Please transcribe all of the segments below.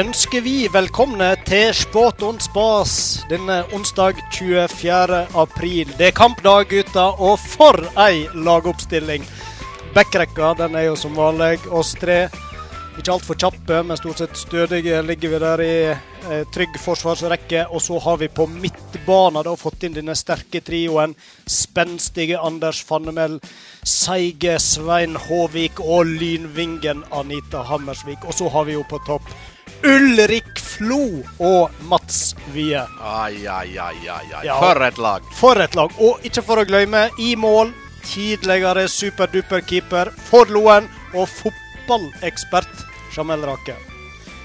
Ønsker vi velkomne til Sport on spas denne onsdag 24. april. Det er kampdag, gutter, og for ei lagoppstilling! Backrekka den er jo som vanlig oss tre. Ikke altfor kjappe, men stort sett stødige ligger vi der i eh, trygg forsvarsrekke. Og så har vi på midtbanen da fått inn denne sterke trioen. Spenstige Anders Fannemel, seige Svein Håvik og lynvingen Anita Hammersvik. Og så har vi jo på topp Ulrik Flo og Mats Wie. Ai, ai, ai, ai, ai. Ja. For et lag. For et lag. Og ikke for å glemme, i mål tidligere superduper-keeper for Loen og fotballekspert Jamel Rake.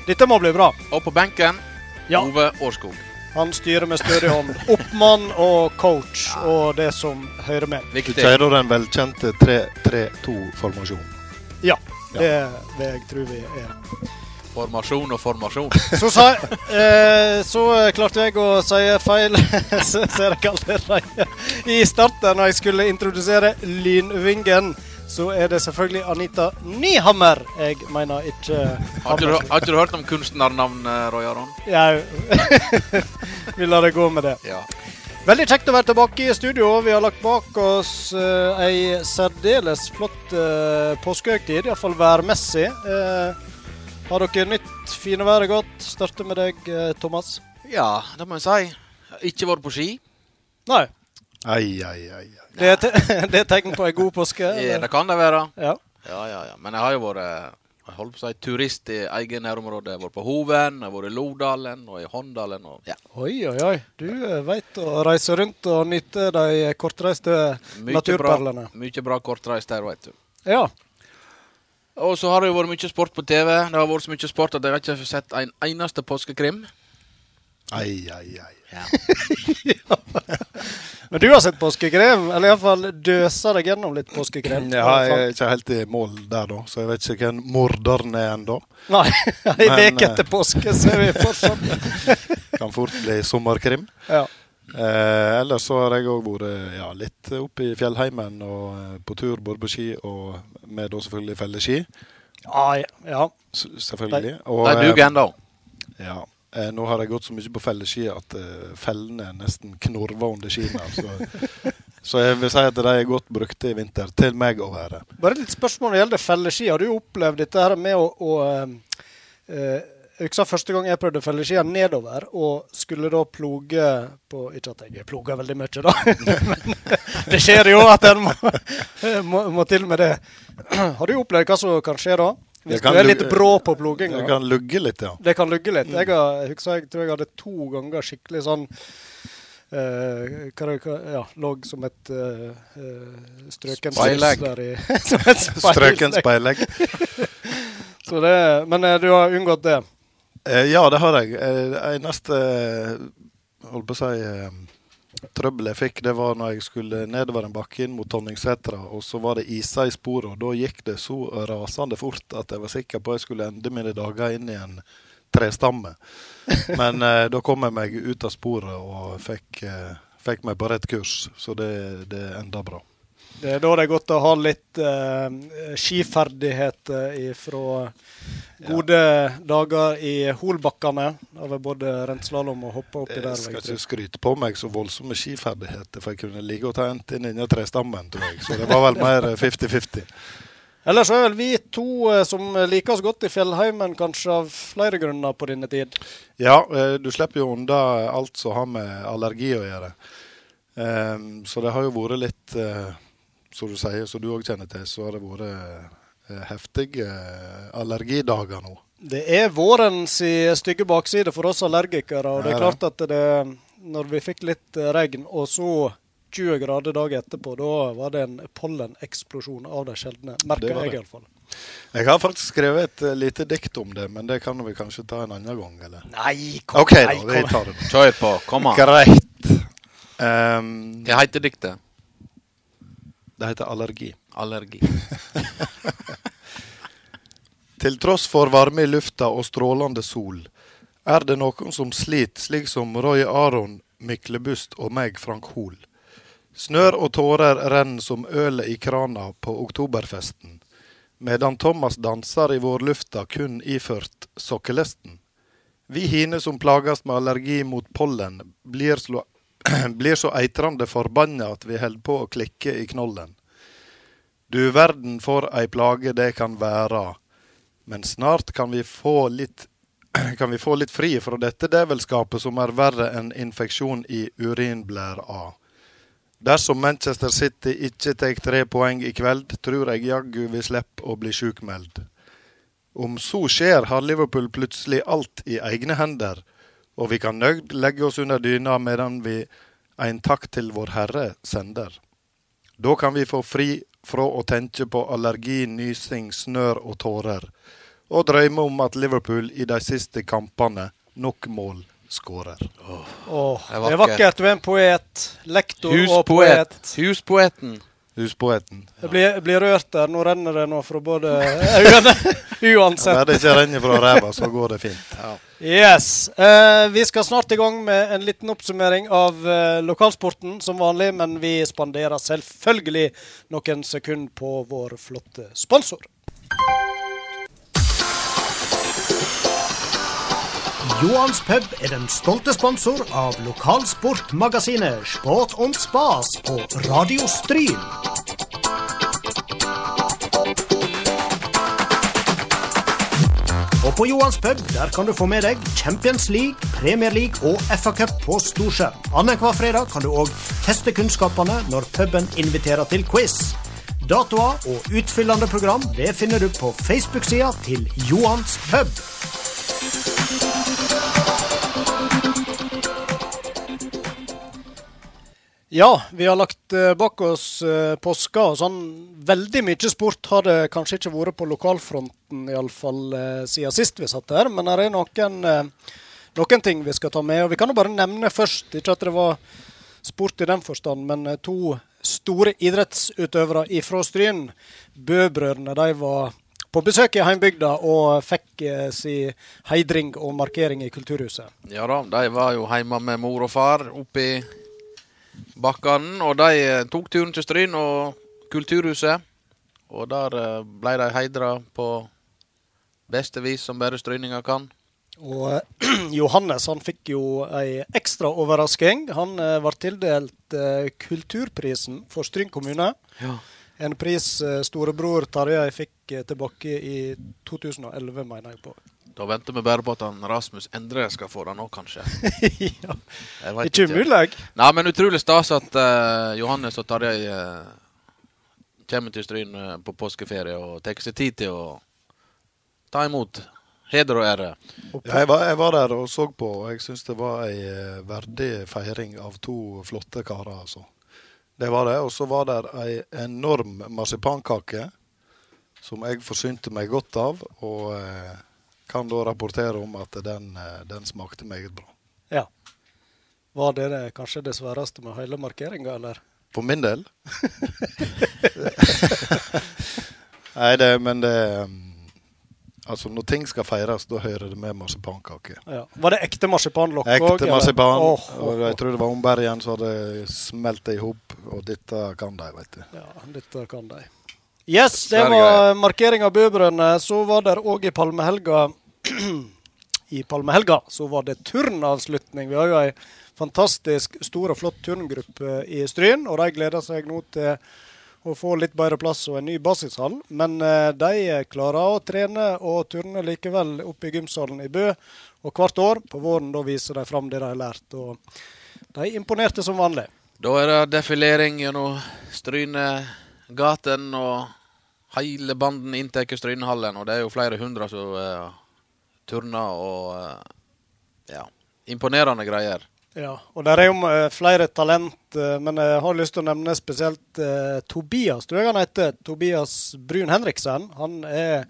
Dette må bli bra. Og på benken Ja. Ove Årskog. Han styrer med stødig hånd. Oppmann og coach og det som hører med. Du Viktig. kjører den velkjente 3-3-2-formasjonen. Ja, det vil jeg tro vi er. Formasjon og formasjon. Så, sa, eh, så klarte jeg å si feil, ser jeg allerede. I starten, når jeg skulle introdusere Lynvingen, så er det selvfølgelig Anita Nyhammer jeg mener, ikke Har ikke du, har ikke du hørt om kunstnernavnet, Roy Aron? Jau. Vi lar det gå med det. Ja. Veldig kjekt å være tilbake i studio. Vi har lagt bak oss eh, ei særdeles flott uh, påskehøytid, iallfall værmessig. Eh, har dere nytt fine været godt? Starter med deg, eh, Thomas. ja, det må jeg si. Ikke vært på ski. Nei. Ai, ai, ai. ai. Det er, te det er tegn på ei god påske? Ja, det kan det være. Ja. Ja, ja, ja. Men jeg har jo vært jeg holdt på å si, turist i eget nærområde. Jeg har vært på Hoven, jeg har vært i Lodalen og i Håndalen. Og, ja. Oi, oi, oi. Du uh, veit å reise rundt og nyte de kortreiste Mye bra, naturperlene. mye bra kortreist der, veit du. Ja. Og så har det jo vært mye sport på TV. Det har vært så mye sport at jeg har ikke sett en eneste påskekrim. ai, ai, ai. Men du har sett påskekrim? Eller iallfall døsa deg gjennom litt påskekrim? Ja, jeg er ikke helt i mål der, da, så jeg vet ikke hvem morderen er ennå. Nei, ei uke eh, etter påske så er vi fortsatt Kan fort bli sommerkrim. Ja. Eh, ellers så har jeg òg vært ja, litt oppe i fjellheimen og eh, på tur både på ski og med da selvfølgelig felleski. Ah, ja. ja. S selvfølgelig. Og, er duger ennå. eh, ja. Eh, nå har jeg gått så mye på felleski at eh, fellene nesten knorver under skiene. Så, så jeg vil si at de er godt brukte i vinter, til meg å være. Bare litt spørsmål når det gjelder felleski. Har du opplevd dette her med å, å eh, Jeg husker første gang jeg prøvde felleskia nedover, og skulle da ploge på Ikke at jeg ploger veldig mye, da, men det skjer jo at en må, må, må til med det. Har du opplevd hva som kan skje da? Hvis du er litt brå på ploginga? Det kan lugge litt, ja. Det kan lugge litt. Jeg, har, jeg husker jeg tror jeg hadde to ganger skikkelig sånn Uh, hva ja, Lå som et uh, strøken Speilegg. som et Strøken speilegg. speilegg. Så det, men uh, du har unngått det? Eh, ja, det har jeg. Eh, neste eh, holdt på å si eh, trøbbel jeg fikk, det var når jeg skulle nedover en bakke inn mot Tonningsetra, og så var det iser i sporet, og da gikk det så rasende fort at jeg var sikker på at jeg skulle ende mine dager inn i en trestamme. Men eh, da kom jeg meg ut av sporet og fikk, eh, fikk meg på rett kurs, så det, det enda bra. Det er da det er godt å ha litt eh, skiferdigheter fra gode dager i Holbakkene. Var både rent slalåm og hoppe oppi der. Jeg skal ikke skryte på meg så voldsomme skiferdigheter, for jeg kunne ligge og ta en inn inni trestammen, tror jeg. Så det var vel mer eh, 50-50. Ellers er vel vi to eh, som liker oss godt i fjellheimen, kanskje av flere grunner på denne tid. Ja, eh, du slipper jo unna alt som har med allergi å gjøre. Ehm, så det har jo vært litt, eh, som du sier, som du òg kjenner til, så har det vært eh, heftige eh, allergidager nå. Det er vårens i stygge bakside for oss allergikere. og det er klart at det, når vi fikk litt eh, regn, og så 20 grader dagen etterpå, da var det en polleneksplosjon av de sjeldne. Merker Det var jeg det. iallfall. Jeg har faktisk skrevet et eh, lite dikt om det, men det kan vi kanskje ta en annen gang, eller? Nei, kom, OK, da. nei, kom. tar det. Kjør på. Kom an. Greit. Um, Hva heter diktet? Det heter allergi. Allergi. Til tross for varme i lufta og strålende sol, er det noen som sliter, slik som Roy Aron Myklebust og meg, Frank Hol. Snør og tårer renner som ølet i krana på oktoberfesten. medan Thomas danser i vårlufta kun iført sokkelesten. Vi hine som plages med allergi mot pollen, blir, slå, blir så eitrande forbanna at vi holder på å klikke i knollen. Du verden for ei plage det kan være, men snart kan vi få litt kan vi få litt fri fra dette djevelskapet som er verre enn infeksjon i urinblæra. Dersom Manchester City ikke tar tre poeng i kveld, tror jeg jaggu vi slipper å bli sjukmeldt. Om så skjer, har Liverpool plutselig alt i egne hender, og vi kan nøyd legge oss under dyna medan vi en takk til Vår Herre sender. Da kan vi få fri fra å tenke på allergi, nysing, snør og tårer, og drømme om at Liverpool i de siste kampene nok mål skårer. Åh, Det er det er vakkert. Du er en poet. Lektor og poet. Huspoeten. Huspoeten. Ja. blir, blir rørt der. Nå renner det nå fra både øynene. Uansett. Bare det ikke renner fra ræva, så går det fint. Yes. Eh, vi skal snart i gang med en liten oppsummering av eh, lokalsporten som vanlig, men vi spanderer selvfølgelig noen sekunder på vår flotte sponsor. Johans pub er den stolte sponsor av lokalsportmagasinet Sport und Spas på Radio Stryn. Og på Johans pub der kan du få med deg Champions League, Premier League og FA-cup på storskjerm. Annenhver fredag kan du òg teste kunnskapene når puben inviterer til quiz. Datoer og utfyllende program det finner du på Facebook-sida til Johans pub. Ja, vi har lagt eh, bak oss eh, påska, og sånn veldig mye sport har det kanskje ikke vært på lokalfronten, iallfall fall siden sist vi satt her. Men det er noen, eh, noen ting vi skal ta med. og Vi kan jo bare nevne først, ikke at det var sport i den forstand, men eh, to store idrettsutøvere ifra Stryn, Bø-brødrene, de var på besøk i heimbygda og fikk eh, si heidring og markering i Kulturhuset. Ja da, de var jo hjemme med mor og far oppe i bakkene. Og de eh, tok turen til Stryn og Kulturhuset. Og der eh, ble de heidra på beste vis som bare stryninger kan. Og eh, Johannes han fikk jo ei ekstra overrasking. Han eh, var tildelt eh, Kulturprisen for Stryn kommune. Ja. En pris eh, storebror Tarjei fikk tilbake i 2011, mener jeg på. Da venter vi bare på at han Rasmus Endre skal få det nå, kanskje. ja. Ikke umulig. Nei, men utrolig stas at uh, Johannes og Tarjei uh, kommer til Stryn uh, på påskeferie og tar seg tid til å ta imot heder og ære. Ja, jeg, var, jeg var der og så på, og jeg syns det var ei verdig feiring av to flotte karer. altså. Det var det. Og så var det ei enorm marsipankake som jeg forsynte meg godt av, og kan da rapportere om at den, eh, den smakte meget bra. ja. Var det, det kanskje det sværeste med hele markeringa, eller? For min del. Nei, det, men det um, Altså, når ting skal feires, da hører det med marsipankake. Ja. Var det ekte marsipanlokk òg? Ekte marsipan. Oh, og åh, jeg tror det var ombergen som hadde smelt det i hop, og dette kan de, vet du. Ja, dette kan de. Yes, det var markering av Bøbrødrene. Så var det òg i palmehelga I palmehelga så var det turnavslutning. Vi har jo ei fantastisk stor og flott turngruppe i Stryn, og de gleder seg nå til å få litt bedre plass og en ny basishall. Men eh, de klarer å trene og turne likevel oppe i gymsalen i Bø. Og hvert år på våren da viser de fram det de har lært. Og de imponerte som vanlig. Da er det defilering gjennom Strynegaten, og hele banden inntar Strynehallen. Og det er jo flere hundre som uh, turner og uh, Ja, imponerende greier. Ja, og der er jo eh, flere talent, men jeg har lyst til å nevne spesielt Tobias, tror jeg han heter. Tobias Brun Henriksen. Han er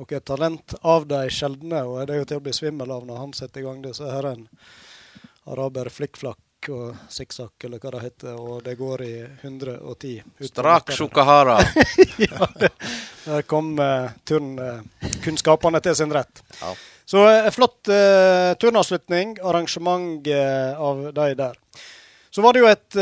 noe talent av de sjeldne, og det er jo til å bli svimmel av når han setter i gang. Så her er en araber flikkflakk og sikksakk, eller hva det heter, og det går i 110. ut Strak. Shukahara. ja, det- der kom uh, turnkunnskapene til sin rett. Ja. Så uh, flott uh, turnavslutning, arrangement uh, av de der. Så var det jo et,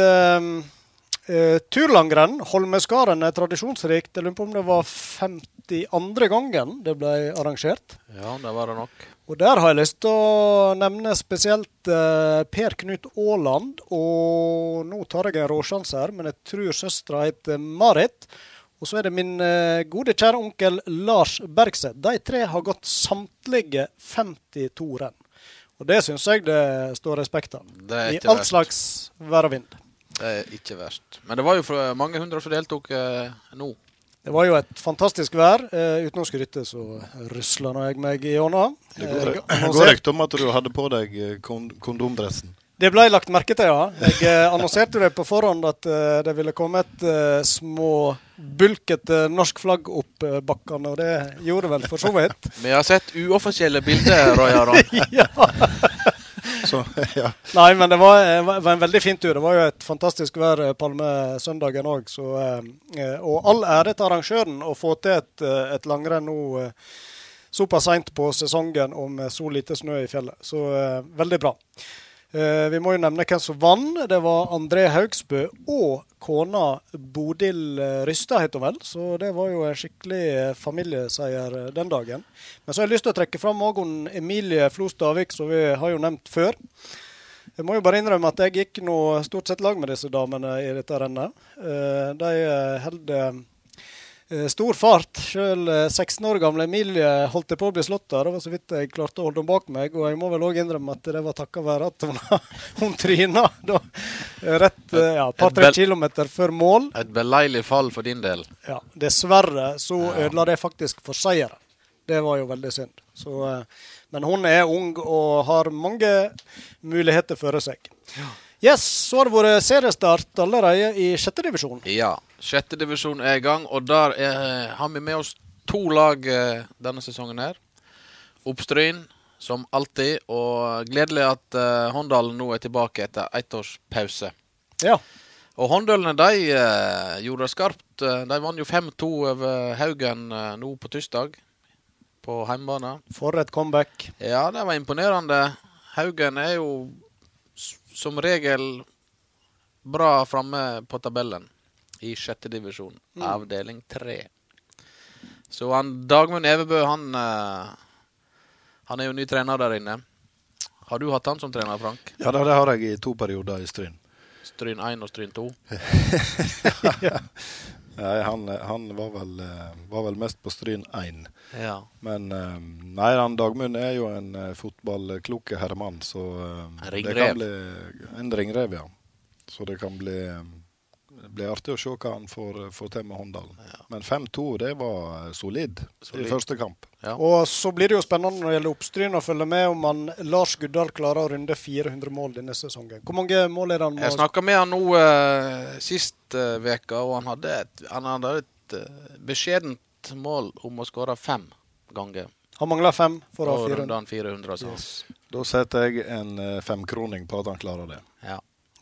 eh, Eh, turlangrenn, Holmeskaren, er tradisjonsrikt. Jeg lurer på om det var 52. gangen det ble arrangert. Ja, det var det nok. Og der har jeg lyst til å nevne spesielt uh, Per Knut Aaland. Og nå tar jeg en råsjanse her, men jeg tror søstera heter Marit. Og så er det min uh, gode, kjære onkel Lars Bergseth. De tre har gått samtlige 52 renn. Og det syns jeg det står respekt av. I all slags vær og vind. Det er ikke verst. Men det var jo mange hundre som deltok eh, nå. Det var jo et fantastisk vær. Eh, uten å skryte så rusla nå jeg meg i Det går, Eh, det går rykte om at du hadde på deg eh, kondomdressen. Det ble lagt merke til, ja. Jeg eh, annonserte det på forhånd at eh, det ville komme et eh, små bulkete norsk flagg opp eh, bakkene, og det gjorde vel for så vidt. Vi har sett uoffisielle bilder, Roy Aron. ja. Så ja. Nei, men det var, eh, var en veldig fin tur. Det var jo et fantastisk vær eh, palmesøndagen òg. Eh, og all ære til arrangøren å få til et, et langrenn nå såpass seint på sesongen og med så lite snø i fjellet. Så veldig bra. Eh, vi må jo nevne hvem som vant. Det var André Haugsbø og kona Bodil Rysta, Rystad, het hun vel. Så det var jo en skikkelig eh, familieseier eh, den dagen. Men så har jeg lyst til å trekke fram òg Emilie Flo Stavik, som vi har jo nevnt før. Jeg må jo bare innrømme at jeg gikk nå stort sett lag med disse damene i dette rennet. Eh, De eh, holder eh, stor fart. Selv 16 år gamle Emilie holdt det på å bli slått av. Det var så vidt jeg klarte å holde henne bak meg. Og jeg må vel òg innrømme at det var takket være at hun, hun tryna da, rett eh, ja, et par-tre kilometer før mål. Et beleilig fall for din del. Ja, dessverre så ødela det faktisk for seieren. Det var jo veldig synd. Så, eh, men hun er ung og har mange muligheter for seg. Yes, så har det vært seriestart allerede i sjette divisjon. Ja. Sjette divisjon er i gang, og der er, har vi med oss to lag eh, denne sesongen her. Oppstryn, som alltid, og gledelig at eh, Håndalen nå er tilbake etter ett års pause. Ja. Og Håndølene de uh, gjorde det skarpt. Eh, De vant jo 5-2 over Haugen uh, nå på tirsdag, på hjemmebane. For et comeback. Ja, det var imponerende. Haugen er jo som regel bra framme på tabellen i sjette divisjon, avdeling tre. Så han Dagmund Evebø, han eh, Han er jo ny trener der inne. Har du hatt han som trener, Frank? ja, det har jeg i to perioder i Stryn. Stryn 1 og Stryn 2? Nei, han, han var, vel, eh, var vel mest på Stryn 1. Ja. Men eh, nei, han Dagmund er jo en fotballkloke herremann, så En det ringrev. kan bli En ringrev, ja. Så det kan bli, eh, bli artig å se hva han får, får til med Håndalen. Men 5-2, det var eh, solid, Solid. i første kamp. Ja. Og så blir det jo spennende når det gjelder Oppstryn å følge med om han Lars Guddal klarer å runde 400 mål denne sesongen. Hvor mange mål er det han Jeg må snakka med han nå uh, sist uke, uh, og han hadde et, han hadde et uh, beskjedent mål om å skåre fem ganger. Han mangler fem for å ha runde 400. han 400, sa. Yes. Da setter jeg en eh, femkroning på at han klarer det.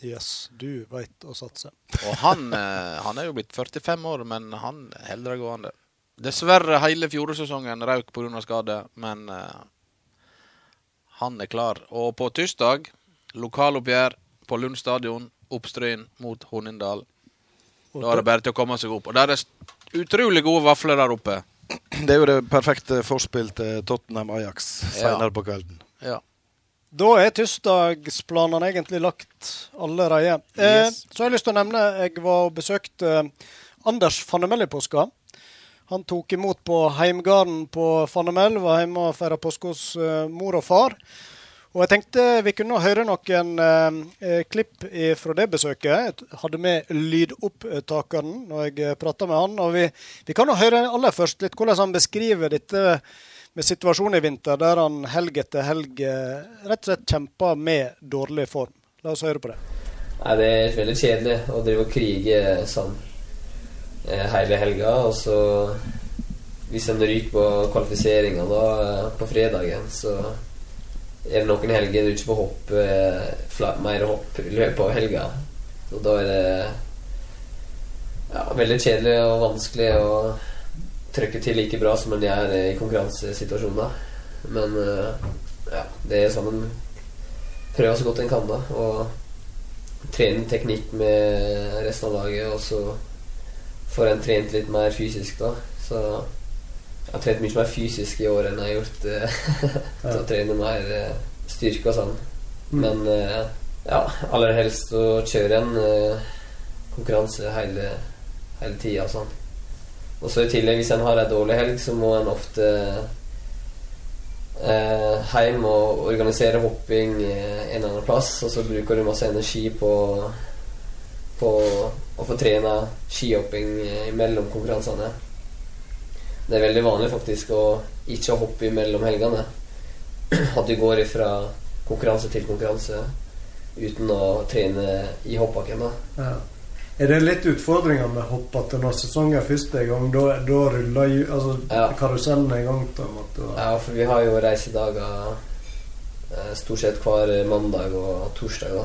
Yes, du veit å satse. Og han, eh, han er jo blitt 45 år, men han holder det gående. Dessverre hele fjorårssesongen røk pga. skade, men eh, han er klar. Og på tirsdag, lokaloppgjør på Lund stadion, Oppstryn mot Hornindal. Da er det bare til å komme seg opp. Og der er utrolig gode vafler der oppe. Det er jo det perfekte forspill til Tottenham Ajax senere Ja. på kvelden. Ja. Da er tirsdagsplanene egentlig lagt allerede. Eh, Yes. så har jeg lyst til å nevne jeg var og besøkte eh, Anders Fannemel i påska. Han tok imot på heimgarden på Fannemel. Var hjemme og feira påske hos eh, mor og far. Og jeg tenkte vi kunne høre noen eh, eh, klipp fra det besøket. Jeg hadde med lydopptakeren når jeg prata med han. Og vi, vi kan jo høre aller først litt hvordan han beskriver dette med situasjonen i vinter, der han helg etter helg eh, rett og slett kjemper med dårlig form. La oss høre på det. Nei, det er veldig kjedelig å drive og krige sånn eh, hele helga. Og så Hvis en ryker på kvalifiseringa eh, på fredagen, så er det noen helger du ikke får hoppe eh, mer hopp i løpet av helga. Og da er det ja, veldig kjedelig og vanskelig å trykke til like bra som en gjør i konkurransesituasjoner. Men eh, ja, det er sånn en prøver så godt en kan, da. Og trene teknikk med resten av laget, og så får en trent litt mer fysisk, da. Så jeg har trent mye mer fysisk i år enn jeg har gjort eh, til å trene mer eh, styrke og sånn. Mm. Men ja, aller helst å kjøre en konkurranse hele, hele tida. Sånn. Og så i tillegg, hvis en har ei dårlig helg, så må en ofte eh, hjem og organisere hopping eh, en eller annen plass. Og så bruker du masse energi på, på å få trene skihopping eh, mellom konkurransene. Det er veldig vanlig faktisk å ikke hoppe mellom helgene. At du går ifra konkurranse til konkurranse uten å trene i hoppbakken. da. Ja. Er det litt utfordringer med hopp at når sesongen er i gang, da, da ruller ju, altså, Ja. karusellen i gang? på en måte? Ja, for vi har jo reisedager eh, stort sett hver mandag og torsdag, da.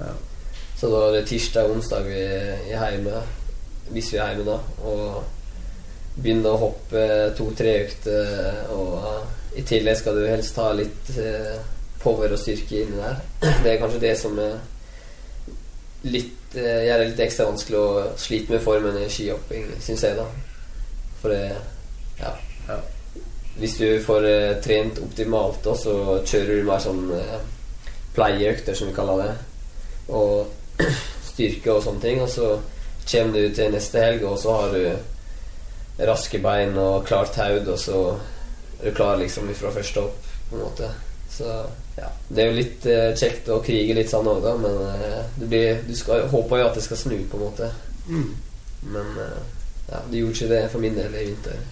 Ja. Så da er det tirsdag og onsdag vi er hjemme, hvis vi er hjemme, da. Og begynner å hoppe to-tre økter, og i tillegg skal du helst ha litt eh, power og styrke inni der. Det er kanskje det som er litt eh, gjør det litt ekstra vanskelig å slite med formen i skihopping, syns jeg, da. For det Ja. Ja. Hvis du får eh, trent optimalt, da, så kjører du mer sånn eh, pleieøkter, som vi kaller det. Og styrke og sånne ting. Og så kommer du til neste helg, og så har du raske bein og klart haud, og så er du klar liksom fra første opp, på en måte. Så ja. Det er jo litt eh, kjekt å krige litt sånn òg, da, men eh, det blir, du skal, håper jo at det skal snu, på en måte. Mm. Men eh, ja, det gjorde ikke det for min del i vinter.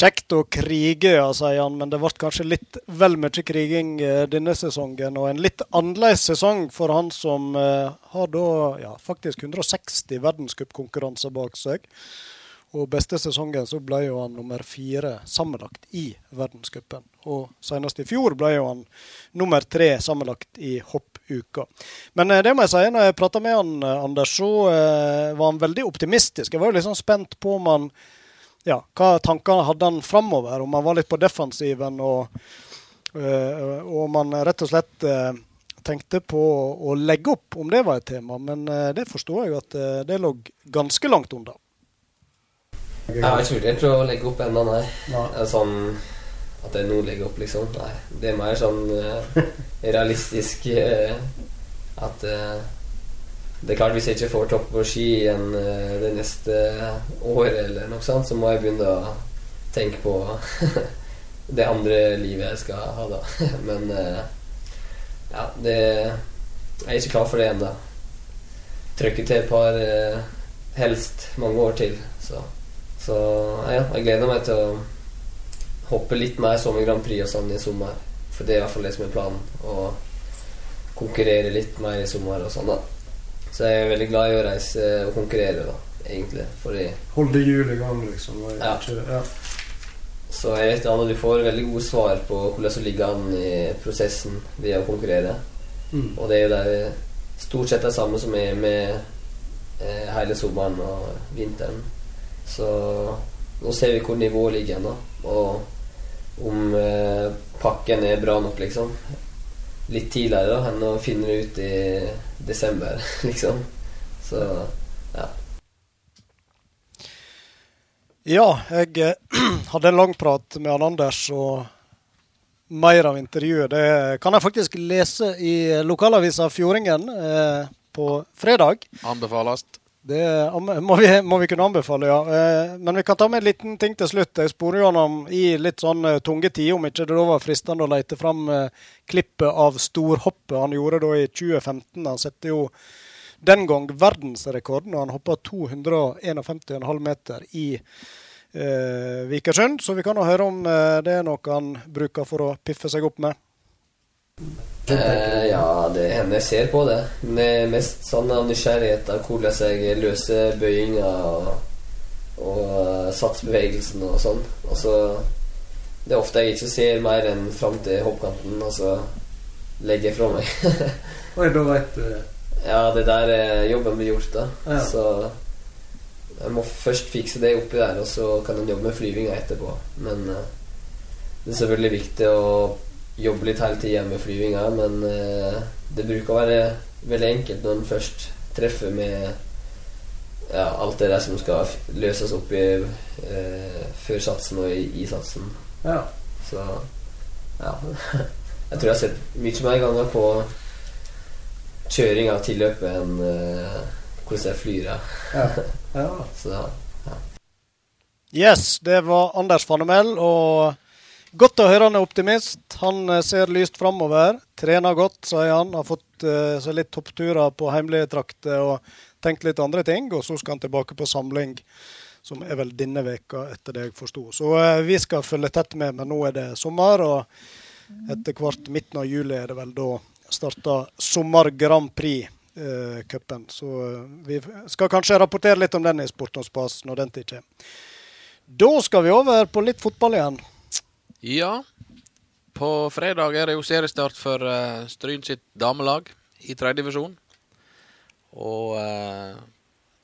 Kjekt å krige, ja, sier han, men det ble kanskje litt vel mye kriging eh, denne sesongen. Og en litt annerledes sesong for han som eh, har da ja, faktisk 160 verdenscupkonkurranser bak seg. Og beste sesongen så ble jo han nummer fire sammenlagt i verdenscupen. Og senest i fjor ble jo han nummer tre sammenlagt i hoppuka. Men eh, det må jeg si, når jeg prata med han, eh, Anders, så eh, var han veldig optimistisk. Jeg var jo sånn spent på om han ja, hva tankene hadde han framover? Om han var litt på defensiven, og, og om han rett og slett tenkte på å legge opp, om det var et tema. Men det forstår jeg jo at det lå ganske langt unna. Jeg har ikke vurdert å legge opp ennå, nei. Nei. Det er Sånn at jeg nå legger opp, liksom. Nei. Det er mer sånn uh, realistisk uh, at uh, Det er klart, hvis jeg ikke får topp på ski igjen det neste året, eller noe sånt, så må jeg begynne å tenke på det andre livet jeg skal ha, da. Men ja, det Jeg er ikke klar for det ennå. Trykke til et par helst mange år til, så så ja, jeg gleder meg til å hoppe litt mer Sommer Grand Prix og sånn i sommer. For det er i hvert fall det som er planen. Å konkurrere litt mer i sommer og sånn, da. Så jeg er veldig glad i å reise og konkurrere, da, egentlig. Fordi Holde hjulet i gang, liksom. Ja. ikke- ja. Så jeg vet at du får veldig gode svar på hvordan du ligger an i prosessen ved å konkurrere. Mm. Og det er jo det stort sett det samme som er med eh, hele sommeren og vinteren. Så nå ser vi hvor nivået ligger igjen, da. Og om eh, pakken er bra nok, liksom. Litt tidligere da enn å finne det ut i desember, liksom. Så ja. Ja, jeg eh, hadde en lang prat med han Anders, og mer av intervjuet det kan jeg faktisk lese i lokalavisa Fjordingen eh, på fredag. Anbefales. Det må vi, må vi kunne anbefale, ja. Eh, Men vi kan ta med en liten ting til slutt. Jeg sporer jo han om i litt sånn eh, tunge tider, om ikke det da var fristende å lete fram eh, klippet av storhoppet han gjorde da i 2015. Han satte jo den gang verdensrekord når han hoppa 251,5 meter i eh, Vikersund. Så vi kan jo høre om det er noe han bruker for å piffe seg opp med. Eh, ja, det hender jeg ser på det. Men er mest sånn av nysgjerrighet av hvordan jeg løser bøyinga og, og eh, satsbevegelsen og sånn. Og så Det er ofte jeg ikke ser mer enn fram til hoppkanten, og så legger jeg fra meg. Oi, da veit du ja, det der er jobben blir gjort, da. Ja. Så jeg må først fikse det oppi der, og så kan en jobbe med flyvinga etterpå. Men uh, det er selvfølgelig viktig å jobbe litt hele tida med flyvinga, men eh, det bruker å være veldig enkelt når en først treffer med ja, alt det der som skal løses opp i eh, før satsen og i, i satsen. Ja. Så ja. Jeg tror jeg har sett mye mer ganger på kjøring av tilløpet enn eh, hvordan jeg flyr. Ja. ja. ja. Så Yes, det var Anders Fanemel. Og godt å høre han er optimist. Han eh, ser lyst framover. Trener godt, sier han. Har fått uh, seg litt toppturer på hjemlige trakter og tenkt litt andre ting. Og så skal han tilbake på samling, som er vel denne veka etter det jeg forsto. Så uh, vi skal følge tett med, men nå er det sommer. og etter hvert midten av juli er det vel da starta Sommer Grand Prix-cupen. så eh, vi skal kanskje rapportere litt om den i Sport og Spas når den tid kommer. Da skal vi over på litt fotball igjen. Ja. På fredag er det jo seriestart for uh, Stryn sitt damelag i tredje divisjon. Og uh,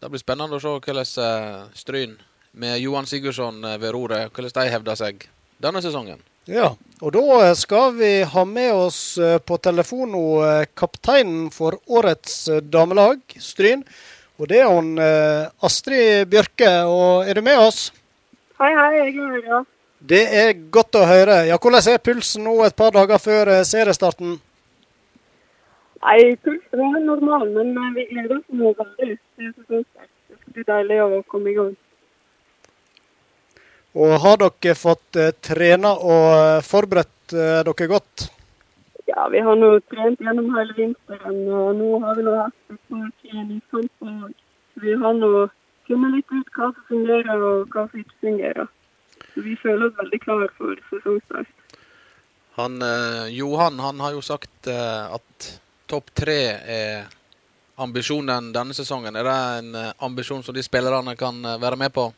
det blir spennende å se hvordan uh, Stryn med Johan Sigurdsson ved roret, hvordan de hevder seg denne sesongen. Ja, og da skal vi ha med oss på telefon nå kapteinen for årets damelag, Stryn. Og det er hun Astrid Bjørke. Og er du med oss? Hei, hei, jeg er med. ja. Det er godt å høre. Ja, Hvordan er pulsen nå et par dager før eh, seriestarten? Nei, pulsen er normal, men eh, vi gleder oss nå veldig. Det er så deilig å komme i gang. Og har dere fått trena og forberedt dere godt? Ja, vi har nå trent gjennom hele vinteren, og nå har vi nå hatt et par treningskamper. Vi har nå funnet litt ut hva som fungerer, og hva som ikke fungerer. Så vi føler oss veldig klare for sesongstart. Han, eh, Johan han har jo sagt eh, at topp tre er ambisjonen denne sesongen. Er det en eh, ambisjon som de spillerne kan eh, være med på?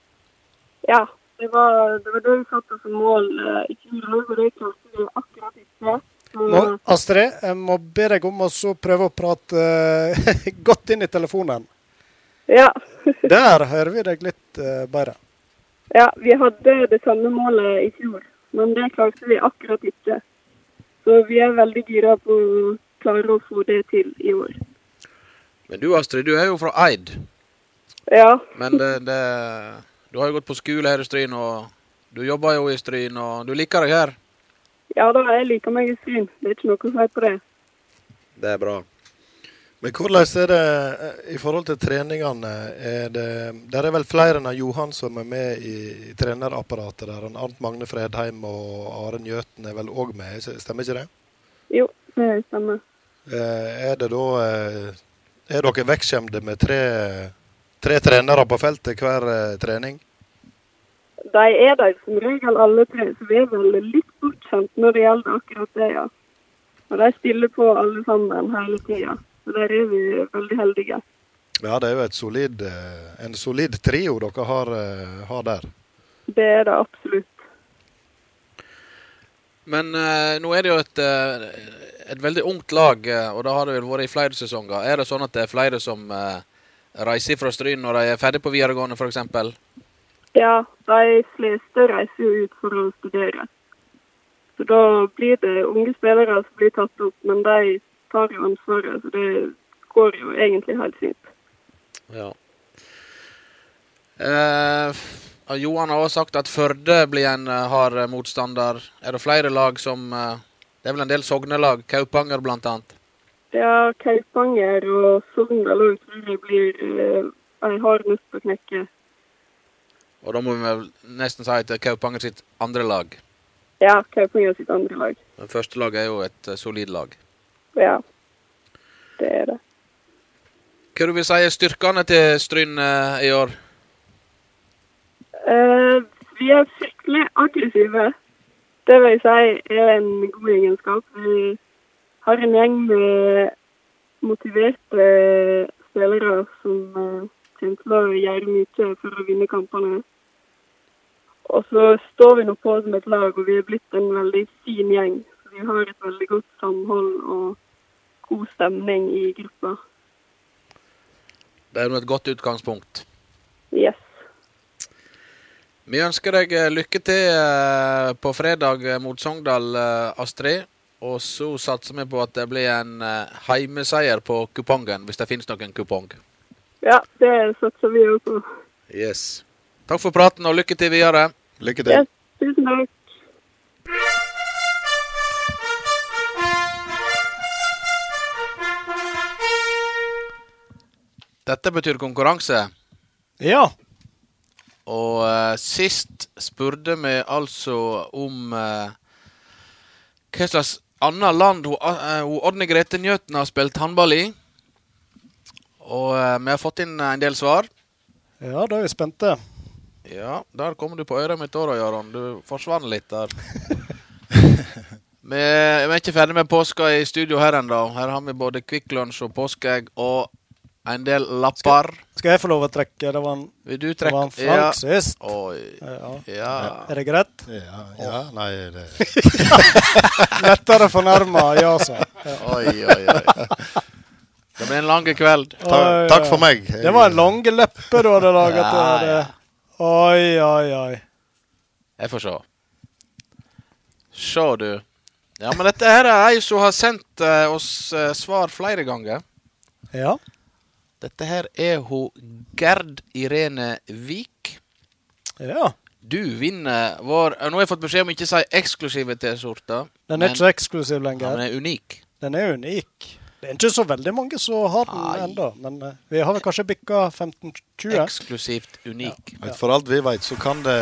Ja, det var det, var det vi satte som mål eh, i fjor òg, og det klarte vi akkurat ikke. Nå, Astrid, jeg må be deg om å prøve å prate godt inn i telefonen. ja. Der hører vi deg litt bedre. Ja, vi hadde det samme målet i fjor, men det klarte vi akkurat ikke. Så vi er veldig gira på å klare å få det til i år. Men du Astrid, du er jo fra Eid. Ja, Men det, det, du har jo gått på skole her i Stryn, og du jobber jo i Stryn, og du liker deg her. ja da, jeg liker meg i Stryn. Det er ikke noe å si på det. Det er bra. Men hvordan er det eh, i forhold til treningene? Er det, der er vel flere enn Johan som er med i, trenerapparatet der. Arnt Magne Fredheim og Are Njøten er vel òg med, stemmer ikke det? Jo, det stemmer. Eh, Er det da eh, Er dere vekkskjemte med tre, tre trenere på feltet hver trening? De er der som regel alle tre, så vi er vel litt bortskjemt når det gjelder akkurat det, ja. Og de stiller på alle sammen hele tida. Så der er vi veldig heldige. Ja, det er jo et solid, eh, en solid trio dere har, eh, har der. Det er det absolutt. Men eh, nå er det jo et, eh, et veldig ungt lag, og da har det vel vært i flere sesonger. Er det sånn at det er flere som eh, reiser fra Stryn når de er ferdig på videregående, f.eks.? Ja, de fleste reiser jo ut for å studere. Så da blir det unge spillere som blir tatt opp, men de tar jo ansvaret, så det går jo egentlig helt fint. Ja. Eh, Johan har også sagt at Førde blir en eh, hard motstander. Er det flere lag som eh, Det er vel en del sognelag, Kaupanger annet. Ja, Kaupanger og Sogndal òg tror jeg blir eh, ei hard nøtt å knekke. Og da må vi vel nesten si at er Kaupanger sitt andre lag. Ja, Kaupanger sitt andre lag. Men første lag er jo et eh, solid lag. Ja, det er det. Hva du vil si er styrkene til Stryn eh, i år? Eh, vi er fryktelig aggressive. Det vil jeg si er en god egenskap. Vi har en gjeng med motiverte spillere som eh, kommer til å gjøre mye for å vinne kampene. Og så står vi nå på som et lag, og vi er blitt en veldig fin gjeng. Vi har et veldig godt samhold og god stemning i gruppa. Det er jo et godt utgangspunkt. Yes. Vi ønsker deg eh, lykke til eh, på fredag eh, mot Sogndal, Astrid. Og så satser vi på at det blir en heimeseier på kupongen, hvis det finnes noen kupong. Ja, det satser vi òg på. Yes. Takk for praten, og lykke til videre. Lykke til. Yes, tusen takk. Dette betyr konkurranse. Ja. Og uh, sist spurte vi altså om uh, hva slags annet land hun, uh, hun Odne Grete Njøten har spilt håndball i. Og vi har fått inn en del svar. ja, da er vi spente. Ja, der kommer du på øret mitt òg, Jaron. Du forsvant litt der. vi er ikke ferdig med påska i studio her ennå. Her har vi både Kvikk Lunsj og påskeegg og en del lapper. Skal jeg få lov å trekke? Det var en, Vil du det var en Frank sist. Oi. Ja. Ja. Er det greit? Ja, ja, nei det Lettere fornærma, ja, sa ja. Oi, oi, oi. Det blir en lang kveld. Ta, Oi, Takk oi. for meg. Det var en lang leppe du hadde laget. Ja, til det. ja. Oi, oi, oi. Jeg får se. Se, du. Ja, men dette her er ei som har sendt eh, oss eh, svar flere ganger. Ja. Dette her er hun Gerd Irene Vik. ja. Du vinner vår Nå har jeg fått beskjed om ikke å si eksklusive T-skjorter. Den er ikke eksklusiv eksklusiv ja, lenger. den er unik. Den er unik. Det er ikke så veldig mange som har den ennå, men eh, vi har vel kanskje bikka 15-20. Eksklusivt unik. For alt vi vet, så kan det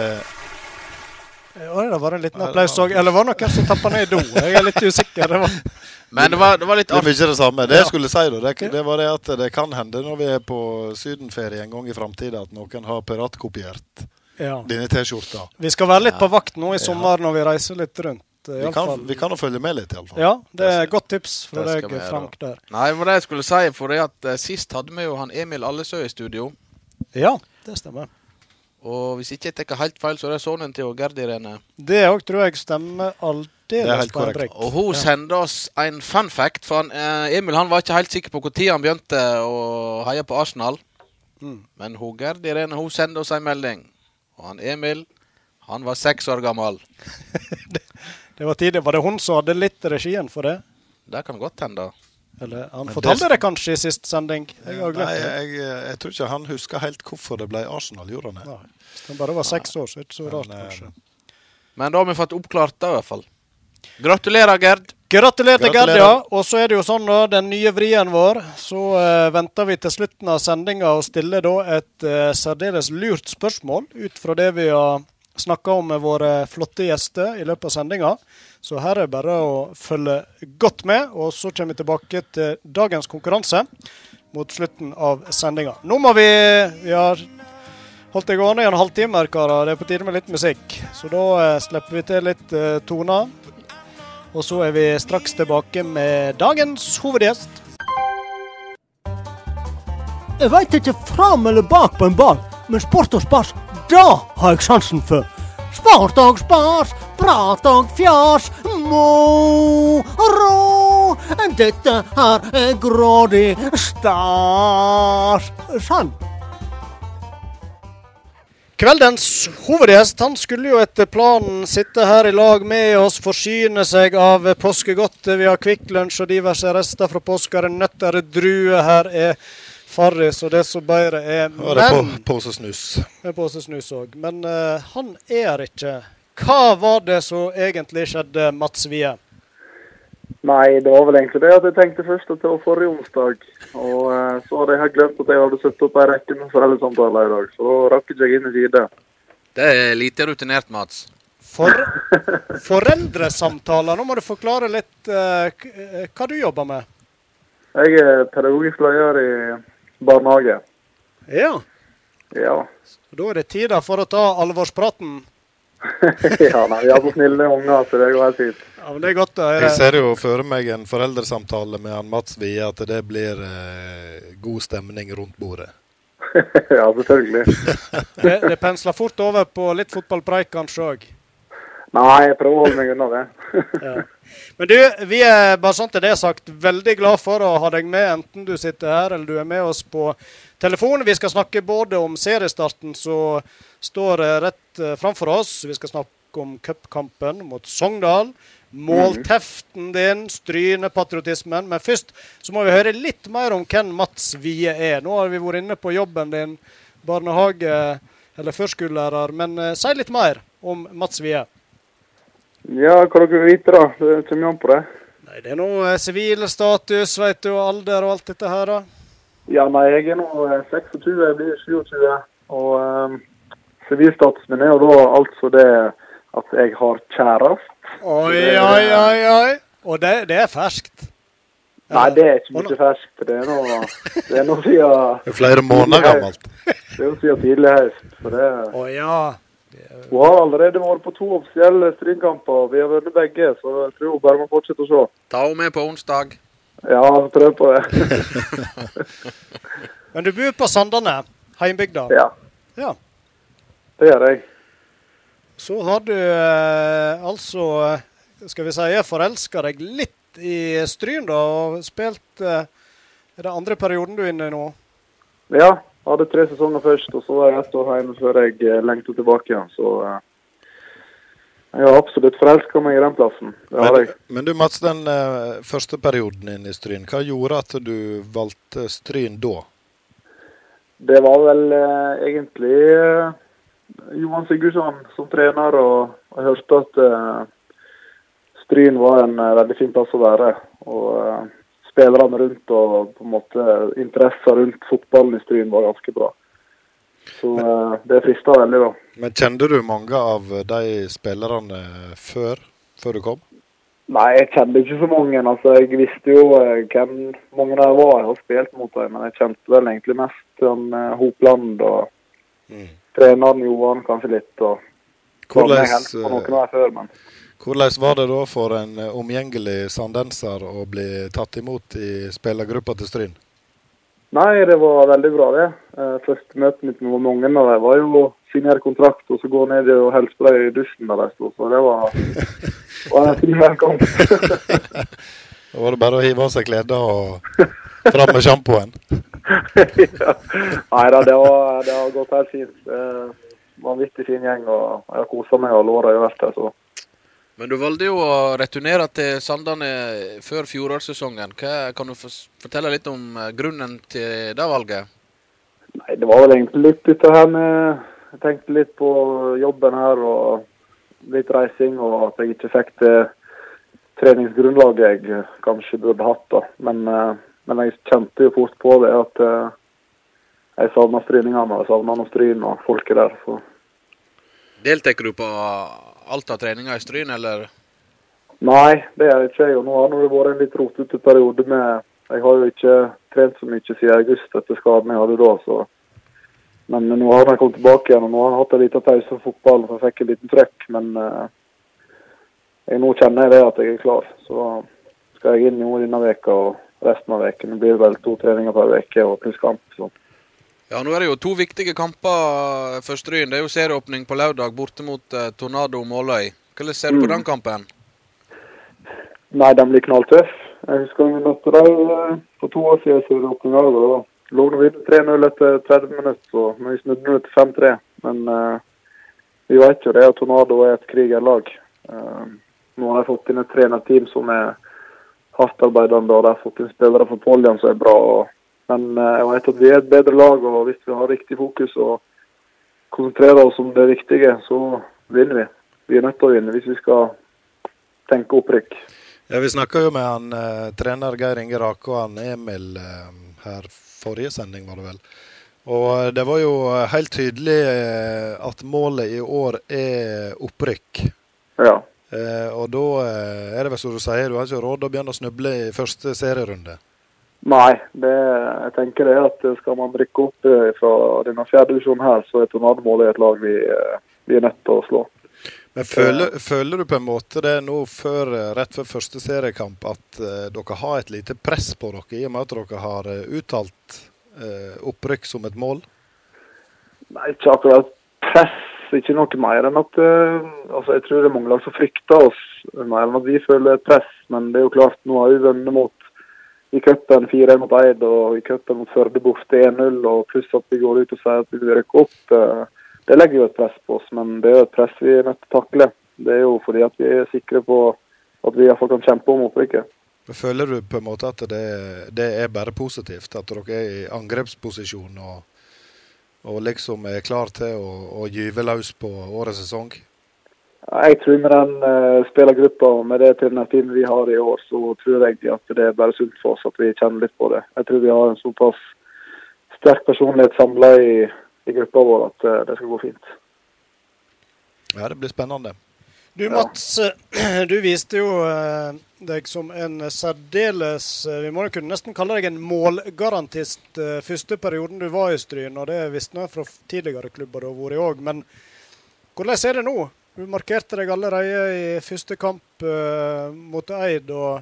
Oi, det var en liten applaus òg. Eller var det noen som tappa ned i do? Jeg er litt usikker. Det var... Men det var, det var litt Det er ikke det samme. Det jeg skulle si, da, det, det var det at det kan hende når vi er på sydenferie en gang i framtida, at noen har piratkopiert Ja. denne T-skjorta. Vi skal være litt på vakt nå i sommer når vi reiser litt rundt. Vi kan, vi kan jo følge med litt, iallfall. Ja, det er et godt tips fra deg. Frank. der. Nei, det var det jeg skulle si. For det at eh, sist hadde vi jo han Emil Allesø i studio. Ja, det stemmer. Og hvis ikke jeg tar helt feil, så er det sønnen til Gerd Irene. Det òg tror jeg stemmer Det er helt korrekt. Og hun sendte oss en fun fact. For han, eh, Emil han var ikke helt sikker på når han begynte å heie på Arsenal. Mm. Men hun Gerd Irene hun sendte oss en melding. Og han Emil han var seks år gammel. Det var tidlig. Var det hun som hadde litt regien for det? Det kan godt hende. Eller han fortalte det- det kanskje i sist sending. Jeg har Nei, glemt det. jeg, jeg tror ikke han husker helt hvorfor det ble Arsenal, gjorde han det? Nei. Hvis han bare var seks år, så er det ikke så rart, Men, eh, kanskje. Men da har vi fått oppklart det, i hvert fall. Gratulerer, Gerd. Gratulerer til Gerd, ja. Og så er det jo sånn, da, den nye vrien vår. Så uh, venter vi til slutten av sendinga og stiller da et uh, særdeles lurt spørsmål ut fra det vi har snakka om med våre flotte gjester i løpet av sendinga. Så her er det bare å følge godt med. Og så kommer vi tilbake til dagens konkurranse mot slutten av sendinga. Nå må vi Vi har holdt det gående i en halvtime, karer. Det er på tide med litt musikk. Så da eh, slipper vi til litt eh, toner. Og så er vi straks tilbake med dagens hovedgjest. Jeg veit ikke fram eller bak på en ball, men sport og spas, da har jeg sansen for. Sport og spas, prat og fjas, moro. Dette her er grådig stas. Sann. Kveldens hovedgjest han skulle jo etter planen sitte her i lag med oss, forsyne seg av påskegodtet. Vi har Kvikk Lunsj og diverse rester fra påska. Det er Nøtter, er druer, her er Farris og det som bedre er. Og det er Men på, pose snus. med pose snus òg. Men uh, han er her ikke. Hva var det som egentlig skjedde, Mats Wie? Nei, det var vel egentlig det at jeg tenkte først at det var forrige onsdag. Og uh, så hadde jeg helt glemt at jeg hadde satt opp ei rekke med foreldresamtaler i dag. Så da rakk ikke jeg inn i tide. Det er lite rutinert, Mats. For, foreldresamtaler. Nå må du forklare litt uh, hva du jobber med. Jeg er pedagogisk leder i barnehage. Ja. Ja. Da er det tida for å ta alvorspraten. ja, nei, vi har så snille unger, så det går helt fint. Ja, men Det er godt å høre. Jeg ser jo for meg en foreldresamtale med han Mats Wie, at det blir eh, god stemning rundt bordet. ja, selvfølgelig. Det, det pensler fort over på litt fotballpreik kanskje òg. Nei, jeg prøver å holde meg unna det. Ja. Men du, vi er bare sånn til det sagt veldig glad for å ha deg med, enten du sitter her eller du er med oss på telefon. Vi skal snakke både om seriestarten som står eh, rett eh, framfor oss. Vi skal snakke om cupkampen mot Sogndal. målteften din, strynepatriotismen. Men først så må vi høre litt mer om hvem Mats Wie er. Nå har vi vært inne på jobben din, barnehage- eller førskolelærer. Men eh, si litt mer om Mats Wie. Ja, hva dere vil vite, da? Det kommer an på det. Nei, Det er noe eh, sivilstatus, veit du, og alder og alt dette her, da. Ja, nei, jeg er nå eh, 26, jeg blir 27. Og sivilstatusen eh, min er jo da altså det at jeg har kjæreste. Oi, oi, oi, oi. Og det, det er ferskt. Nei, det er ikke nå- mye ferskt. Det er nå det er nå siden er flere måneder gammelt. Det er jo siden tidlig høst. Så det Å ja. Hun har allerede vært på to offisielle strynkamper. Vi har vunnet begge, så jeg tror hun bare må fortsette å se. Ta henne med på onsdag. Ja, prøv på det. Men du bor på Sandane, heimbygda. Ja, Ja. det gjør jeg. Så har du eh, altså, eh, skal vi si, forelska deg litt i Stryn, da, og spilt eh, Er det andre perioden du er inne i nå? Ja, jeg hadde tre sesonger først, og så var jeg ett år hjemme før jeg eh, lengta tilbake igjen. Så eh, jeg har absolutt forelska meg i den plassen. Det har Men, jeg. men du Mats, den eh, første perioden din i Stryn, hva gjorde at du valgte Stryn da? Det var vel eh, egentlig eh, Johan Sigurdsson som trener, og jeg hørte at eh, Stryn var en veldig fin plass å være. Og spillerne rundt og på en måte interesser rundt Stryn var ganske bra. Så eh, det frista veldig, da. Men kjente du mange av de spillerne før, før du kom? Nei, jeg kjente ikke så mange. altså Jeg visste jo eh, hvem mange der var. Jeg har spilt mot dem, men jeg kjente vel egentlig mest han eh, Hopland og Mm. treneren Johan kanskje litt. og Hvordan, Jeg på noen der før, men hvordan var det da for en eh, omgjengelig sandenser å bli tatt imot i spillergruppa til Stryn? Nei, det var veldig bra, det. Eh, Første møtet mitt med mange av dem var jo å signere kontrakt og så gå ned og hilse på dem i dusjen der de sto. Så det var, var en fin velkomst. Da var det bare å hive av seg klærne og fram med sjampoen. ja. Nei da, det, var- det har gått helt fint. Eh, Vanvittig fin gjeng, og jeg har kosa meg og låra i så Men du valgte jo å returnere til Sandane før fjorårssesongen. Kan du fortelle litt om eh, grunnen til det valget? Nei, det var vel egentlig litt dette her med Jeg tenkte litt på jobben her og litt reising, og at jeg ikke fikk det treningsgrunnlaget jeg kanskje burde hatt. da. Men, eh, men jeg kjente jo fort på det at eh, jeg savna stryningene og jeg savna stryn og folket der. så... Deltar du på alt av treninger i Stryn, eller? Nei, det gjør jeg ikke. og Nå har det vært en litt rotete periode med Jeg har jo ikke trent så mye siden august etter skaden jeg hadde da. så Men nå har jeg kommet tilbake igjen, og nå har jeg hatt en liten pause fra fotballen. Jeg fikk en liten trøkk, men eh, jeg, nå kjenner jeg det at jeg er klar. Så skal jeg inn nå denne veka og resten av veken. Det blir vel to treninger per uke og pluss kamp. så Ja, nå er det jo to viktige kamper for Stryn. Det er jo serieåpning på lørdag borte mot eh, Tornado Måløy. Hvordan ser du på Mm. den kampen? Nei, den blir knalltøff. Jeg husker vi møtte dem eh, for to år siden. serieåpninga. Da lå vi 3-0 etter 30 minutter, så vi snudde til 5-3. Men eh, vi vet jo det at Tornado er et krigerlag. Eh, nå har de fått inn et trenerteam som er hardtarbeidende, og de har fått inn spillere fra Poljan som er bra. Og, men eh, jeg vet at vi er et bedre lag, og hvis vi har riktig fokus og konsentrerer oss om det viktige, så vinner vi. Vi er nødt til å vinne hvis vi skal tenke opprykk. Ja, Vi snakka jo med han eh, trener Geir Inge Rake og han Emil eh, her forrige sending, var det vel. Og eh, det var jo eh, helt tydelig eh, at målet i år er opprykk. Ja. Eh, og da er det vel som du sier, du har ikke råd til å begynne å snuble i første serierunde. Nei, det, jeg tenker det at skal man rykke opp eh, fra denne fjerde divisjonen her, så er Tornado Måløy et lag vi, eh, vi er nødt til å slå. Men føler, føler du på en måte det nå før, eh, rett før første seriekamp at dere har et lite press på dere, i og med at dere har uttalt opprykk som et mål? Nei, ikke akkurat press, ikke noe mer enn at altså Jeg tror det er mange lag som frykter oss mer enn at vi føler press. Men det er jo klart, nå har vi vunnet mot i cupen 4-1 mot Eid og i cupen mot Førde borte 1-0, og pluss at vi går ut og sier at vi vil rykke opp. eh, det legger jo et press på oss, men det er jo et press vi er nødt til å takle. Det er jo fordi at vi er sikre på at vi iallfall kan kjempe om opprykket. Føler du på en måte at det, det er bare positivt? At dere er i angrepsposisjon og, og liksom er klar til å, å gyve løs på årets sesong? Jeg tror med den uh, spillergruppa og med det teamet vi har i år, så tror jeg at det er bare sunt for oss at vi kjenner litt på det. Jeg tror vi har en såpass sterk personlighet samla i, i, gruppa vår at uh, det skal gå fint. Ja, det blir spennende. Du Mats, du viste jo eh, deg som en særdeles Vi må jo kunne nesten kalle deg en målgarantist første perioden du var i Stryn. Og det visste vi fra tidligere klubber du har vært i òg. Men hvordan er det nå? Du markerte deg allerede i første kamp uh, mot Eid. og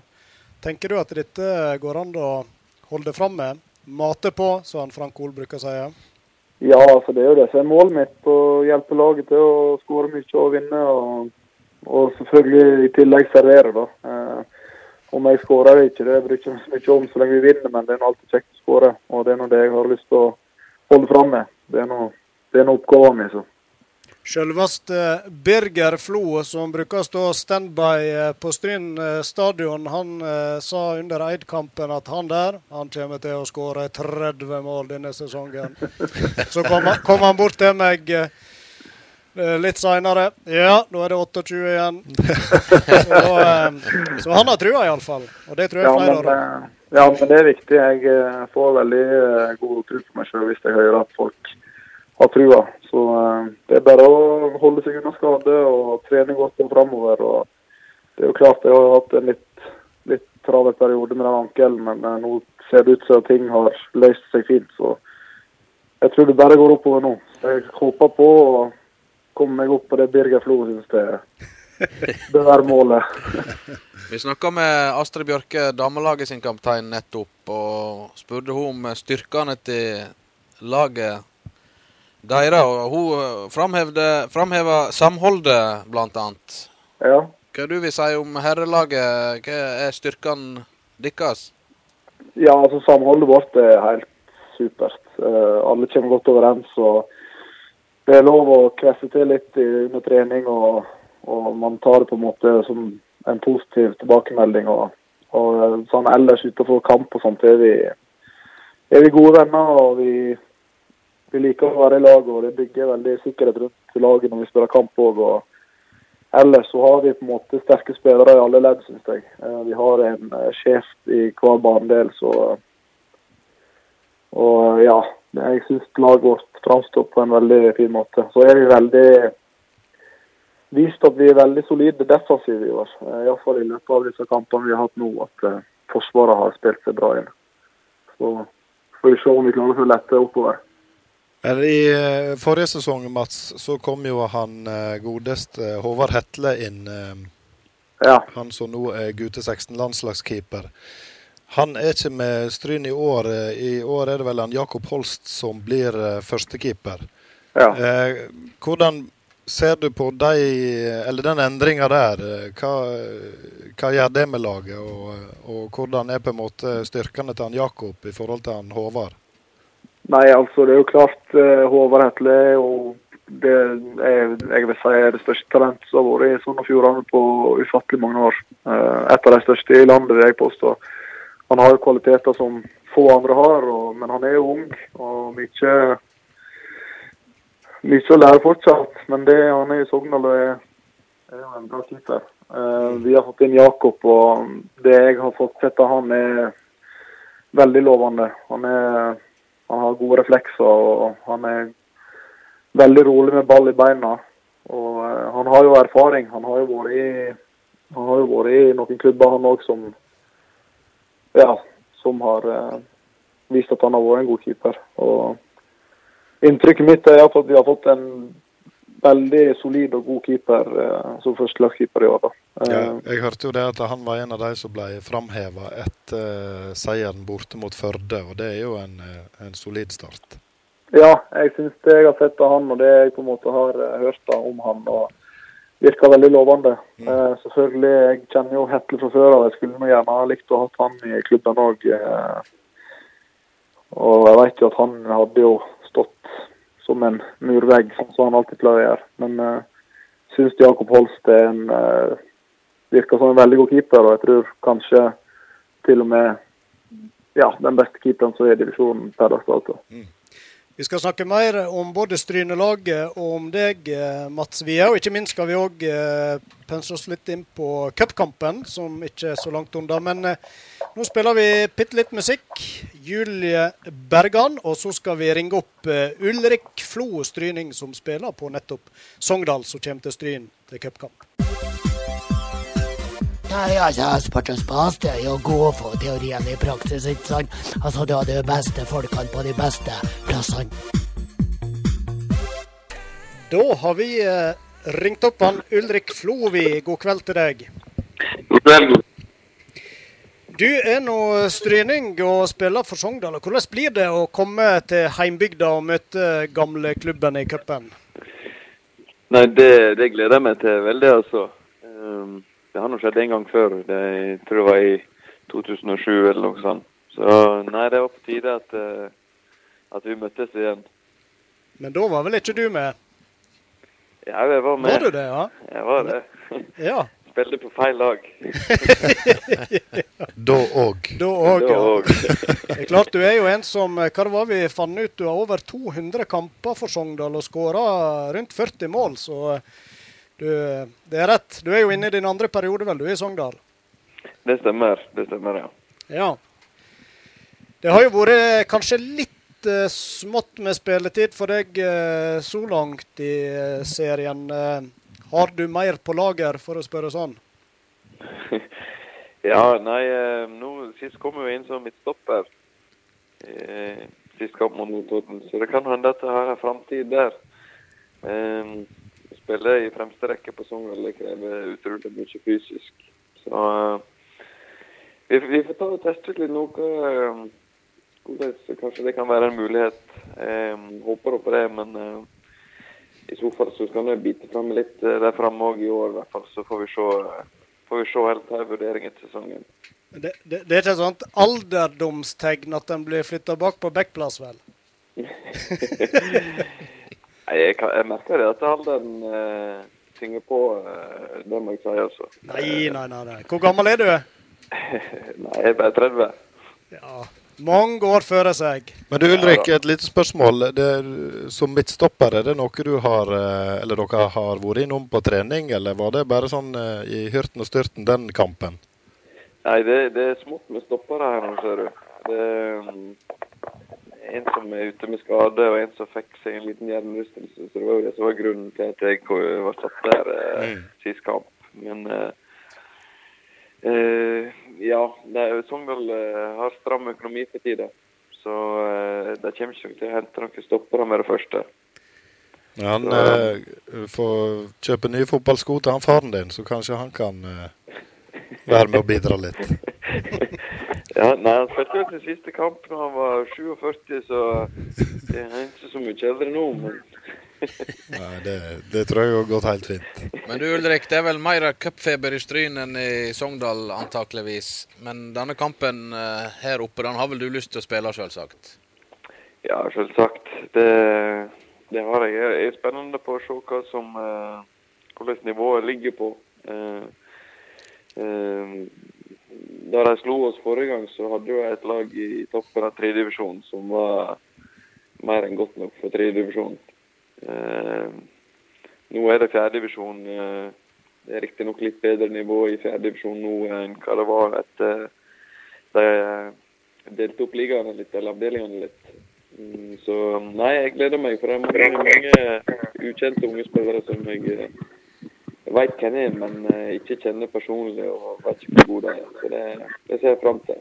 Tenker du at dette går an å holde fram med? Mate på, som Frank Ohl bruker å si? Ja, altså det er jo det som er målet mitt. Å hjelpe laget til å skåre mye og vinne. Og, og, selvfølgelig i tillegg servere, da. Uh, om jeg skårer eller ikke, det bryr jeg meg ikke om så lenge vi vinner, men det er alltid kjekt å skåre. Og det er nå det jeg har lyst til å holde fram med. Det er nå oppgaven min. Selveste Birger Flo, som bruker å stå standby eh, på Stryn eh, stadion, han eh, sa under Eid-kampen at han der han kommer til å skåre 30 mål denne sesongen. Så kom han, kom han bort til meg litt seinere. Ja, nå er det 28 igjen. Så, så han har trua, iallfall. Og det tror jeg flere har. Ja, ja, men det er viktig. Jeg får veldig god tro på meg sjøl hvis jeg hører at folk har trua. Så uh, det er bare å holde seg unna skade og trene godt og framover. Og det er jo klart jeg har hatt en litt, litt travel periode med den ankelen, men uh, nå ser det ut som ting har løst seg fint. Så jeg tror det bare går oppover nå. Jeg håper på å komme meg opp på det Birger Flo syns det er. Det er målet. Vi snakka med Astrid Bjørke, damelaget sin kaptein, nettopp, og spurte hun om styrkene til laget Deira, og hun eh, framheva samholdet, blant annet. Ja. Hva du vil si om herrelaget? Hva er styrkene deres? Ja, altså samholdet vårt er helt supert. Uh, alle kommer godt overens. og Det er lov å kvesse til litt under trening, og, og, man tar det på en måte som en positiv tilbakemelding. og, og eh, sånn Ellers utenfor kamp og sånt er vi, er vi gode venner. og vi vi liker å være i lag, og det bygger veldig sikkerhet rundt laget når vi spiller kamp òg. Ellers så har vi på en måte sterke spillere i alle ledd, syns jeg. Eh, vi har en eh, sjef i hver banedel, så Og ja, jeg syns laget vårt framstår på en veldig fin måte. Så er vi veldig vist at vi er veldig solide defensive i år. Eh, Iallfall i løpet av disse kampene vi har hatt nå, at Forsvaret har spilt seg bra inn. Så får vi se om vi klarer å lette oppover. I eh, forrige sesong, Mats, så kom jo han eh, godeste Håvard Hetle inn. Eh, ja. Han som nå er gutte 16-landslagskeeper. Han er ikke med Stryn i år. I år er det vel han Jakob Holst som blir førstekeeper. Ja. hvordan ser du på de, eller den endringa der? Hva, hva, gjør det med laget? Og, og hvordan er på en måte styrkene til han Jakob i forhold til han Håvard? Nei, altså det er jo klart uh, Håvard Hetle jo det er, jeg vil si er det største talentet som har vært i Sogn og Fjordane på ufattelig mange år. Uh, et av de største i landet, vil jeg påstå. Han har jo kvaliteter som få andre har, og, men han er jo ung og mye mye å lære fortsatt. Men det han er i Sogndal, er, er en bra keeper. Uh, vi har fått inn Jakob, og det jeg har fått sett av han, er veldig lovende. Han er han har gode reflekser og han er veldig rolig med ball i beina. Og uh, han har jo erfaring. Han har jo vært i, jo vært i noen klubber, han òg, som ja, som har uh, vist at han har vært en god keeper. Og inntrykket mitt er at vi har fått en veldig solid og god keeper uh, som førstelagskeeper i år. da. Ja, jeg hørte jo det at han var en av de som ble framheva etter uh, seieren borte mot Førde, og det er jo en, en solid start. Ja, jeg syns det jeg har sett av han, og det jeg på en måte har hørt om han, og virker veldig lovende. Mm. Selvfølgelig, Jeg kjenner jo Hetle fra før av, jeg skulle nå gjerne ha likt å ha han i klubben òg. og jeg vet jo at han hadde jo stått som en murvegg, som han alltid pleier å gjøre. Men uh, syns Jakob Holst er en uh, virker som en veldig god keeper. Og jeg tror kanskje til og med ja, den beste keeperen som er i divisjonen per dags dato. Vi skal snakke mer om både Strynelaget og om deg, eh, Mats Wie. Og ikke minst skal vi òg pense oss litt inn på cupkampen, som ikke er så langt unna. Men eh, nå spiller vi bitte litt musikk. Julie Bergan. Og så skal vi ringe opp eh, Ulrik Flo Stryning, som spiller på nettopp Sogndal, som kommer til Stryn til cupkamp. Nei, altså, spas det er jo å gå for teorien i praksis, ikke sant? Altså, du har de beste folkene på de beste plassene. Da har vi eh, ringt opp han Ulrik Flovi. God kveld til deg. God kveld. Du er nå stryning og spiller for Sogndal. Hvordan blir det å komme til heimbygda og møte gamle klubben i cupen? Nei, det, det gleder jeg meg til veldig, altså. Um, det har nå skjedd en gang før. Det, jeg tror det var i 2007 eller noe sånt. Så nei, det var på tide at, uh, at vi møttes igjen. Men da var vel ikke du med? Ja, jeg var med. Var du det, ja? Jeg var det. Ja. Spilte på feil lag. Da òg. Da òg, ja. Det er klart, du er jo en som Hva det var vi fant ut? Du har over 200 kamper for Sogndal og skåra rundt 40 mål, så du, det er rett. Du er jo inne i din andre periode, vel, du, i Sogndal? Det stemmer. Det stemmer, ja. Ja. Det har jo vært kanskje litt uh, smått med spilletid for deg uh, så langt i uh, serien. Eh, har du mer på lager, for å spørre sånn? Ja, nei, eh, nå sist kom jeg jo inn som midtstopper. Eh, sist kamp mot Notodden, så det kan hende at jeg har en framtid der. Eh, å spille i fremste rekke på Sogndal krever utrolig mye fysisk. Så eh, vi, vi får ta og teste ut litt eh, hvordan kanskje det kan være en mulighet. Eh, håper på det, men eh, i så fall så skal vi bite fram litt der framme òg i år, i hvert fall. Så får vi se. får vi se helt her vurdering etter sesongen. Det, det, det er ikke et sånt alderdomstegn at den blir flytta bak på backplass, vel? Jeg, kan, jeg merker det at alderen uh, tynger på. Uh, det må jeg si, altså. Nei, nei, nei. nei. Hvor gammel er du? Nei, jeg er bare 30. Ja, Mange år før seg. Men du Ulrik, et lite spørsmål. Det, som midtstopper, er det noe du har eh, eller dere har vært innom på trening, eller var det bare sånn i hyrten og styrten den kampen? Nei, det, det er smått med stoppere her nå, ser du. Det um, en som er ute med skade, og en som fikk seg en liten hjernerystelse. Så det var jo det som var grunnen til at jeg var satt der eh, sist kamp. Men eh, eh, ja, det Sogndal eh, har stram økonomi for tida. Så eh, de kommer ikke til å hente noen stoppere med det første. Han eh, får kjøpe nye fotballsko til han faren din, så kanskje han kan være med og bidra litt. Ja, nei, Han spilte jo sin siste kamp da han var 47, så det er ikke så mye eldre nå. Men Nei, det, det tror jeg har gått helt fint. Men du Ulrik, det er vel mer cupfeber i Stryn enn i Sogndal antakeligvis. Men denne kampen eh, her oppe, den har vel du lyst til å spille, selvsagt? ja, selvsagt. Det, det har jeg. Det er spennende på å se hva som eh, hvordan nivået ligger på. Eh, eh, da de slo oss forrige gang, så hadde jo et lag i toppen av tredjedivisjonen som var mer enn godt nok for tredjedivisjonen. Eh, nå er det fjerdedivisjon. Eh, det er riktignok litt bedre nivå i fjerdedivisjon nå enn hva det var etter de eh, delte opp ligaene litt, eller avdelingene litt. Mm, så nei, jeg gleder meg, for det er mange, mange ukjente unge spillere som jeg, eh, jeg veit hvem er, men eh, ikke kjenner personlig og vet ikke hvor god de er. Så det, det ser jeg fram til.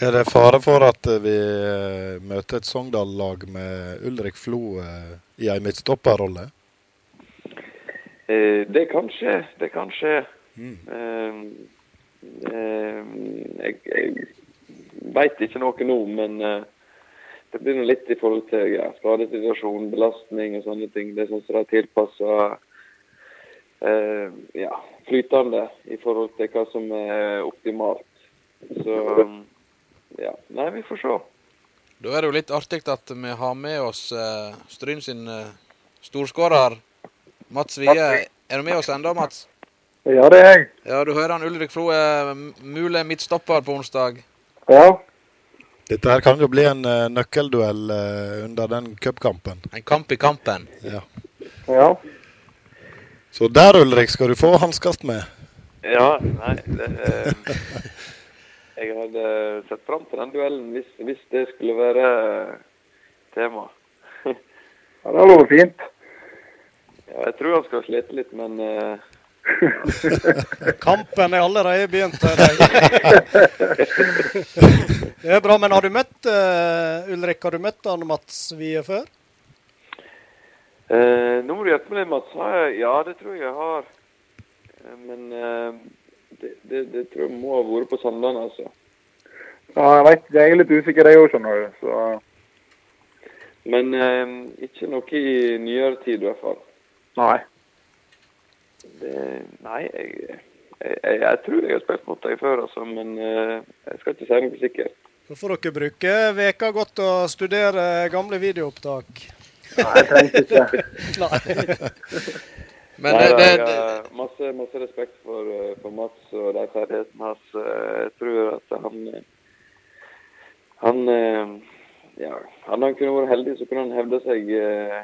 Er det fare for at eh, vi eh, møter et Sogndal-lag med Ulrik Flo i ei midtstopperrolle? Det kan skje. Det kan skje. Mm. Jeg jeg veit ikke noe nå, men det blir litt i forhold til ja, skadesituasjon, belastning og sånne ting. Det syns jeg som de er tilpassa eh, ja, flytende i forhold til hva som er optimalt. Så ja. Nei, vi får se. Da er det jo litt artig at vi har med oss eh, Stryn sin eh, storskårer Mats Wie. Er du med oss ennå, Mats? Ja, det er jeg. Ja, du hører han Ulrik Flo er mulig midtstopper på onsdag. Ja. Dette her kan jo bli en uh, nøkkelduell uh, under den cupkampen. En kamp i kampen. Ja. Ja. Så der, Ulrik, skal du få hanskast med. Ja, nei det, eh, Jeg hadde sett fram til den duellen hvis, hvis det skulle være eh, tema. ja det hadde vært fint. Ja, jeg tror han skal slite litt, men eh, Kampen er allerede begynt. Det er bra, men har du møtt uh, Ulrik, har du møtt han Mats Wie før? Eh, Nå må du hjelpe meg litt, Mats. Har jeg- Ja, det tror jeg jeg har. Eh, Men eh, det, det, det tror jeg må ha vært på Sandane, altså. Ja, jeg vet, jeg er litt usikker jeg òg, skjønner du. Så Men eh, ikke noe i nyere tid, i hvert fall. nei. Det, nei, jeg, jeg, jeg, jeg tror jeg har spilt mot deg før, altså, men eh, jeg skal ikke si noe sikkert. Så får dere bruke veka godt og studere gamle videoopptak. Nei, jeg trengte ikke. Nei. Men Nei, det, det, har masse, masse respekt for, eh, for Mats og de ferdighetene hans. Eh, Jeg tror at han eh, Han eh, ja, Hadde han kunne vært heldig, så kunne han hevde seg eh,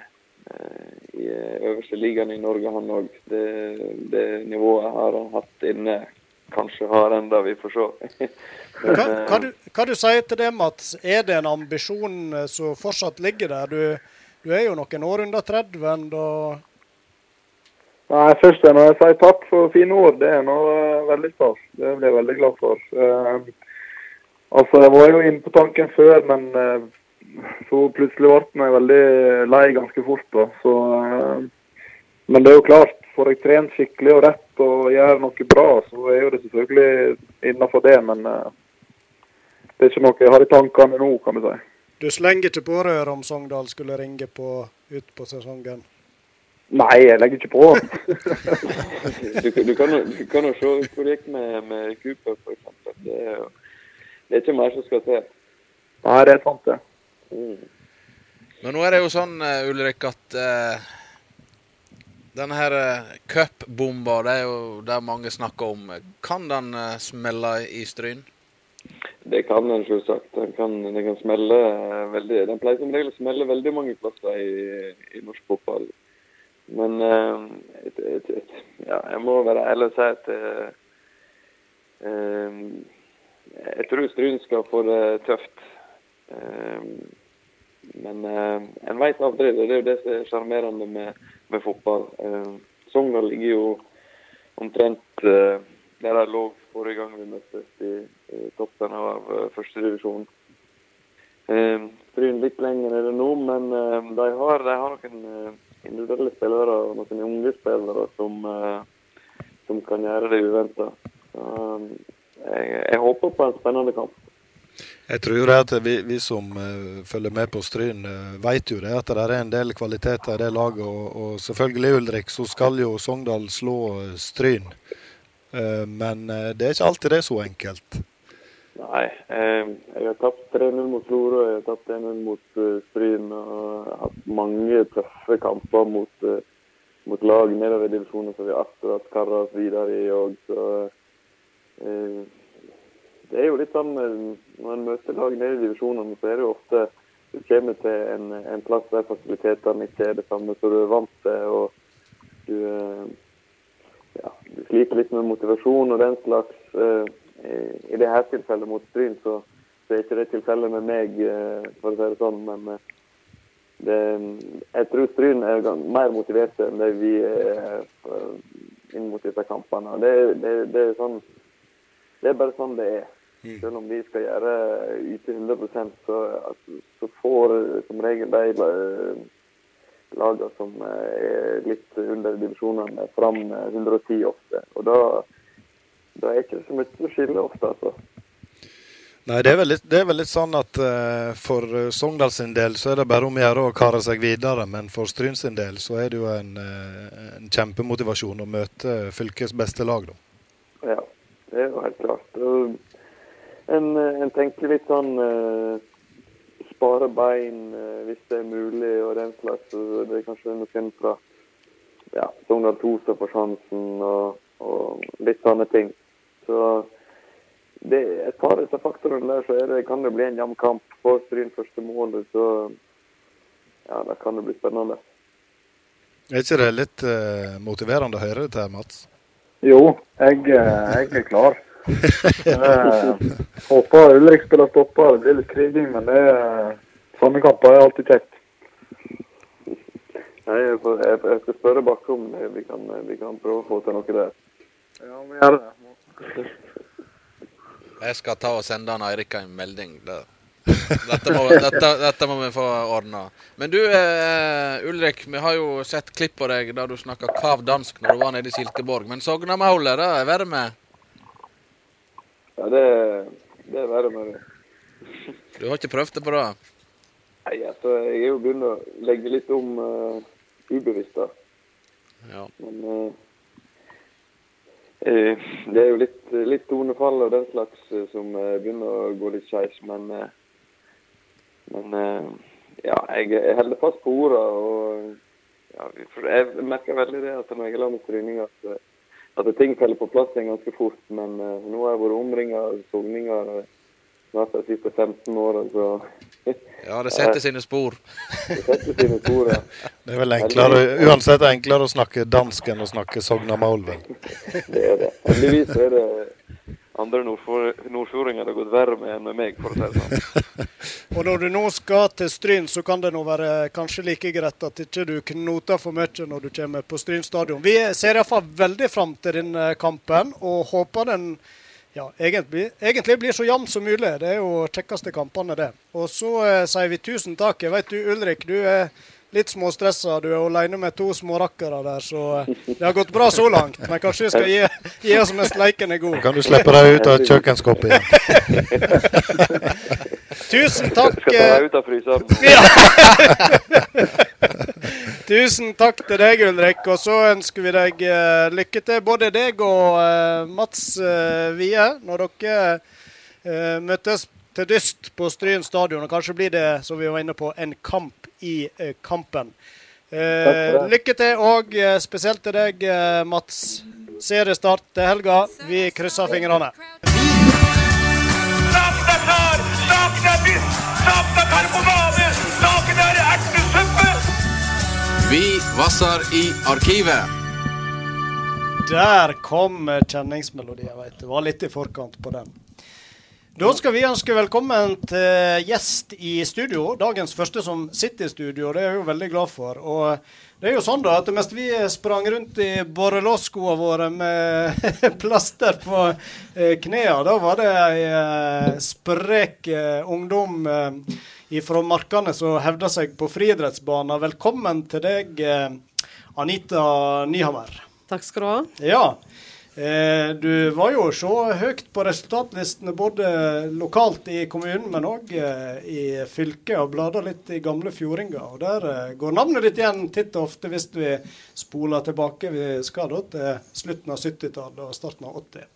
eh, i eh, øverste ligaen i Norge, han òg. Det, det nivået har han hatt inne. Kanskje har enda, vi får se. Men, Hva, eh, hva, du, hva du sier til det, Mats? Er det en ambisjon eh, som fortsatt ligger der? Du, du er jo noen år under 30 da Nei, først må jeg si takk for fine ord. Det er noe eh, veldig stas. Det blir jeg veldig glad for. Uh, altså, jeg var jo inne på tanken før, men uh, så plutselig ble jeg veldig lei ganske fort. da. Så, uh, men det er jo klart, får jeg trent skikkelig og rett og gjør noe bra, så er jo det selvfølgelig innafor det. Men det er ikke noe jeg har i tankene nå, kan du si. Du slenger ikke på røret om Sogndal skulle ringe på ut på sesongen? Nei, jeg legger ikke på. du, kan- du, kan, jo- du kan jo se hvor det gikk med, med Cooper, f.eks. Det, det er ikke mer som skal til. Nei, det er sant, det. Mm. men nå er det jo sånn, eh, Ulrik, at eh, denne her eh, cupbomba, det er jo det mange snakker om. Kan den eh, smelle i Stryn? Det kan den selvsagt. Den kan, den kan smelle eh, veldig Den pleier som regel å smelle veldig mange plasser i, i norsk fotball. Men eh, et, et, et, ja, jeg må være ærlig og si at eh, jeg tror Stryn skal få det tøft. Men en veit aldri. Det er jo det som er sjarmerende med, med fotball. Sogndal ligger jo omtrent der de lå forrige gang vi møttes i, i toppen av uh, førstedivisjon. Uh, Bryn litt lenger er det nå, men eh, de, har, de har noen eh, individuelle spillere og noen unge spillere som, eh, som kan gjøre det uventa. jeg, jeg håper på en spennende kamp. Jeg tror at vi, vi som eh, følger med på Stryn, uh, vet jo det at det er en del kvaliteter i det laget. Og, og selvfølgelig, Ulrik, så skal jo Sogndal slå eh, Stryn. Eh, men eh, det er ikke alltid det er så enkelt. Nei. Eh, jeg har tapt 3-0 mot Florø, jeg har tapt 1-0 mot Stryn. Og jeg har hatt mange tøffe kamper mot, mot lag nedover divisjonen som vi akkurat karra oss videre i òg. Så det er jo litt sånn når en møter lag nede i divisjonene, så er det jo ofte du kommer til en, en plass der fasilitetene ikke er det samme som du er vant til. og du, ja, du sliter litt med motivasjon og den slags. eh, I, det her tilfellet mot Stryn, så, så er ikke det tilfellet med meg, eh, for å si det sånn. Men eh, det, jeg tror Stryn er mer motiverte enn det vi er inn mot disse kampene. Det, det, det, er sånn, det er bare sånn det er. Selv om vi skal gjøre yte 100% så, så får som regel de lagene som eh, er litt under divisjonene, fram eh, 110 ofte. Og da, da er ikke så mye å skille ofte, altså. Nei, det er vel litt, det er vel litt sånn at uh, for uh, Sogndal sin del så er det bare om å gjøre å kare seg videre. Men for Stryn sin del så er det jo en, uh, en kjempemotivasjon å møte fylkets beste lag, da. Ja, det er jo helt klart. En, eh, en tenker litt sånn eh, Spare bein eh, hvis det er mulig og den slags. Det er kanskje noen fra ja, Sogndal 2 som får sjansen. og og litt sånne ting. Så det, et par av disse faktorene der, så er det, kan det bli en jevn kamp. Får Stryn første målet, så ja, da kan det bli spennende. Er ikke det litt uh, motiverende å høre dette, Mats? Jo, jeg, eh, jeg er klar. Jeg håper Ulrik spiller stopper. Det blir litt kriging, men det er, sånne kamper er alltid kjekt. Nei, jeg, jeg, jeg skal spørre Bakke om eh, vi kan, vi kan prøve å få til noe der. Ja, vi gjør det. Jeg skal ta og sende han Eirik en melding. der. Dette må, dette, dette må vi få ordna. Men du eh, Ulrik, vi har jo sett klipp på deg der du snakka kav dansk når du var nede i Silkeborg. Men Sognamålet, det er verre med. Ja, det, det er verre med det. Du har ikke prøvd det på det? Nei, altså, jeg er jo begynt å legge litt om uh, ubevisst, da. Ja. Men uh, uh, det er jo litt, litt tonefall og den slags som begynner å gå litt skeis. Men, men ja, jeg, jeg holder fast på ordene. Og ja, jeg merker veldig det at når jeg er med stryning, at, at ting faller på plass igjen ganske fort. Men uh, nå har jeg vært omringa av sogninger eh, snart de siste 15 åra, så Ja, det setter sine spor. det setter sine spor. Ja. Det er vel enklere, uansett enklere å snakke dansk enn å snakke sognamål, vel. Det er det. Heldigvis er det andre nordfjordinger det har gått verre med enn med meg, for å si det sånn. Og når du nå skal til Stryn, så kan det nå være kanskje like greit at ikke du knoter for mye når du kommer på Stryn stadion. Vi ser iallfall veldig fram til denne kampen, og håper den ja, egentlig, egentlig blir så jevn som mulig. Det er jo kjekkeste kampene, det. Og så eh, sier vi tusen takk. Jeg vet du, Ulrik, du er litt småstressa. Du er alene med to smårakkere der, så eh, det har gått bra så langt. Men kanskje vi skal gi, gi oss mens leiken er god. Kan du slippe deg ut av kjøkkenskapet igjen? Tusen takk. Skal ta eh, deg ut av fryseren. Tusen takk til deg, Ulrik. Og så ønsker vi deg eh, lykke til, både deg og eh, Mats eh, Wie, når dere eh, møtes til dyst på Stryn stadion. Og kanskje blir det, som vi var inne på, en kamp i eh, kampen. Eh, lykke til, og eh, spesielt til deg, Mats. Seriestart til helga. Vi krysser fingrene. Vi vasser i arkivet. Der kom kjenningsmelodien, veit du. Var litt i forkant på den. Da skal vi ønske velkommen til gjest i studio. Dagens første som sitter i studio. Det er jeg jo veldig glad for. Og det er jo sånn da at mens vi sprang rundt i borrelåsskoene våre med plaster på eh, knærne, da var det ei eh, sprek eh, ungdom fra Markane som hevda seg på friidrettsbanen. Velkommen til deg, Anita Nyhammer. Takk skal du ha. Ja. Eh, du var jo så høyt på resultatlistene både lokalt i kommunen, men òg eh, i fylket, og blada litt i gamle fjordinger. Og der eh, går navnet ditt igjen titt og ofte hvis vi spoler tilbake. Vi skal da til slutten av 70-tallet og starten av 80.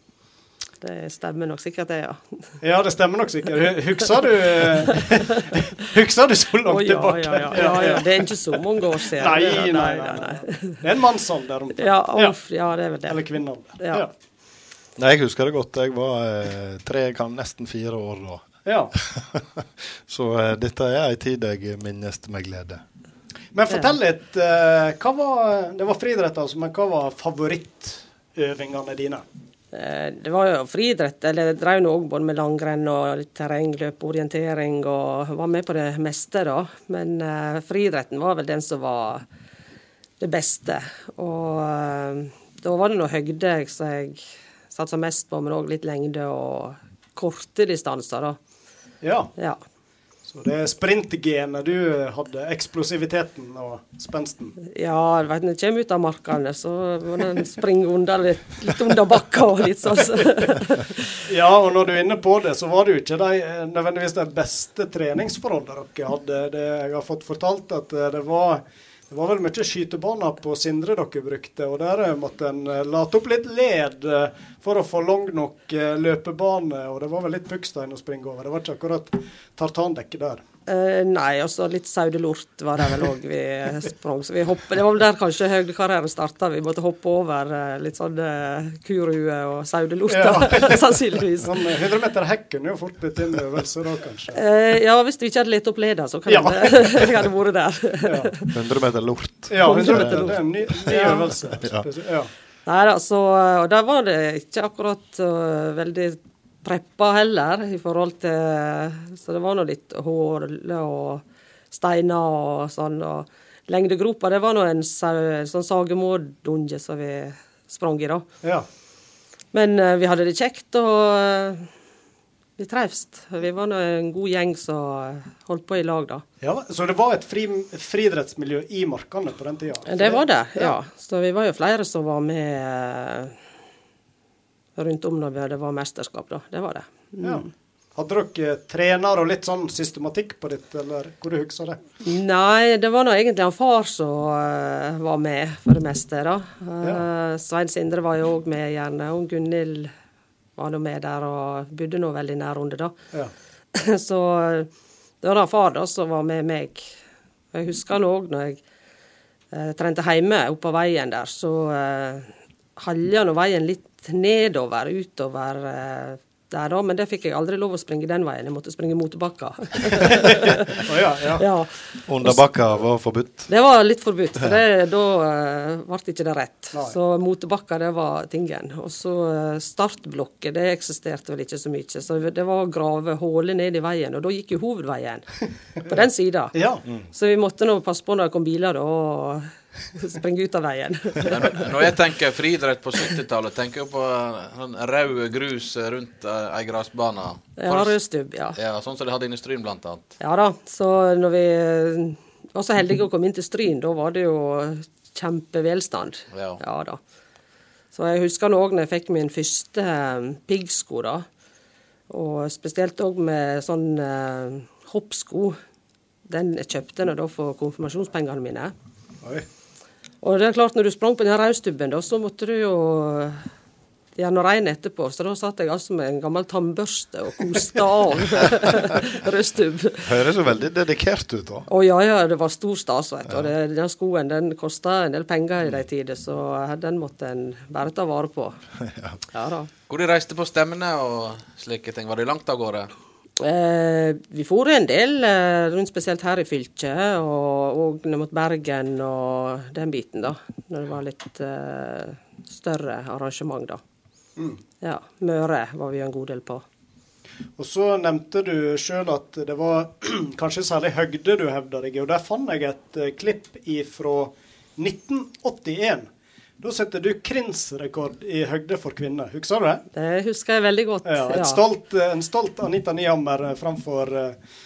Det stemmer nok sikkert, det, ja. Ja, det stemmer nok sikkert. Hu- Husker du eh, Husker du så langt tilbake? ja, ja, ja, ja. Det er ikke så mange år siden. Nei, nei, nei, nei. Det er en mannsalder omtrent. Ja, Ja. ja, det er vel det. Eller kvinnealder. Ja. Ja. Nei, jeg husker det godt. Jeg var eh, tre, kan nesten fire år da. ja. Så eh, dette er ei tid jeg minnes med glede. Men fortell litt. eh, hva var, det var friidrett, altså, men hva var favorittøvingene dine? Eh, Det var jo friidrett, eller jeg drev nå òg både med langrenn og terrengløp, orientering, og var med på det meste, da. Men uh, friidretten var vel den som var det beste. Og uh, da var det nå høgde som jeg satsa mest på, men òg litt lengde og korte distanser, da. Ja, Ja. Så det er sprintgenet du hadde. Eksplosiviteten og spensten. Ja, du vet, når jeg kommer ut av markene, så må en springe under litt, litt under bakka og litt sånn. Ja, og når du er inne på det, så var det jo ikke de, eh, nødvendigvis de beste treningsforholdene dere hadde. Det, jeg har fått fortalt at eh, det var det var vel mye skytebaner på Sindre dere brukte, og der eh, måtte en eh, late opp litt led eh, for å få lang nok løpebane. Og det var vel litt pukkstein å springe over. Det var ikke akkurat tartandekket der. Eh, nei, og så litt saudelort var det vel òg vi sprang. Så vi hoppet, det var vel der kanskje høydekarrieren starta. Vi måtte hoppe over uh, litt sånn uh, kurue og saudelort, Ja. sannsynligvis. Sånn 100 meter hekken er jo fort blitt en øvelse da, kanskje. Eh, ja, hvis du ikke hadde lett opp leda, så kan Ja. det jeg hadde vært der. 100 meter lort. Ja, 100 meter, det er en ny, ny øvelse. Ja. Ja. Nei da, så Og der var det ikke akkurat veldig preppa heller, i forhold til Så det var nå litt håle og steiner og sånn. Og lengdegropa, det var nå en sau- sånn sagemårdunge som vi sprang i, da. Ja. Men uh, vi hadde det kjekt, og uh, vi trivst. Vi var nå en god gjeng som holdt på i lag, da. Ja, så det var et fri, friidrettsmiljø i markene på den tida? Det var det, ja. Så vi var jo flere som var med eh, rundt om når det var mesterskap, da. Det var det. Mm. Ja. Hadde dere trener og litt sånn systematikk på ditt, eller hvor du husker det? Nei, det var nå egentlig han far som uh, var med for det meste, da. Eh, Svein Sindre var jo òg med, gjerne. Og Gunhild var nå med der og bodde nå veldig nær under, da. Ja. Så eh, det var da far da som var med meg. Jeg husker nå òg når jeg uh, trente hjemme oppå veien der, så uh, halja nå veien litt nedover, utover eh, der da, men det fikk jeg aldri lov å springe den veien. Jeg måtte springe motbakka. oh, ja, ja. ja. Underbakka var forbudt. Det var litt forbudt, for det, da uh, ble ikke det rett. Nei. Så motbakka, det var tingen. Og så uh, startblokker, det eksisterte vel ikke så mye. Så det var å grave huller ned i veien, og da gikk jo hovedveien på den sida. Ja. Så vi måtte nå passe på når det kom biler, da, og springe ut av veien. Når jeg tenker friidrett på 70-tallet, tenker jeg på sånn rød grus rundt eh, ei gressbane. Ja, rødstubb, ja. Ja, sånn som de hadde inne i Stryn, blant annet. Ja da. Så når vi var så heldige å komme inn til Stryn, da var det jo kjempevelstand. Ja. Ja da. Så jeg husker nå òg når jeg fikk min første eh, piggsko, da. Og spesielt òg med sånn eh, hoppsko. Den jeg kjøpte jeg da for konfirmasjonspengene mine. Oi. Og det er klart, når du sprang på den raustubben, da, så måtte du jo gjerne noe rein etterpå. Så da satt jeg altså med en gammel tannbørste og koste av rødstubb. Høres jo veldig dedikert ut, da. Å ja, ja, det var stor stas, vet du. Og det, den skoen den kosta en del penger i de tider, så den måtte en bare ta vare på. Ja da. Hvor de reiste på stemmene og slike ting? Var de langt av gårde? Eh, vi for en del eh, rundt, spesielt her i fylket, og, og ned mot Bergen og den biten, da. Når det var litt eh, større arrangement, da. Ja. Møre var vi en god del på. Og så nevnte du sjøl at det var kanskje særlig høgde du hevda deg i, og der fant jeg et eh, klipp fra 1981. Da setter du krinsrekord i høgde for kvinner. Husker du det? Det husker jeg veldig godt. Ja, et stolt, en stolt Anita Nyhammer eh, framfor uh,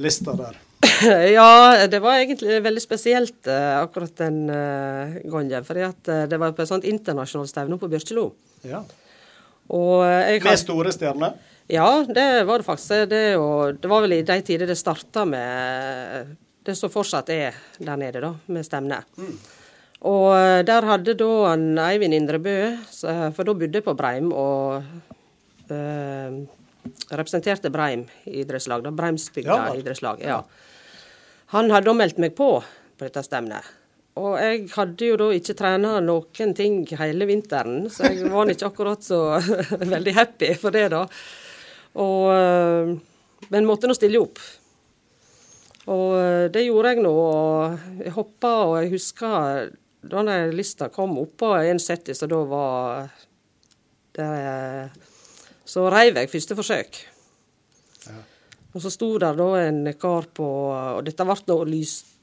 lista der. ja, det var egentlig veldig spesielt uh, akkurat den uh, gangen. fordi at eh, det var på et sånt internasjonalt stevne på Bjørkjelo. Ja. Og eh, jeg Med store stjerner. Ja, det var det faktisk. Det, og det var vel i de tider det starta med det som fortsatt er der nede, da, med stevne. Og eh, der hadde da han Eivind Indrebø, for da bodde jeg på Breim, og eh, representerte Breim idrettslag. da, Breimsbygda Ja. idrettslag. ja. Han hadde da meldt meg på på dette stevnet. Og jeg hadde jo da ikke trena noen ting hele vinteren, så jeg var ikke akkurat så veldig happy for det, da. Og, øh, men måtte nå stille opp. Og øh, det gjorde jeg nå. og Jeg hoppa, og jeg husker da den lista kom oppå 1,70, så da var der, Så reiv jeg første forsøk. Og så sto der da en kar på Og dette ble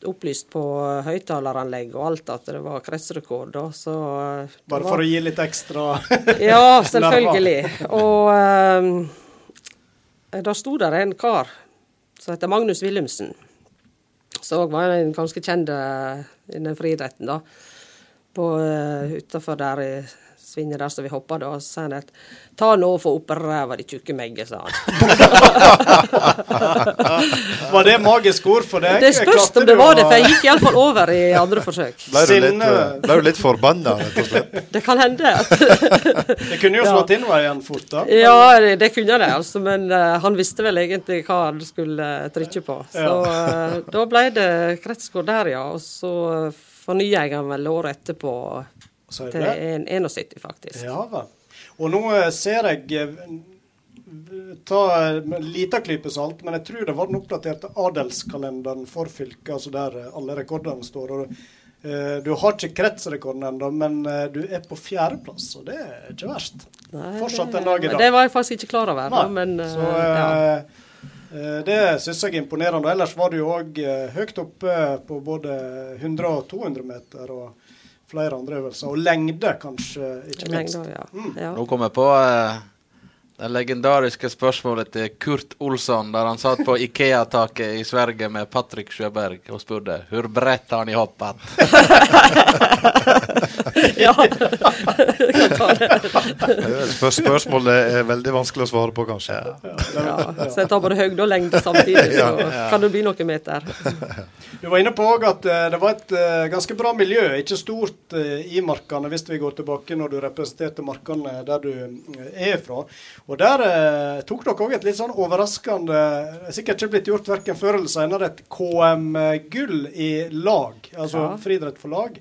opplyst på høyttaleranlegg og alt at det var kretsrekord, da, så Bare var- for å gi litt ekstra Ja, selvfølgelig. Og um, da sto der en kar som heter Magnus Wilhelmsen. òg var en ganske kjent eh, innen friidretten, da. På, uh, Utafor der i svinget der som vi hoppa da. Så sa han at ta nå og få opp ræva di, tjukke megge, sa han. Var det magisk ord for deg? Det spørs om det var det, for jeg gikk iallfall over i andre forsøk. Ble du litt, eh, ble du litt forbanna, rett og slett? Det kan hende. at Det kunne jo Ja. slått inn igjen fort, da. Ja, det, det kunne det, altså. Men uh, han visste vel egentlig hva han skulle eh, trykke på. Så uh, da ble det kretsgård der, ja. Og så uh, fornya jeg den vel året etterpå er til det. en- 71, faktisk. Ja vel. Og nå eh, ser jeg eh, Ta en liten klype salt, men jeg tror det var den oppdaterte adelskalenderen for fylket, altså der eh, alle rekordene står. og uh, Du har ikke kretsrekorden ennå, men uh, du er på fjerdeplass, og det er ikke verst. Nei, Fortsatt en dag i dag. Det var jeg faktisk ikke klar over. da, Men uh, Så eh, eh, det syns jeg er imponerende. Ellers var du jo òg høyt oppe på både 100 og 200 meter og flere andre øvelser. Og lengde, kanskje, ikke minst. Lengde, ja. Mm. ja. Nå kom jeg på eh, det legendariske spørsmålet til Kurt Olsson, der han satt på Ikea-taket i Sverige med Patrick Sjøberg og spurte hvor bredt har ni hoppet? ja. Spør spørsmålet er veldig vanskelig å svare på, kanskje. ja. Så jeg tar både høgde og lengde samtidig, så kan det bli noen meter. Du var inne på at eh, det var et eh, ganske bra miljø, ikke stort eh, i Markene, hvis vi går tilbake når du representerte Markene der du er fra. Og der tok dere òg et litt sånn overraskende Sikkert ikke blitt gjort verken før eller senere, et KM-gull i lag. Altså Ja. friidrett for lag.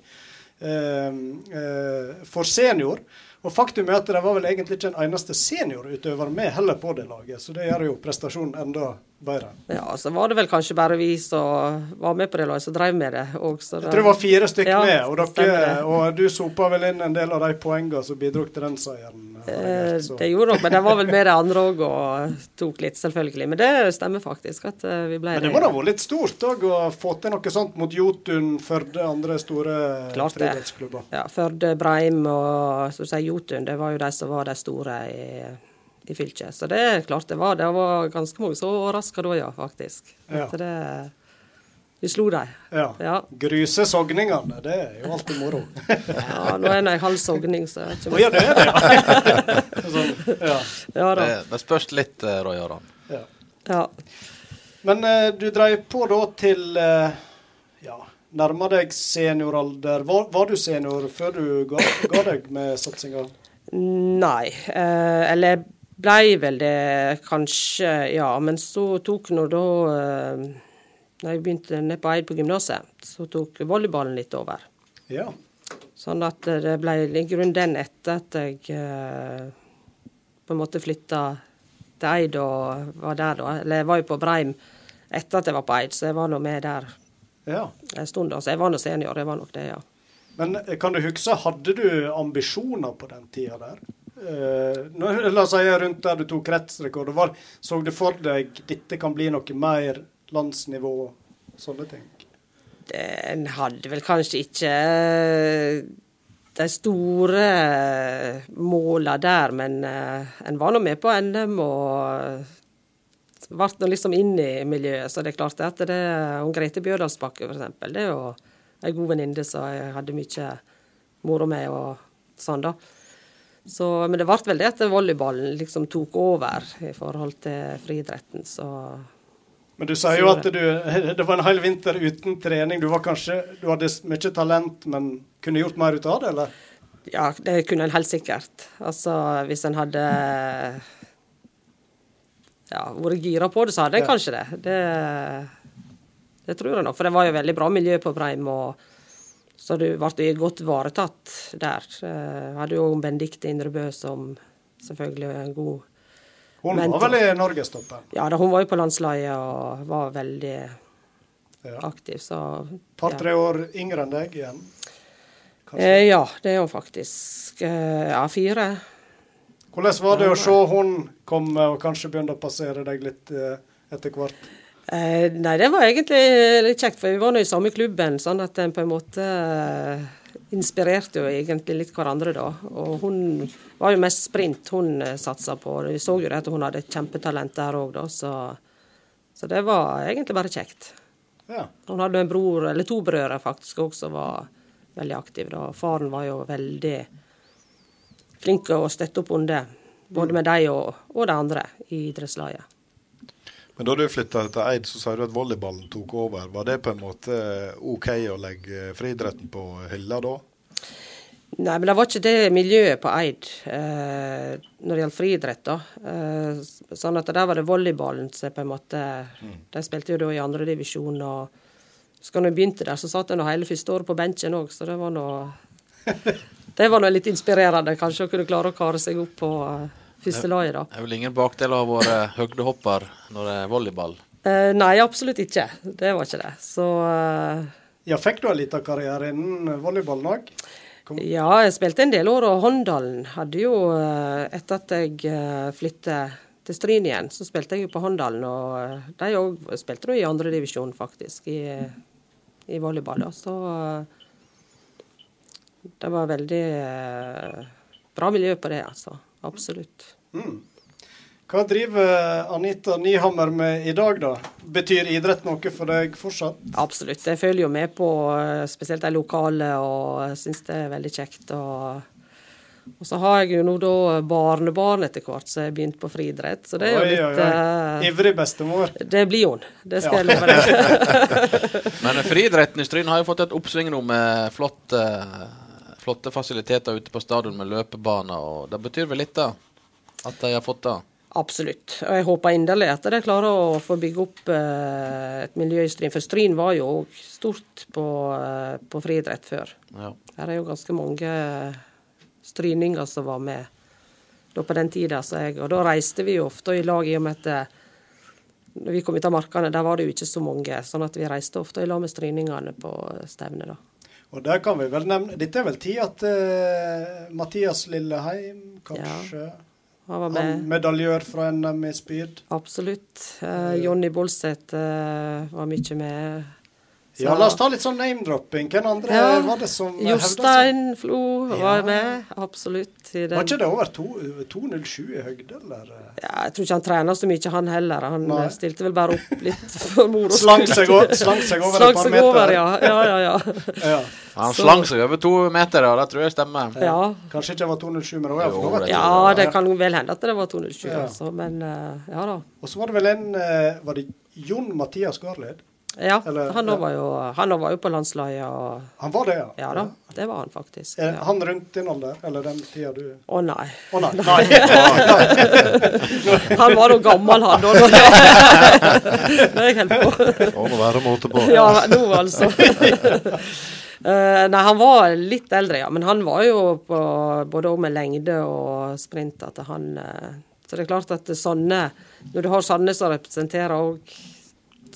Eh, eh, for senior. Og faktum er at det var vel egentlig ikke en eneste seniorutøver med heller på det laget, så det gjør jo prestasjonen enda bedre. Ja, så var det vel kanskje bare vi som var med på det laget, som drev med det òg. Jeg tror det var fire stykker Ja, med, og, dere, og du sopa vel inn en del av de poengene som bidro til den seieren. Eh, det gjorde nok, men det var vel med de andre òg og tok litt, selvfølgelig. Men det stemmer faktisk at eh, vi ble Men det må da ha vært litt stort òg å få til noe sånt mot Jotun, Førde, andre store Klart det. friidrettsklubber. Ja, Førde, Breim og så å si, Jotun, det var jo de som var de store i, i fylket. Så det er klart det var. Det var ganske mange som var overraska da, ja, faktisk. Ja. At det, vi slo dem. Ja. Ja. Gryse sogningene, det er jo alltid moro. ja, nå er jeg halv sogning, så jeg vet ikke ja, det er det, ja. sånn, ja. Ja da. Det, det spørs litt, eh, Roy Aron. ja. Ja. Men eh, du dreiv på da til eh, ja, nærma deg senioralder. Var, var du senior før du ga, ga deg med satsinga? Nei. Eh, eller blei vel det, kanskje, ja. Men så tok nå da eh, Da jeg begynte nede på Eid på gymnaset, så tok volleyballen litt over. Ja. Sånn at det ble i grunnen den etter at jeg eh, på en måte flytta til Eid og var der da. Eller jeg var jo på Breim etter at jeg var på Eid, så jeg var nå med der ja. en stund. da. Så jeg var nå senior, jeg var nok det, ja. Men eh, kan du huske, hadde du ambisjoner på den tida der? Eh, la oss si rundt der du tok kretsrekord. Var, så du for deg dette kan bli noe mer landsnivå, sånne ting? En hadde vel kanskje ikke eh, de store eh, måla der, men eh, en var nå med på NM og ble nå liksom inn i miljøet. Så det er klart at det hun Grete Bjørdalsbakke, eksempel, det er jo ei god venninne som jeg hadde mye moro med og sånn, da. Så, men det ble vel det at volleyballen liksom tok over i forhold til friidretten, så Men du sier jo at du, det var en hel vinter uten trening. Du var kanskje, du hadde mye talent, men kunne gjort mer ut av det, eller? Ja, det kunne en helt sikkert. Altså, hvis en hadde ja, vært gira på det, så hadde en Ja. kanskje det. det. Det tror jeg nok, for det var jo veldig bra miljø på Breim, og så du ble godt ivaretatt der. Jeg hadde jo Benedicte Indrebø som selvfølgelig er en god Hun mentor. var vel i norgestoppen? Ja, da, hun var jo på landslaget og var veldig Ja. aktiv, så Par-tre år yngre enn deg igjen? Eh, ja, det er hun faktisk. Eh, ja, fire. Hvordan var det å se hun komme og kanskje begynne å passere deg litt eh, etter hvert? Eh, nei, det var egentlig litt kjekt, for vi var nå i samme klubben, sånn at en på en måte eh, inspirerte jo egentlig litt hverandre da. Og hun var jo mest sprint hun eh, satsa på. Vi så jo at hun hadde et kjempetalent der òg, da, så, så det var egentlig bare kjekt. Ja. Hun hadde en bror, eller to brødre faktisk òg, som var veldig aktive da. Faren var jo veldig flink å støtte opp under. Både med de og, og de andre i idrettslaget. Men da du flytta til Eid, så sa du at volleyballen tok over. Var det på en måte OK å legge friidretten på hylla da? Nei, men det var ikke det miljøet på Eid eh, når det gjaldt friidrett. da. Eh, sånn at der var det volleyballen som på en måte De spilte jo da i andredivisjon. Og så når jeg begynte der, så satt jeg nå hele første året på benken òg, så det var nå Det var nå litt inspirerende, kanskje, å kunne klare å kare seg opp på eh, første laget, da. Det er vel ingen bakdel av å være høgdehopper når det er volleyball? Eh, nei, absolutt ikke. Det var ikke det. Så eh, Ja, Fikk du en liten karriere innen volleyball òg? Ja, jeg spilte en del år, og Håndalen hadde jo eh, Etter at jeg eh, flyttet til Stryn igjen, så spilte jeg jo på Håndalen, og eh, de òg spilte nå i andredivisjon, faktisk, i, i volleyball. da. Så det var veldig bra miljø på det, altså. Absolutt. Mm. Hva driver Anita Nyhammer med i dag, da? Betyr idrett noe for deg fortsatt? Absolutt. Jeg følger jo med på eh, spesielt de lokale, og syns det er veldig kjekt. Og, og så har jeg jo nå da barnebarn etter hvert som har begynt på friidrett, så det er jo Oi, litt oi, oi. eh, Ivrig bestemor. Det blir hun. Det skal Ja. jeg love deg. Men friidretten i Stryn har jo fått et oppsving nå med flotte, flotte fasiliteter ute på stadion med løpebaner, og det betyr vel litt, da? At de har fått det? Absolutt. Og jeg håper inderlig at de klarer å få bygge opp eh, et miljø i Stryn. For Stryn var jo òg stort på, eh, på friidrett før. Ja. Her er jo ganske mange stryninger som var med da på den tida. Jeg, og da reiste vi jo ofte i lag, i og med at eh, når vi kom ut av markene, der var det jo ikke så mange. Sånn at vi reiste ofte i lag med stryningene på stevnet, da. Og der kan vi vel nevne Dette er vel tid at uh, Mathias Lilleheim, kanskje? Han var Han medaljør fra NM i spyd. Absolutt. Uh, Jonny Bolseth uh, var mye med. Så- Ja, la oss ta litt sånn name-dropping. Hvem andre Ja, var det som hevda seg? Jostein Flo var Ja. med, absolutt. i den. Var ikke det over 2,07 i høyde, eller? Ja, jeg tror ikke han trener så mye, han heller. Han Nei. stilte vel bare opp litt for moro Slang skyld. slang seg over et par meter. over, ja. ja, ja, ja. Ja. Han Så- slang seg over to meter, og det tror jeg stemmer. Ja. Kanskje ikke det var 2,07, men det var iallfall over det- Ja, det kan vel hende at det var 207, Ja. altså. Men eh, ja da. Og så var det vel en eh, Var det Jon Mathias Garled? Ja, Eller- han var jo, han var jo på landslaget og Han var det, ja? Ja da, det var han faktisk. Er Ja. han rundt din alder, eller den tida du Å nei. Oh, nei. nei. Han var nå gammel, han da. Når jeg holdt på. Må være måte på. Ja, nå altså. Eh, nei, han var litt eldre, ja. Men han var jo på både med lengde og sprint at han eh, Så det er klart at sånne Når du har sånne som representerer òg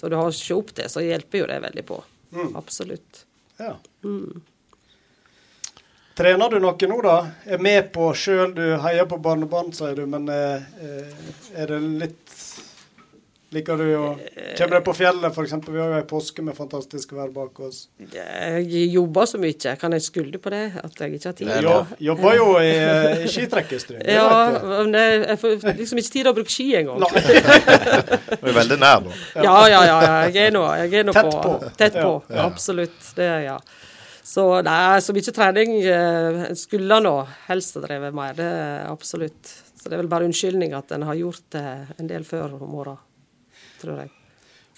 Så du har å det, opp så hjelper jo det veldig på. Mm. Absolutt. Ja. Mm. Trener du noe nå, da? Er med på sjøl, du heier på barnebarn, sier du, men eh, eh, er det litt Liker du å Kommer deg på fjellet, f.eks.? Vi har jo ei påske med fantastisk vær bak oss. Jeg jobber så mye. Kan jeg skylde på det? At jeg ikke har tid? Jo, jobber jo i, eh, i skitrekkestrøm. Ja, men jeg, jeg får liksom ikke tid til å bruke ski engang. Du er veldig nær nå. Ja, ja, ja. ja. Jeg er nå, jeg er nå Tett på. på. Tett på. Ja. Absolutt. Det er jeg, ja. Så er så mye trening en skulle nå helst ha drevet mer. Det er absolutt. Så det er vel bare unnskyldning at en har gjort det en del før om åra, tror jeg.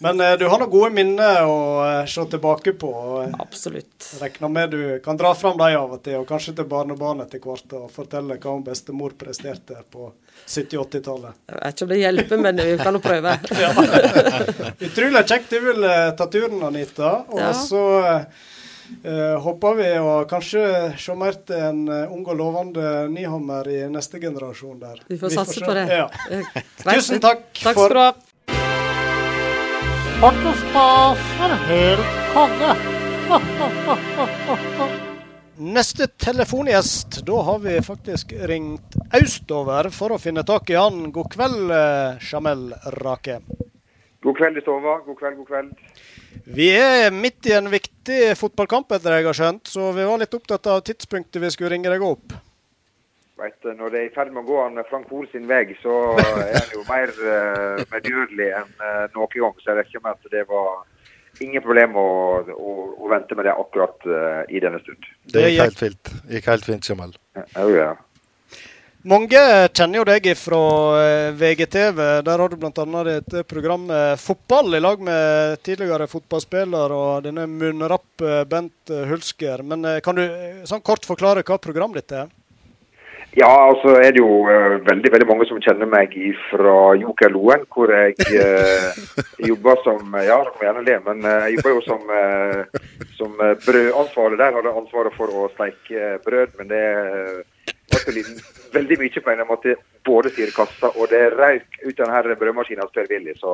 Men eh, du har noen gode minner å eh, se tilbake på. eh, Absolutt. Regner med du kan dra fram dem av og til, og kanskje til barnebarn etter hvert, og fortelle hva hun bestemor presterte på 70-80-tallet. Jeg vet ikke om det hjelper, men vi kan jo prøve. Utrolig kjekt du vil eh, ta turen, Anita. Og Ja. så eh, håper vi å kanskje se mer til en eh, ung og lovende Nyhammer i neste generasjon der. Vi får satse se. på det. Ja. Eh. Tusen takk, Takk for Sport og spas er helt konge. Neste telefongjest, da har vi faktisk ringt østover for å finne tak i han. God kveld, eh, Jamel Rake. God kveld i stova. God kveld, god kveld. Vi er midt i en viktig fotballkamp, etter jeg har skjønt, så vi var litt opptatt av tidspunktet vi skulle ringe deg opp. Vet, når det er i ferd med å gå an Frank Hoel sin vei, så er han jo mer uh, medgjørlig enn uh, noen gang. Så jeg regner med at det var ingen problem å, å, å vente med det akkurat uh, i denne stund. Det gikk helt fint. Gikk helt fint, Jamal. Ja, ja. Mange kjenner jo deg fra VGTV. Der har du bl.a. dette program Fotball i lag med tidligere fotballspiller og denne munnrappe Bent Hulsker. Men kan du sånn kort forklare hva programmet ditt er? Ja, altså er det jo uh, veldig veldig mange som kjenner meg fra Joker Loen, hvor jeg uh, jobber som Ja, dere må gjerne le, men eh, jeg jobber jo som, eh, som eh, brødansvarlig der. Hadde ansvaret for å steike brød, men det ble veldig mye på en måte både sier kassa, og det røyk ut den her brødmaskinen hos Per Willy, så,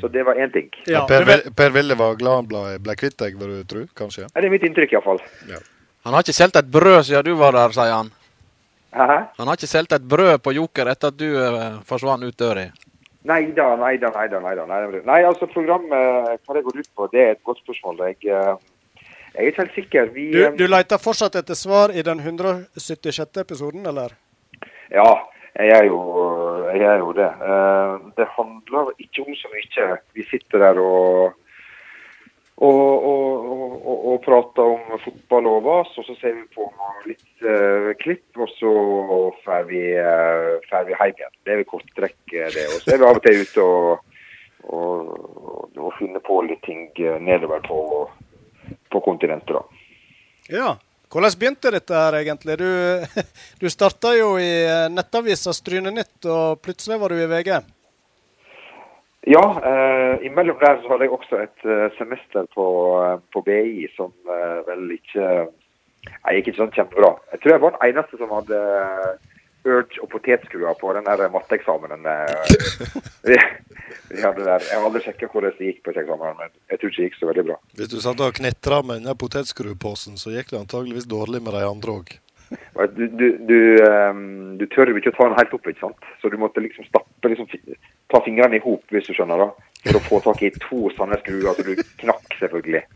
så det var én ting. Ja, per, per Willy var glad han ble, ble kvitt deg, vil du tro? Kanskje? Ja, Det er mitt inntrykk, iallfall. Han har ikke solgt et brød siden du var der, sier han. Hæ? Han har ikke solgt et brød på Joker etter at du uh, forsvant ut døra. Nei da, nei da, nei da. Nei, da, nei, da. nei altså programmet, hva det går ut på, det er et godt spørsmål. Jeg, uh, jeg er ikke helt sikker. Vi, Du, eh, du leter fortsatt etter svar i den 176. episoden, eller? Ja, jeg er jo, jeg er jo det. Uh, Det handler ikke om så mye. Vi sitter der og, og, og, og, og, prate om fotball og vas, og så ser vi på litt uh, klipp, og så drar vi, uh, vi hjem igjen. Det er vel korttrekk, eh, det. Og så er vi av og til ute og, og, og, finner på litt ting nedover på, på kontinentet, da. Ja. Hvordan begynte dette her egentlig? Du, du starta jo i nettavisa Strynenytt, og plutselig var du i VG. Ja, eh, imellom der så hadde jeg også et eh, semester på, eh, på BI som eh, vel ikke Nei, gikk ikke sånn kjempebra. Jeg tror jeg var den eneste som hadde urge og potetskuer på den der matteeksamenen. eh, vi, vi hadde der. Jeg har aldri sjekka hvordan det gikk på eksamen, men jeg tror ikke det gikk så veldig bra. Hvis du satt og knetra med denne potetskrueposen, så gikk det antageligvis dårlig med de andre òg. Du, du, du, eh, du tør ikke å ta den helt opp, ikke sant? så du måtte liksom stappe liksom, Ta fingrene i hop, hvis du skjønner, da, for å få tak i to sånne skruer. Så du knakk, selvfølgelig.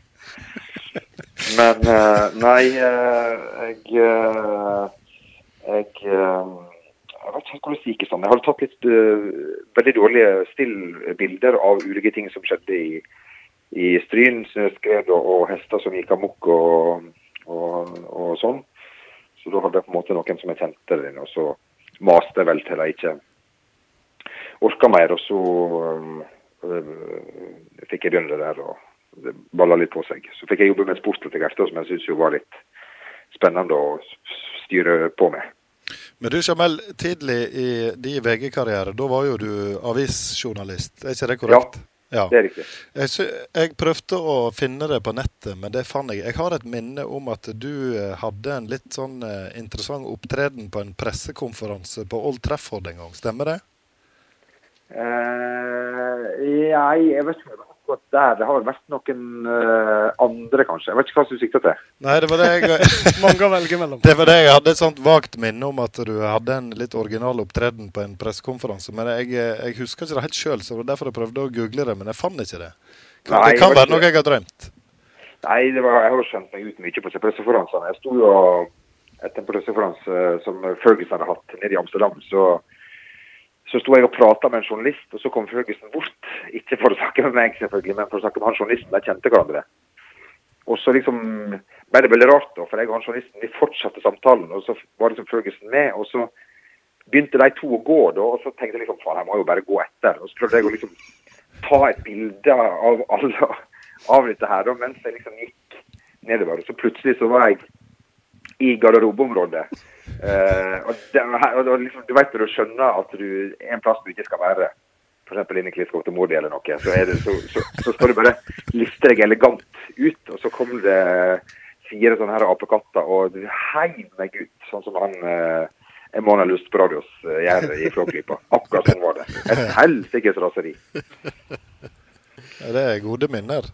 Men eh, nei, eh, jeg eh, Jeg jeg vet ikke hvordan det gikk i. Jeg hadde tatt litt veldig dårlige stillbilder av ulike ting som skjedde i, i Stryn, snøskred og, og hester som gikk amok og, og, og sånn. Så da hadde jeg på en måte noen som jeg kjente det inn, og så maste jeg vel til jeg ikke orka mer. Og så øh, fikk jeg begynne der, og det balla litt på seg. Så fikk jeg jobbe med sport etter hvert, som jeg syns jo var litt spennende å styre på med. Men du Jamel, tidlig i din VG-karriere, da var jo du avisjournalist, er ikke det korrekt? Ja, Det er riktig. Jeg, jeg prøvde å finne det på nettet, men det fant jeg. Jeg har et minne om at du eh, hadde en litt sånn eh, interessant opptreden på en pressekonferanse på Old Trafford en gang. Stemmer det? Uh, nei, jeg vet ikke akkurat der. Det har vel vært noen eh, andre, kanskje. Jeg vet ikke hva du sikter til. Nei, det var det jeg Mange å velge mellom. Det var det jeg hadde et sånt vagt minne om at du hadde en litt original opptreden på en pressekonferanse. Men jeg, jeg husker ikke det helt sjøl, så det var derfor jeg prøvde å google det. Men jeg fant ikke det. Kan, Nei, det kan være noe jeg har drømt. Nei, det var, jeg har skjønt meg ut mye på disse pressekonferansene. Jeg sto jo etter en pressekonferanse som Ferguson hadde hatt nede i Amsterdam. Så, så sto jeg og prata med en journalist, og så kom Ferguson bort. Ikke for å snakke med meg, selvfølgelig, men for å snakke med han journalisten. De kjente hverandre. Og så liksom ble det veldig rart, da, for jeg og han journalisten vi fortsatte samtalen. Og så var liksom Ferguson med, og så begynte de to å gå, da, og så tenkte jeg liksom faen, jeg må jo bare gå etter. Og så prøvde jeg å liksom ta et bilde av alle av dette her, da, mens jeg liksom gikk nedover. Og så plutselig så var jeg i garderobeområdet. Eh, og det, og det liksom, du vet når du skjønner at du er en plass du ikke skal være, f.eks. i Kliskov til Mordi eller noe, så, det, så, så, så skal du bare liste deg elegant ut, og så kommer det fire sånne her apekatter og du heiv meg ut, sånn som han eh, Emanuel radios eh, gjør i Flåklypa. Akkurat sånn var det. Et helsikes raseri. Det er gode minner.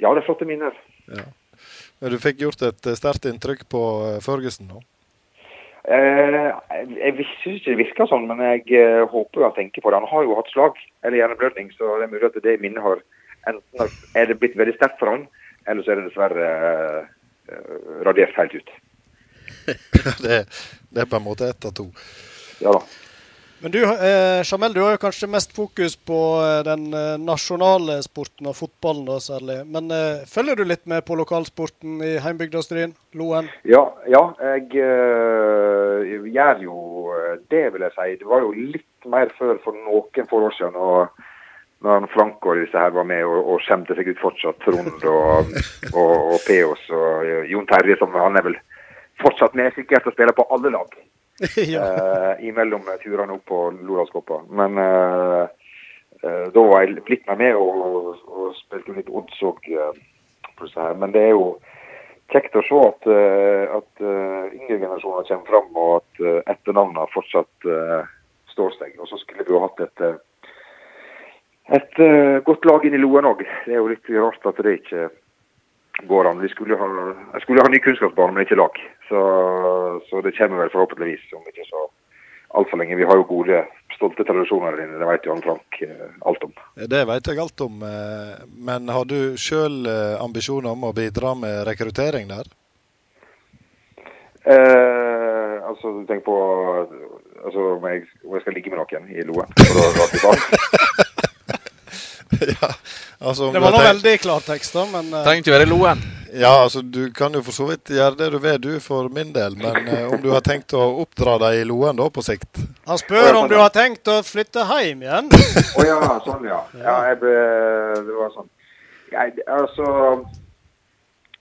Ja, det er flotte minner. Ja. Men du fikk gjort et eh, sterkt inntrykk på Førgesen nå? Eh, jeg syns ikke det virker sånn, men jeg eh, håper jo han tenker på det. Han har jo hatt slag eller hjerneblødning, så det er mulig at det minnet har enten er det blitt veldig sterkt for han, eller så er det dessverre eh, radiert helt ut. det, det er på en måte ett av to. Ja da. Men du, eh, Jamel, du har jo kanskje mest fokus på eh, den eh, nasjonale sporten og fotballen da særlig. Men eh, følger du litt med på lokalsporten i heimbygda Stryn? Loen? Ja, ja jeg eh, gjør jo det vil jeg si. Det var jo litt mer før for noen få år siden. og når han Frank og disse her var med og, og skjemte seg ut fortsatt. Trond og, og, og Peos og Jon Terje, som han er vel fortsatt med sikkert og spiller på alle lag. ja. eh, imellom turene opp på Lodalskoppa. Men eh, eh, da var jeg blitt meg med og, og spilte litt odds òg. på. Men det er jo kjekt å se at, eh, at eh, yngre generasjoner kommer fram, og at etternavnene fortsatt eh, står seg. Og så skulle vi jo hatt et, eh, et eh, godt lag inn i Loen òg. Det er jo litt rart at det ikke går an. Vi skulle ha, jeg skulle ha ny kunnskapsbane, men ikke lag. Så, så det kommer vel forhåpentligvis om ikke så altfor lenge. Vi har jo gode, stolte tradisjoner der inne. Det vet jo Anne Frank eh, alt om. Det vet jeg alt om. eh, Men har du sjøl ambisjoner om å bidra med rekruttering der? Eh, altså, tenk på altså, om, jeg, om jeg skal ligge med noen i Loen? For å dra tilbake. ja, altså, Det var nå veldig klartekst, da, men uh... Trengte jo være i Loen. Ja, altså Du kan jo for så vidt gjøre det du vil, du, for min del. Men uh, om du har tenkt å oppdra deg i Loen da, på sikt? han spør om du har tenkt å flytte hjem igjen. Å ja, sånn ja. Ja, jeg ble, det var sånn. Jeg, altså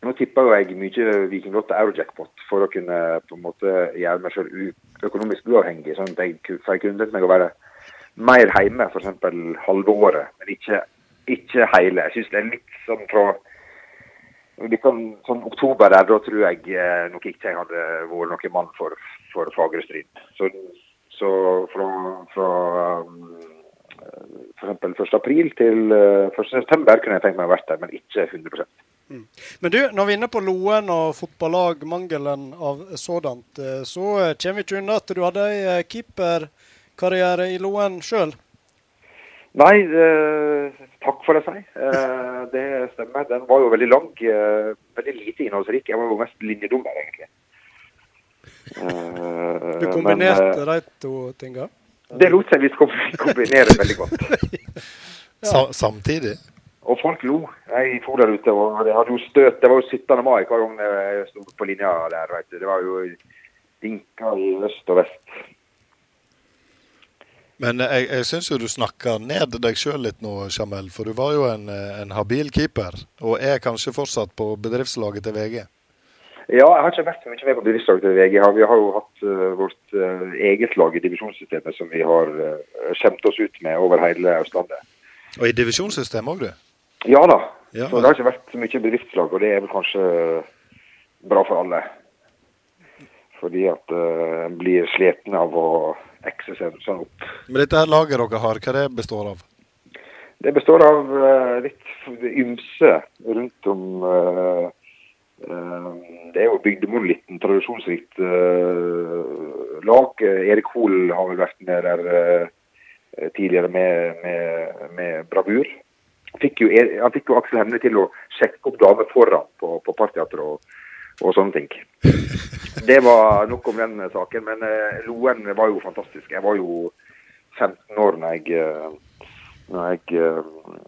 Nå tipper jo jeg mye Viking Lotte Eurojackpot for å kunne på en måte gjøre meg selv økonomisk uavhengig. Sånn at jeg, ku- for jeg kunne tenkt meg å være mer hjemme f.eks. halve året, men ikke, ikke hele. Jeg syns det er litt sånn fra litt sånn, sånn oktober der, da tror jeg eh, nok ikke jeg hadde vært noen mann for, for Fagre Stryn. Så, så fra, fra um, f.eks. 1. april til uh, 1. september kunne jeg tenkt meg å vært der, men ikke 100 Men du, når vi er inne på Loen og fotballag, mangelen av sådant, eh, så eh, kommer vi ikke unna at du hadde ei eh, keeperkarriere i Loen sjøl. Nei, eh, takk for det, si. Eh, det stemmer. Den var jo veldig lang. Eh, veldig lite innholdsrik. Jeg var jo mest linjedommer, egentlig. Eh, Du kombinerte eh, de to tinga? det lot seg visst kom- kombinere veldig godt. ja. samtidig? Og folk lo. Jeg for der ute, og det hadde jo støt. Det var jo 17. mai hver gang jeg sto på linja der. Vet du. Det var jo dinka i øst og vest. Men eh, jeg, jeg syns jo du snakker ned deg sjøl litt nå, Jamel. For du var jo en, eh, en habil keeper, og er kanskje fortsatt på bedriftslaget til VG. Ja, jeg har ikke vært så mye med på bedriftslaget til VG. Vi har jo hatt eh, vårt eh, eget lag i divisjonssystemet som vi har uh, skjemt oss ut med over hele Østlandet. Og i divisjonssystemet òg, du. Ja da. Ja. Så det har ikke vært så mye bedriftslag, og det er vel kanskje bra for alle. Fordi at eh, en blir sliten av å ekse seg sånn opp. Men dette her laget dere har, hva det består av? Det består av eh, litt ymse rundt om eh, eh, Det er jo bygdemonolitten, tradisjonsrikt lag. Erik Hoel har vel vært med der tidligere med, med, med bravur. Fikk jo, Er- han fikk jo Aksel Hemne til å sjekke opp damer foran på, på parteatret og, sånne ting. Det var nok om den saken, men eh, Loen var jo fantastisk. Jeg var jo 15 år når jeg, eh, når jeg, eh,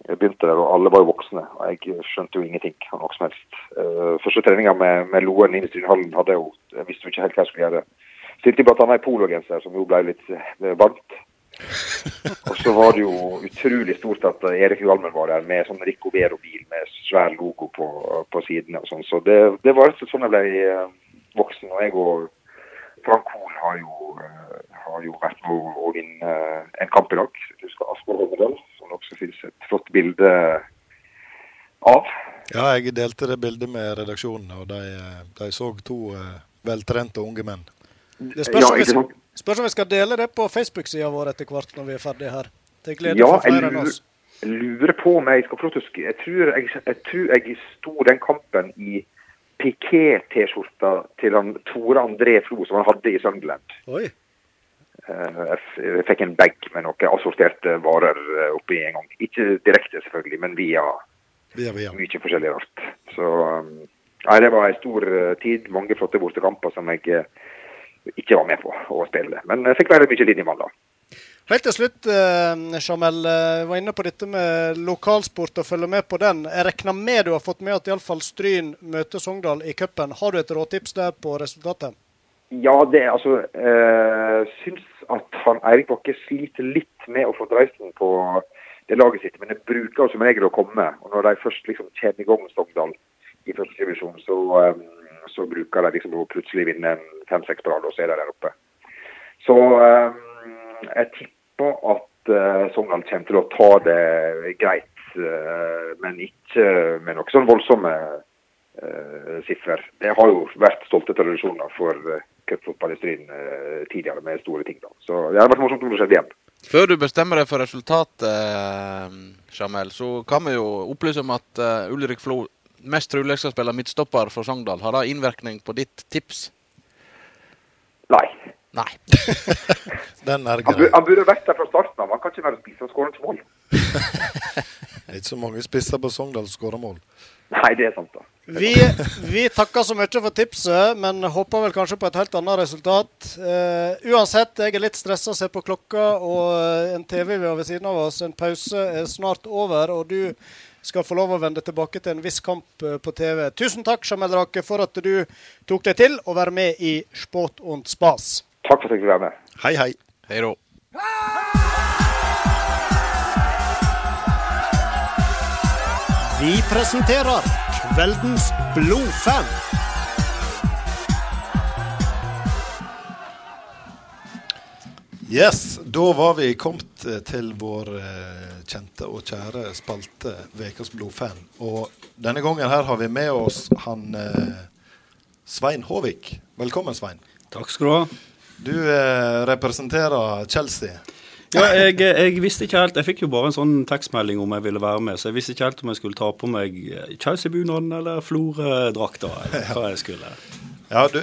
jeg begynte der, og alle var jo voksne. og Jeg skjønte jo ingenting av noe som helst. Første treninga med, med Loen i Industrihallen hadde jeg jo Jeg visste jo ikke helt hva jeg skulle gjøre. Stilte bl.a. i pologenser, som jo ble litt varmt. Og så var det jo utrolig stort at Erik Hjalmen var der med sånn Rico Vero-bil med svær logo på, på sidene og sånn. Så det, det var rett sånn jeg ble eh, voksen. Og jeg og Frank Hoel har eh, har jo vært med å, vinne en kamp i dag. Jeg husker Asbjørn Holmedal, som det også finnes et flott bilde av. Ja, jeg delte det bildet med redaksjonen, og de, eh, de så to veltrente unge menn. Det spørs, Ja, om? Spørs om vi skal dele det på Facebook-sida vår etter hvert når vi er ferdige her. Til glede Ja, for flere enn lurer, Jeg lurer på om jeg skal til å skrive. jeg tror jeg, jeg tror jeg sto den kampen i piké-T-skjorta til han Tore André Flo som han hadde i Sunderland. Oi. Eh, Jeg fikk en bag med noen assorterte varer eh, oppi en gang. Ikke direkte, selvfølgelig, men via Via, via. mye forskjellig rart. Så um, nei, det var en stor eh, tid. Mange flotte bortekamper som jeg ikke var med på å spille. Men jeg fikk være mye linjemann da. Helt til slutt, eh, Jamel. Jeg var inne på dette med lokalsport og følge med på den. Jeg regner med du har fått med at iallfall Stryn møter Sogndal i cupen. Har du et råtips der på resultatet? Ja, det er altså øh, Syns at han Eirik Bakke sliter litt med å få dreisen på det laget sitt, men det bruker som regel å komme. Og når de først liksom kommer i gang med Sogndal i første divisjon, så, um, så bruker de liksom å plutselig vinne fem-seks på rad, og så er de der oppe. Så um, jeg tipper at uh, Sogndal kommer til å ta det greit, men ikke med noen sånn voldsomme siffer. Det har jo vært stolte tradisjoner for cupfotball i uh, tidligere med store ting. da. Så det hadde vært morsomt om det skjedde igjen. Før du bestemmer deg for resultatet, eh, Jamel, så kan vi jo opplyse om at eh, Ulrik Flo mest trolig skal spille midtstopper for Sogndal. Har det innvirkning på ditt tips? Nei. Nei. Den er Han, bu- grei. han burde vært der fra starten av. Han kan ikke være spiss, han skårer ikke mål. Det er ikke så mange spisser på Sogndal som skårer mål. Nei, det er sant, da. Vi, vi takker så mye for tipset, men håper vel kanskje på et helt annet resultat. Uh, uansett, jeg er litt stressa, ser på klokka, og en TV vi har ved siden av oss. En pause er snart over, og du skal få lov å vende tilbake til en viss kamp eh, på TV. Tusen takk, Jamel Rake, for at du tok deg til å være med i Sport und Spas. Takk for at jeg fikk være med. Hei, hei. Hei då. Vi presenterer kveldens blodfan. Yes, da var vi kommet eh, til vår eh, kjente og kjære spalte Vekas blodfan. Og denne gangen her har vi med oss han eh, Svein Håvik. Velkommen, Svein. Takk skal du ha. Du representerer Chelsea. Ja, jeg, jeg visste ikke helt Jeg fikk jo bare en sånn tekstmelding om jeg ville være med, så jeg visste ikke helt om jeg skulle ta på meg Chelsea-bunaden eller Florø-drakta, eller hva jeg skulle. Ja, du,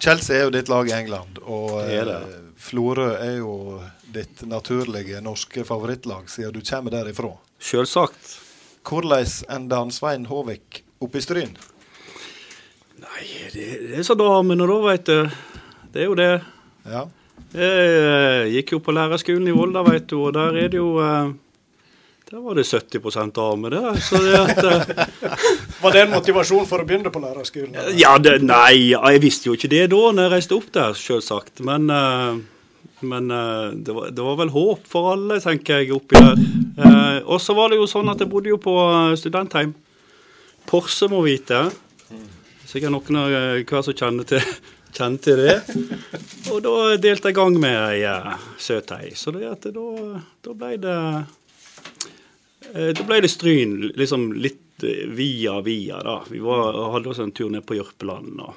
Chelsea er jo ditt lag i England, og Det er det. Florø er jo ditt naturlige norske favorittlag, siden du kommer derifra. Selvsagt. Hvordan enda Svein Håvik oppe i Stryn? Nei, det, det er så damene, da, veit du. Det er jo det. Ja. Jeg eh, gikk jo på lærerskolen i Volda, veit du, og der er det jo eh, Der var det 70 damer, der. Så det at eh, Var det en motivasjon for å begynne på lærerskolen? Ja, det, nei, jeg visste jo ikke det da når jeg reiste opp der, selvsagt. Men, eh, men eh, det, var, det var vel håp for alle, tenker jeg, oppi der. Og så var det jo sånn at jeg bodde jo på studentheim. Porse må vite. Sikkert noen av hver som kjenner til, kjenner til det. Og da delte jeg gang med ei eh, søt ei. Så det da, da ble det Da ble det Stryn liksom litt eh, via via, da. Vi var, hadde også en tur ned på Jørpeland. og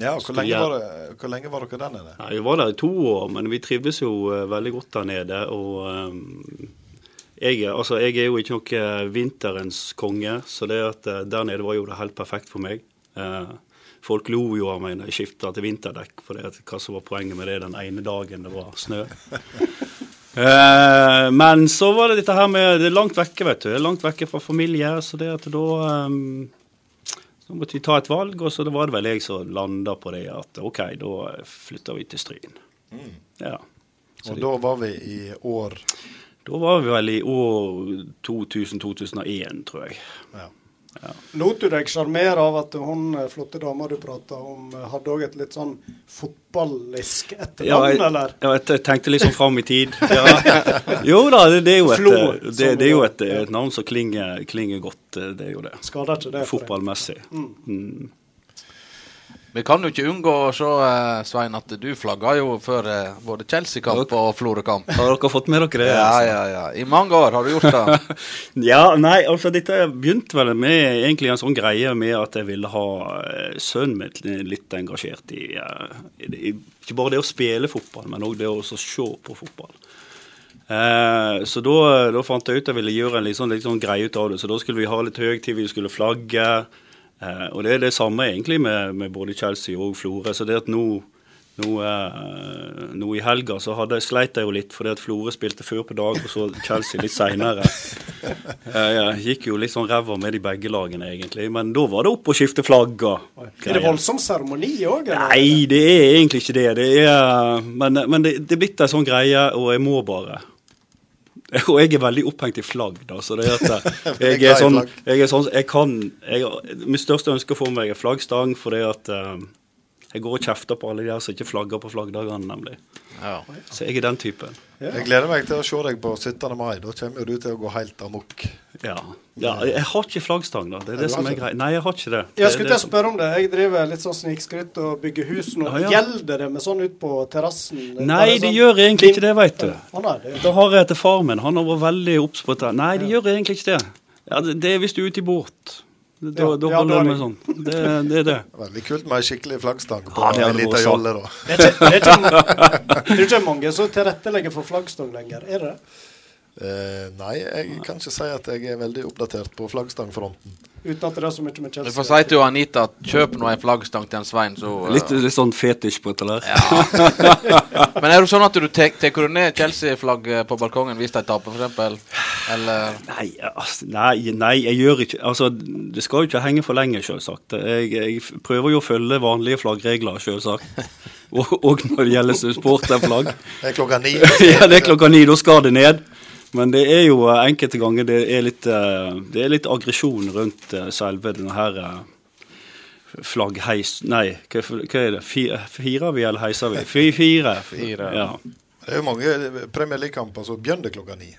Ja, hvor lenge, var det, hvor lenge var dere der nede? Nei, Vi var der i to år, men vi trives jo eh, veldig godt der nede. Og um, jeg, altså, jeg er jo ikke noe vinterens konge, så det at eh, der nede var jo det helt perfekt for meg. Uh, folk lo jo av meg når jeg skifta til vinterdekk, for det at, hva som var poenget med det den ene dagen det var snø. Eh, men så var det dette her med Det er langt vekke, vet du. Det er langt vekke fra familie, så det at da eh, så måtte vi ta et valg, og så var det vel jeg som landa på det at OK, da flytter vi til Stryn. Ja. Så Og det- da var vi i år Da var vi vel i år 2000-2001, tror jeg. Ja. Lot du deg sjarmere av at hun eh, flotte dama du prata om, eh, hadde òg et litt sånn fotballisk etternavn, ja, eller? ja, jeg tenkte litt sånn fram i tid. Ja. Jo da, det, det er jo et, Flo, det, det er jo et, et navn som klinger, klinger godt, eh, det er jo det. Skader ikke det. for deg. Fotballmessig. Mm. Vi kan jo ikke unngå å se, eh, Svein, at du flagga jo før eh, både Chelsea-kamp og Florø-kamp. Har dere fått med dere det? Ja, altså? ja, ja. I mange år har du gjort det. Ja, nei, altså dette begynte vel med egentlig en sånn greie med at jeg ville ha eh, sønnen min litt engasjert i, i, Ikke bare det å spille fotball, men òg det å se på fotball. Eh, så da, da fant jeg ut at jeg ville gjøre en litt sånn, litt sånn greie ut av det. Så da skulle vi ha litt høytid, vi skulle flagge. Eh, og det er det samme egentlig med, med både Chelsea og Florø. Så det at nå nå, eh, nå i helga så hadde, sleit jeg jo litt, fordi at Florø spilte før på dag, og så Chelsea litt seinere. Jeg gikk jo litt sånn ræva med de begge lagene, egentlig. Men da var det opp å skifte flagga. Er det voldsom seremoni òg. Nei, det er egentlig ikke det. det er, men men det, det er blitt en sånn greie, og jeg må bare. Og jeg er veldig opphengt i flagg, da. Så det er at jeg er sånn, jeg er sånn jeg kan jeg, Mitt største ønske for meg er flaggstang, fordi at eh, Jeg går og kjefter på alle de der som ikke flagger på flaggdagene, nemlig. Ja. Så jeg er den typen. Jeg gleder meg til å se deg på 17. mai. Da kommer du til å gå helt amok. Ja. ja. Jeg har ikke flaggstang, da. Det er det som er greit. Nei, jeg har ikke det. Jeg skulle det- til å spørre om det. Jeg driver litt sånn snikskryt og bygger hus nå. Ja, ja. Gjelder det med sånn ut på terrassen? Nei, det de sånn- gjør egentlig ikke det, veit du. Oh, nei, det Da har jeg etter far min. Han har vært veldig obs på dette. Nei, de gjør egentlig ikke det. Ja, det, det er hvis du er ute i båt. Da, Ja, da ja, holder er det med sånn. Det, det er det. Veldig kult med ei skikkelig flaggstang på Ja, det en så. jolle, da. Det er ikke, det er ikke, det er ikke mange som tilrettelegger for flaggstang lenger, er det? Eh, nei, jeg kan ikke si at jeg er veldig oppdatert på flaggstangfronten. Uten at det er så mye med Du Chelsea. får si til Anita at kjøp nå en flaggstang til en Svein, så uh... Litt, litt sånn fetisj på dette der. Men er det sånn at du tar du ned Chelsea-flagget på balkongen hvis de taper, f.eks.? Eller Nei, altså, nei, nei, jeg gjør ikke Altså, det skal jo ikke henge for lenge, selvsagt. Jeg, jeg prøver jo å følge vanlige flaggregler, selvsagt. Og, og når det gjelder supporterflagg. Det er klokka ni. ja, det er klokka ni. Da skal det ned. Men det er jo eh, enkelte ganger det er litt, eh, det er litt aggresjon rundt eh, selve denne her flaggheis... Nei, hva, hva er det? Fire, firer vi, eller heiser vi? Fy- Fire. Fire. Ja. Det er jo mange Premier League-kamper som begynner klokka ni.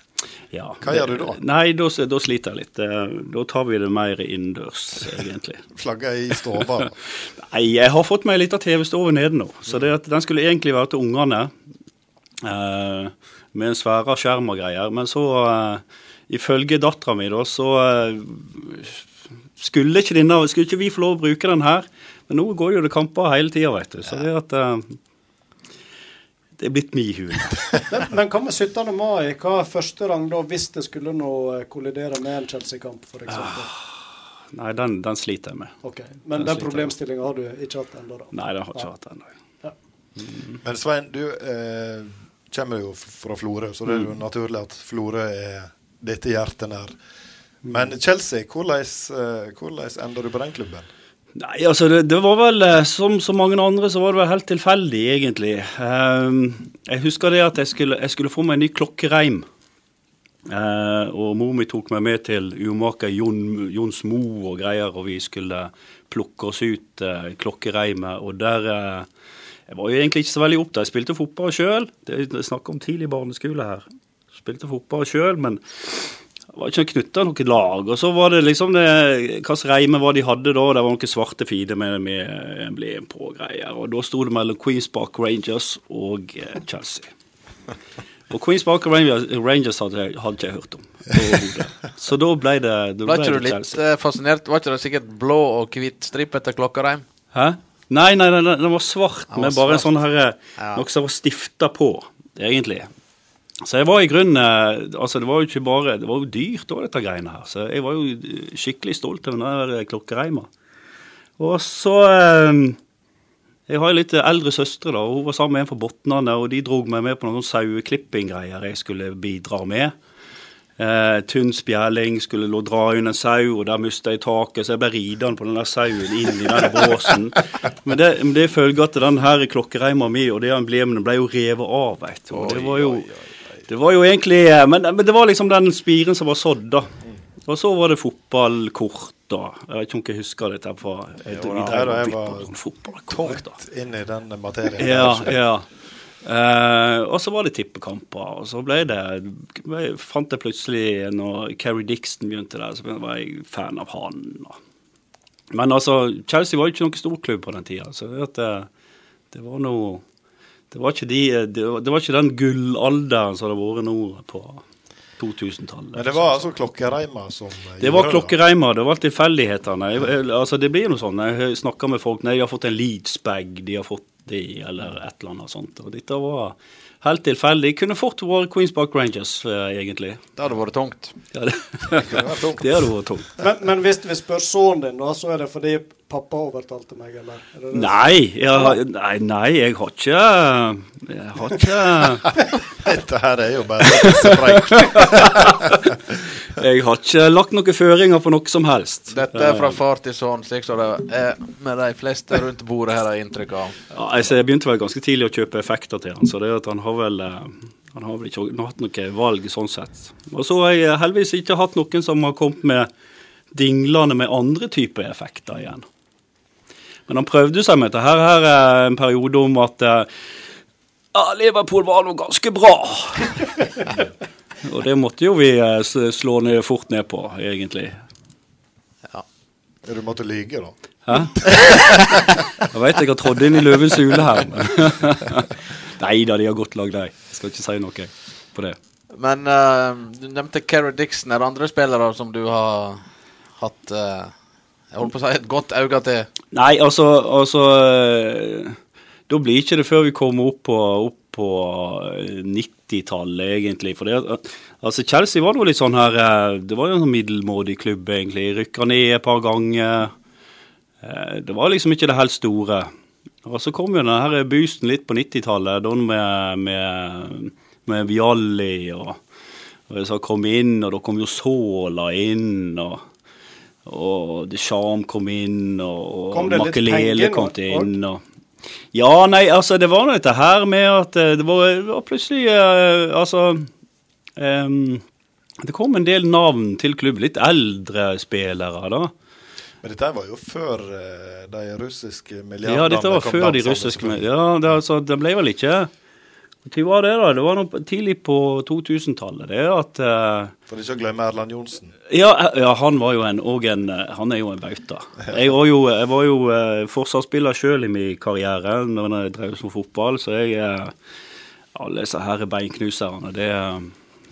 Ja. Hva gjør du da? Nei, da, da sliter jeg litt. Da tar vi det mer innendørs, egentlig. Flagga i stova. Nei, jeg har fått meg litt av TV-stove nede nå. Så det at den skulle egentlig være til ungene. eh, med en svære skjerm og greier. Men så, uh, ifølge dattera mi, da, så uh, skulle ikke, denne, skulle ikke vi få lov å bruke den her. Men nå går jo det kamper hele tida, vet du. Så det at uh, Det er blitt mi hule. Men, men hva med 17. mai? Hva er første rang da, hvis det skulle nå kollidere med en Chelsea-kamp, f.eks.? Nei, den, den sliter jeg med. Ok, Men Den den problemstillinga har du ikke hatt ennå, da? Nei, den har ikke hatt ennå. Men Svein, du eh, kommer jo fra Florø, så det er Mm. jo naturlig at Florø er dette hjertet nær. Men Chelsea, hvordan, eh, hvordan ender du på den klubben? Nei, altså det, det var vel eh, som så mange andre så var det vel helt tilfeldig, egentlig. Ehm, jeg husker det at jeg skulle, jeg skulle få meg en ny klokkereim. Eh, og mor mi tok meg med til urmaker Jon, Jons Mo og greier, og vi skulle plukke oss ut klokkereimet. Og der Jeg var jo egentlig ikke så veldig opptatt. Jeg spilte fotball sjøl. Det er snakk om tidlig barneskole her. Spilte fotball sjøl, men det var ikke knytta noe lag. Og så var det liksom det, slags reime var de hadde da. Det var noen svarte fider med, med emblem på og greier. Og da sto det mellom Queens Park Rangers og eh, Chelsea. Og Queens Park Rangers, Rangers hadde, jeg- hadde ikke jeg hørt om. Så da ble det, da Ble ble ikke du litt Chelsea. eh, fascinert? Var ikke det sikkert blå og hvit strippete klokkereim? Hæ? Nei, nei, nei, den var svart Den var med bare en sånn herre Ja. Noe som var stifta på, egentlig. Så jeg var i grunnen eh, Altså, det var jo ikke bare Det var jo dyrt òg, dette greiene her. Så jeg var jo eh, skikkelig stolt av den der eh, klokkereima. Og så eh, Jeg har jo litt eldre søstre, da. og Hun var sammen med en fra Botnane, og de drog meg med på noen saueklippinggreier jeg skulle bidra med. Eh, tynn spjæling, skulle lå dra en sau, og der mista jeg taket, så jeg ble ridende på den der sauen inn i den båsen. Men det, men det følger at den her klokkereima mi og det emblemet ble jo revet av, veit du. Det var jo det var jo egentlig eh, men, men det var liksom den spiren som var sådd, da. Og så var det fotballkort, da. Jeg vet ikke om jeg husker dette fra jeg, Jo, da, jeg bytta var da. Inn i den materien. Ja, ja. Eh, og så var det tippekamper, og så ble det jeg fant jeg plutselig når Kerry Dixon begynte der, så var jeg fan av han. Men altså, Chelsea var jo ikke noen storklubb på den tida, så det, det, var noe det var, ikke de, det, var, det var ikke den gullalderen som det har vært nå på 2000-tallet. Men det var altså klokkereimer som Det var klokkereima, klokkereimer, det var tilfeldighetene. Jeg- jeg- Altså, det blir noe sånn. Jeg snakker med folk Nei, de har fått en Leeds-bag, de har fått det, eller et eller annet sånt. Og dette var helt tilfeldig. Kunne fort vært Queens Park Rangers, eh, egentlig. Det hadde vært tungt. Ja, det, det hadde vært tungt. Men, men hvis vi spør sønnen din, da, så er det fordi pappa overtalte meg, eller? Er det det? Nei, jeg, nei, nei, jeg har ikke Jeg har ikke Dette her er jo bare pissepreik. Jeg har ikke lagt noen føringer på noe som helst. Dette er fra far til sønn, slik som det er med de fleste rundt bordet her, har jeg inntrykk av. Ja, altså, jeg begynte vel ganske tidlig å kjøpe effekter til han, så det er at han har vel eh, han har vel ikke hatt noe valg sånn sett. Og så har jeg heldigvis ikke hatt noen som har kommet med dinglene med andre typer effekter igjen. Men han prøvde seg med dette her, her er en periode om at eh, ja, Liverpool var nå ganske bra. Og det måtte jo vi eh, slå ned, fort ned på, egentlig. Du måtte lyge, da. Hæ? Jeg veit jeg har trådt inn i løvens hule her. Nei da, de har godt lag, de. Jeg skal ikke si noe på det. Men uh, du nevnte Kerry Dixon. Er det andre spillere som du har hatt eh, Jeg holdt på å si et godt øye til? Nei, altså, altså eh, Da blir ikke det før vi kommer opp på, på eh, 90-tallet, egentlig. For det, altså, Chelsea var nå litt sånn her eh, Det var jo en sånn middelmådig klubb, egentlig. Rykka ned et par ganger. Eh, Det var liksom ikke det helt store. Og så kom jo denne boosten litt på 90-tallet, da med, med, med Vialli og, og så kom inn, og da kom jo Sola inn, og, og Deschamps kom inn, og, Makelele kom inn. Og, ja, nei, altså, det var nå dette her med at eh, det var, det var plutselig uh, Altså um, Det kom en del navn til klubben. Litt eldre spillere, da. Men dette var jo før uh, de russiske milliardene kom? Ja, dette var før de russiske. Ja, det, altså, det ble vel ikke Når var det, da? Det var noe tidlig på 2000-tallet. Det at Uh, For ikke å glemme Erland Johnsen. ja, ja, han var jo en, og en eh, Han er jo en bauta. Jeg var jo, jeg var jo uh, forsvarsspiller sjøl i min karriere når jeg drev som fotball, så jeg uh, Alle disse her beinknuserne, det, eh,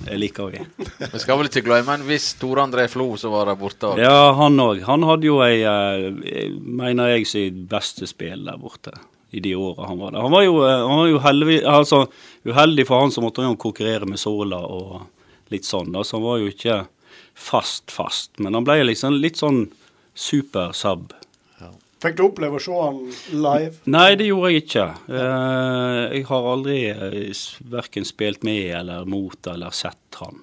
det liker vi. Vi skal vel ikke glemme en viss Tore André Flo som var der borte. Ja, han òg. Han hadde jo ei, eh, mener jeg, sitt beste spill der borte i de åra han var der. Han var jo, eh, han var jo heldig, altså, uheldig for han som måtte han konkurrere med Sola og litt sånn. da, Så han var jo ikke fast fast, men han ble liksom litt sånn super sub. Fikk du oppleve å se han live? Nei, det gjorde jeg ikke. Eh, jeg har aldri uh, verken spilt med eller mot eller sett han.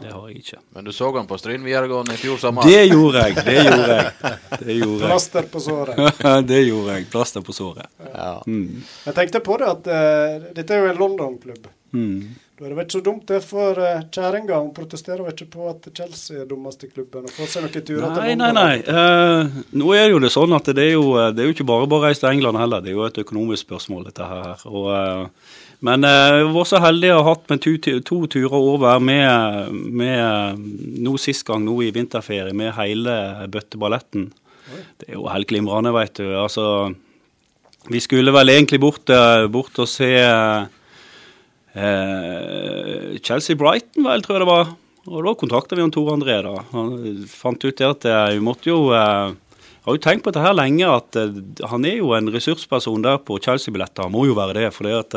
Det har jeg ikke. Men du så han på Stryn videregående i fjor sommer? Det gjorde jeg. Det gjorde jeg. Det gjorde jeg. Plaster på såret. det gjorde jeg. Plaster på såret. Ja. Mm. Jeg tenkte på det at uh, dette er jo en London-klubb. Mm. Da er det vel ikke så dumt det for uh, kjerringa. Protesterer ikke på at Chelsea er dummeste klubben og får seg noen turer Nei, til nei, nei. Eh, nå er det jo det sånn at det er jo, det er jo ikke bare bare å reise til England heller. Det er jo et økonomisk spørsmål, dette her. Og, eh, men eh, var så heldig å ha hatt med to, to turer over med, med nå sist gang, nå i vinterferie, med hele bøtteballetten. Det er jo helt glimrende, veit du. Altså, vi skulle vel egentlig bort, eh, bort og se eh, Chelsea-Brighton, vel, tror jeg det var. Og da kontakta vi han Tor André, da. Han fant ut det at eh, vi måtte jo eh, Jeg har jo tenkt på dette her lenge, at eh, han er jo en ressursperson der på Chelsea-billetter. Han må jo være det, for det at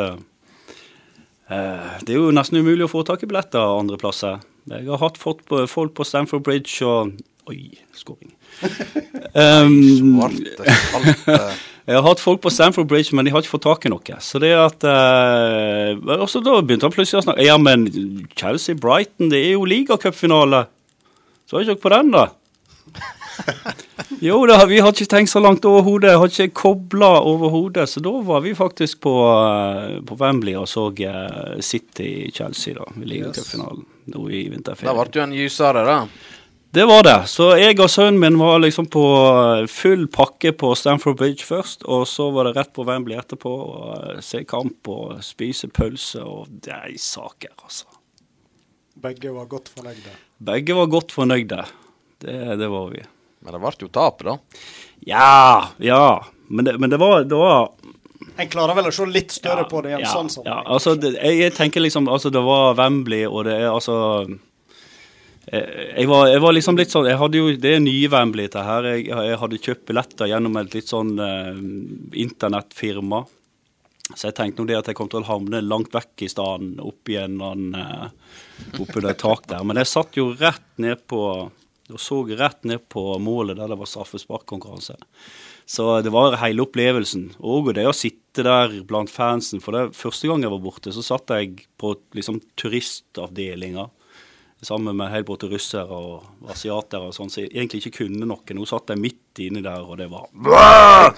Det er jo nesten umulig å få tak i billetter andre plasser. Jeg har hatt folk på, folk på Stamford Bridge og Oi, skåring. Um, jeg har hatt folk på Stamford Bridge, men de har ikke fått tak i noe. Så det at uh, også Da begynte han plutselig å snakke Ja, men Chelsea-Brighton, det er jo ligacupfinale. Så var ikke dere på den, da? Jo, da, vi har ikke tenkt så langt over hodet. Har ikke kobla over hodet. Så da var vi faktisk på, eh, på Wembley og så eh, City-Chelsea da, i ligacupfinalen nå i vinterferien. Da ble du en gysere, da. Det var det. Så jeg og sønnen min var liksom på full pakke på Stamford Bridge først, og så var det rett på Wembley etterpå og eh, se kamp og spise pølse og de saker, altså. Begge var godt fornøyde. Begge var godt fornøyde. Det, det var vi. Men det ble jo tap, da. Ja, ja. Men det, men det var, det var En klarer vel å se litt større på det i en ja, sånn sammenheng. ja, altså, det, jeg, jeg tenker liksom Altså, det var Wembley, og det er altså jeg, jeg, var, jeg var liksom litt sånn jeg hadde jo, Det er nye Wembley, dette her. Jeg, jeg hadde kjøpt billetter gjennom et litt sånn eh, internettfirma. Så jeg tenkte nå det at jeg kom til å havne langt vekk i staden, opp en eller annen eh, Oppunder et tak der. Men jeg satt jo rett ned på og så rett ned på målet der det var straffesparkkonkurranse. Så det var hele opplevelsen. Og det å sitte der blant fansen. For det første gang jeg var borte, så satt jeg på liksom turistavdelinga sammen med helt borte russere og asiatere og sånn, så jeg egentlig ikke kunne noe. Nå satt jeg midt inni der, og det var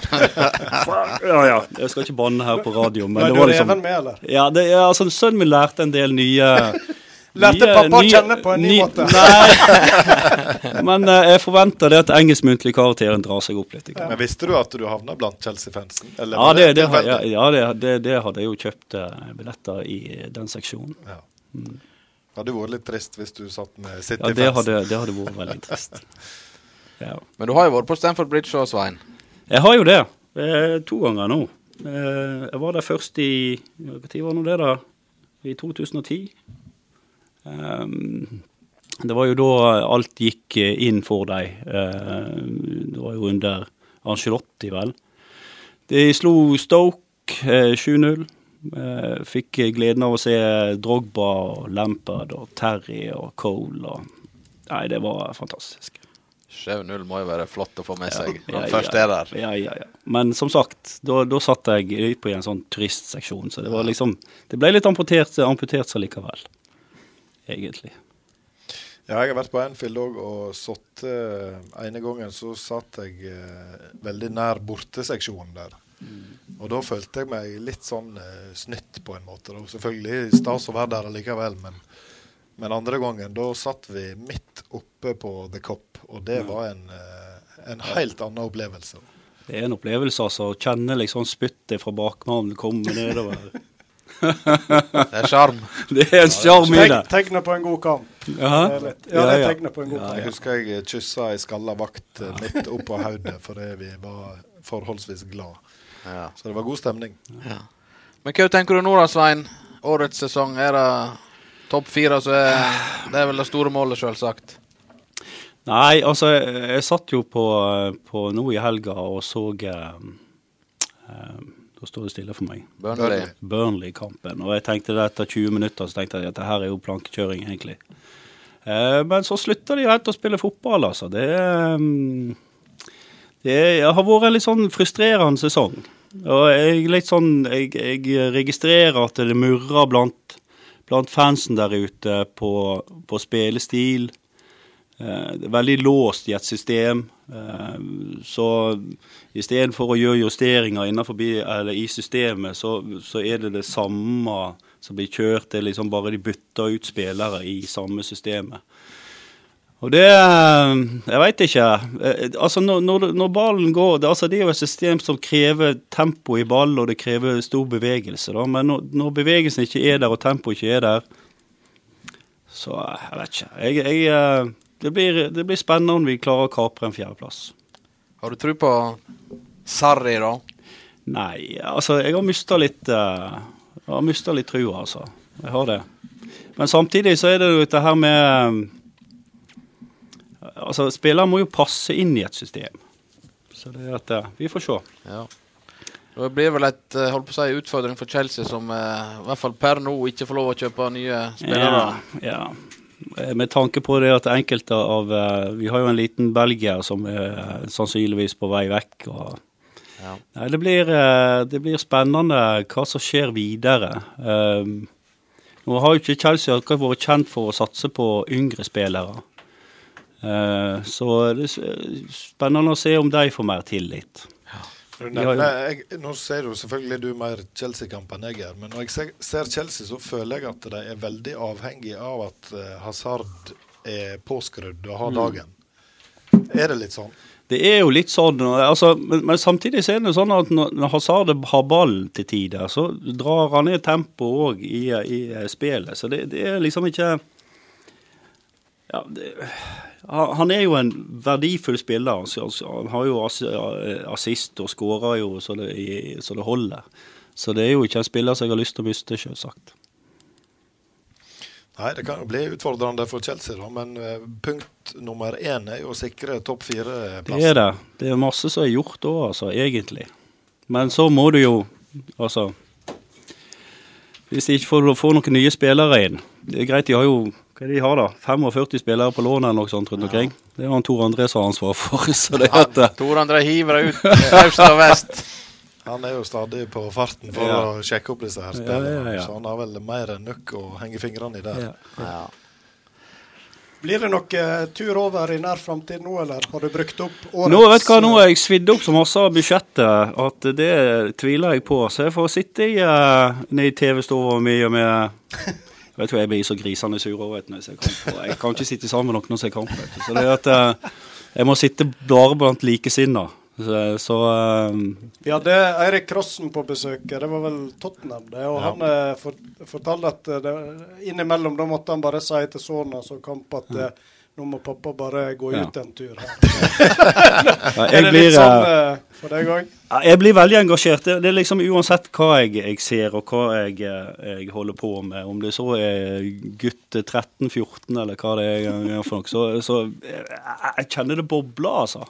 Ja, ja. Jeg skal ikke banne her på radio, men det var liksom med, eller? Ja, det, ja, altså, sønnen min lærte en del nye Lærte Nye- pappa å kjenne på en ny ny- måte? Nei. Men uh, jeg forventer det at engelskmuntlig karakteren drar seg opp litt. Men visste du at du havna blant Chelsea-fansen? Ja, det, det, det, ja, ja det, det, det hadde jeg jo kjøpt uh, billetter i den seksjonen. Ja. Hadde vært litt trist hvis du satt med City-fansen. det hadde, det hadde vært veldig trist. Ja. Men du har jo vært på Stamford Bridge og Svein. Jeg har jo det. Eh, to ganger nå. Eh, jeg var der først i Når var nå det, da? I 2010. Um, det var jo da alt gikk eh, inn for deg. Eh, det var jo under Angelotti, vel. De slo Stoke eh, 7-0. Eh, fikk gleden av å se Drogba og Lampard og Terry og Cole. Og, nei, det var fantastisk. 7-0 må jo være flott å få med seg når Ja, ja, først er der. Ja, ja, ja. Men som sagt, da, da satt jeg på på en sånn turistseksjon, så det var liksom Det ble litt amputert, amputert så likevel. Egentlig. Ja, jeg har vært på Anfield òg, og satt eh, ene gangen så satt jeg eh, veldig nær borteseksjonen der. Og da følte jeg meg litt sånn eh, snytt på en måte. Da. Selvfølgelig stas å være der allikevel, men, men andre gangen da satt vi midt oppe på The Cop, og det var en, eh, en helt annen opplevelse. Det er en opplevelse, altså. Å kjenne liksom spyttet fra bakmannen komme nedover. Det er sjarm. Det er en sjarm i det. Tegn- Tegnet på en god kamp. Ja, det er tegnet på en god kamp. Jeg husker jeg kyssa ei skalla vakt eh, midt oppå hodet fordi vi var forholdsvis glad. Ja. Så det var god stemning. Ja. Men hva tenker du nå da, Svein? Årets sesong, er det topp fire, så er det er vel det store målet, selvsagt. Nei, altså, jeg, jeg satt jo på, på nå i helga og så um, eh, Da står det stille for meg. Burnley. Burnley-kampen. Og jeg tenkte det etter 20 minutter så tenkte jeg at det her er jo plankekjøring, egentlig. Eh, men så slutta de rett å spille fotball, altså. Det, mm, det har vært en litt sånn frustrerende sesong. Og jeg, litt sånn, jeg, jeg registrerer at det murrer blant, blant fansen der ute på, på spillestil. Eh, det er veldig låst i et system. Eh, så istedenfor å gjøre justeringer innenfor, i systemet, så, så er det det samme som blir kjørt. Det er liksom bare de bytter ut spillere i samme systemet. Og det eh, Jeg veit ikke. Eh, Altså når, når, når ballen går det, altså det er jo et system som krever tempo i ball, og det krever stor bevegelse. Da. Men når, når bevegelsen ikke er der, og tempoet ikke er der, så jeg vet ikke. Jeg, jeg, det, blir, det blir spennende om vi klarer å kapre en fjerdeplass. Har du tro på Sarri, da? Nei, altså jeg har mista litt uh, Jeg har mista litt trua, altså. Jeg har det. Men samtidig så er det jo dette her med eh, Altså, spillere må jo passe inn i et system. Så det er at eh, Vi får se. Ja. Det blir vel et holdt på å si, utfordring for Chelsea, som i hvert fall per nå ikke får lov å kjøpe nye spillere. Ja, ja. Eh, Med tanke på det at enkelte av eh, Vi har jo en liten belgier som er eh, sannsynligvis på vei vekk. og Ja. Nei, det blir, det blir spennende hva som skjer videre. Um, nå har jo ikke Chelsea akkurat vært kjent for å satse på yngre spillere. Uh, så det er spennende å se om de får mer tillit. Nevner, jeg, nå ser jo selvfølgelig du mer Chelsea-kamp enn jeg gjør, men når jeg ser, ser Chelsea, så føler jeg at de er veldig avhengig av at eh, Hazard er påskrudd og har Mm. dagen. Er det litt sånn? Det er jo litt sånn, altså, men, men samtidig så er det sånn at når, når Hazard har ballen til tider, så drar han ned tempoet òg i, i spillet. Så det, det er liksom ikke ja, det, han er jo en verdifull spiller. Altså, altså, han har jo assist og skårer jo så det, så det holder. Så det er jo ikke en spiller som jeg har lyst til å miste, selvsagt. Nei, det kan jo bli utfordrende for Chelsea, da, men eh, punkt nummer én er jo å sikre topp Det fire-plassen. er det. Det er masse som er gjort da, altså, egentlig. Men så må du jo, altså Hvis de ikke får, får noen nye spillere inn Det er greit, de har jo hva de har da? 45 spillere på lån eller noe sånt rundt omkring. Det er han Tor André som har ansvar for. Så det Ja, at, eh, Tor André hiver det ut øst og vest. Han er jo stadig på farten for Ja. å sjekke opp disse her Ja, ja, ja. så han har vel mer enn nok å henge fingrene i der. Ja. Blir det noe eh, tur over i nær framtid nå, eller har du brukt opp årets Nå vet du hva, nå har jeg svidd opp så masse av budsjettet at det tviler jeg på. Så jeg får sitte i, uh, i TV-stua mi og med Vet du, Jeg blir så grisende sur over når jeg ser kamp. og Jeg kan ikke sitte sammen med noen jeg ser kamp. Så det er at eh, Jeg må sitte bare blant likesinnede. Så, så um... Vi hadde Eirik Krossen på besøk. Det var vel Tottenham. det, og Ja. Han eh, for, fortalte at det, innimellom da måtte han bare si til sønnen som kamp at eh, nå må pappa bare gå Ja. ut en tur her. Ja, er det blir, litt sånn eh, eh, for deg òg? Ja, Jeg blir veldig engasjert. Det, det er liksom Uansett hva jeg, jeg ser og hva jeg, eh, jeg holder på med, om det så er gutt 13-14 eller hva det er for noe, så, så jeg, jeg kjenner det bobler, altså.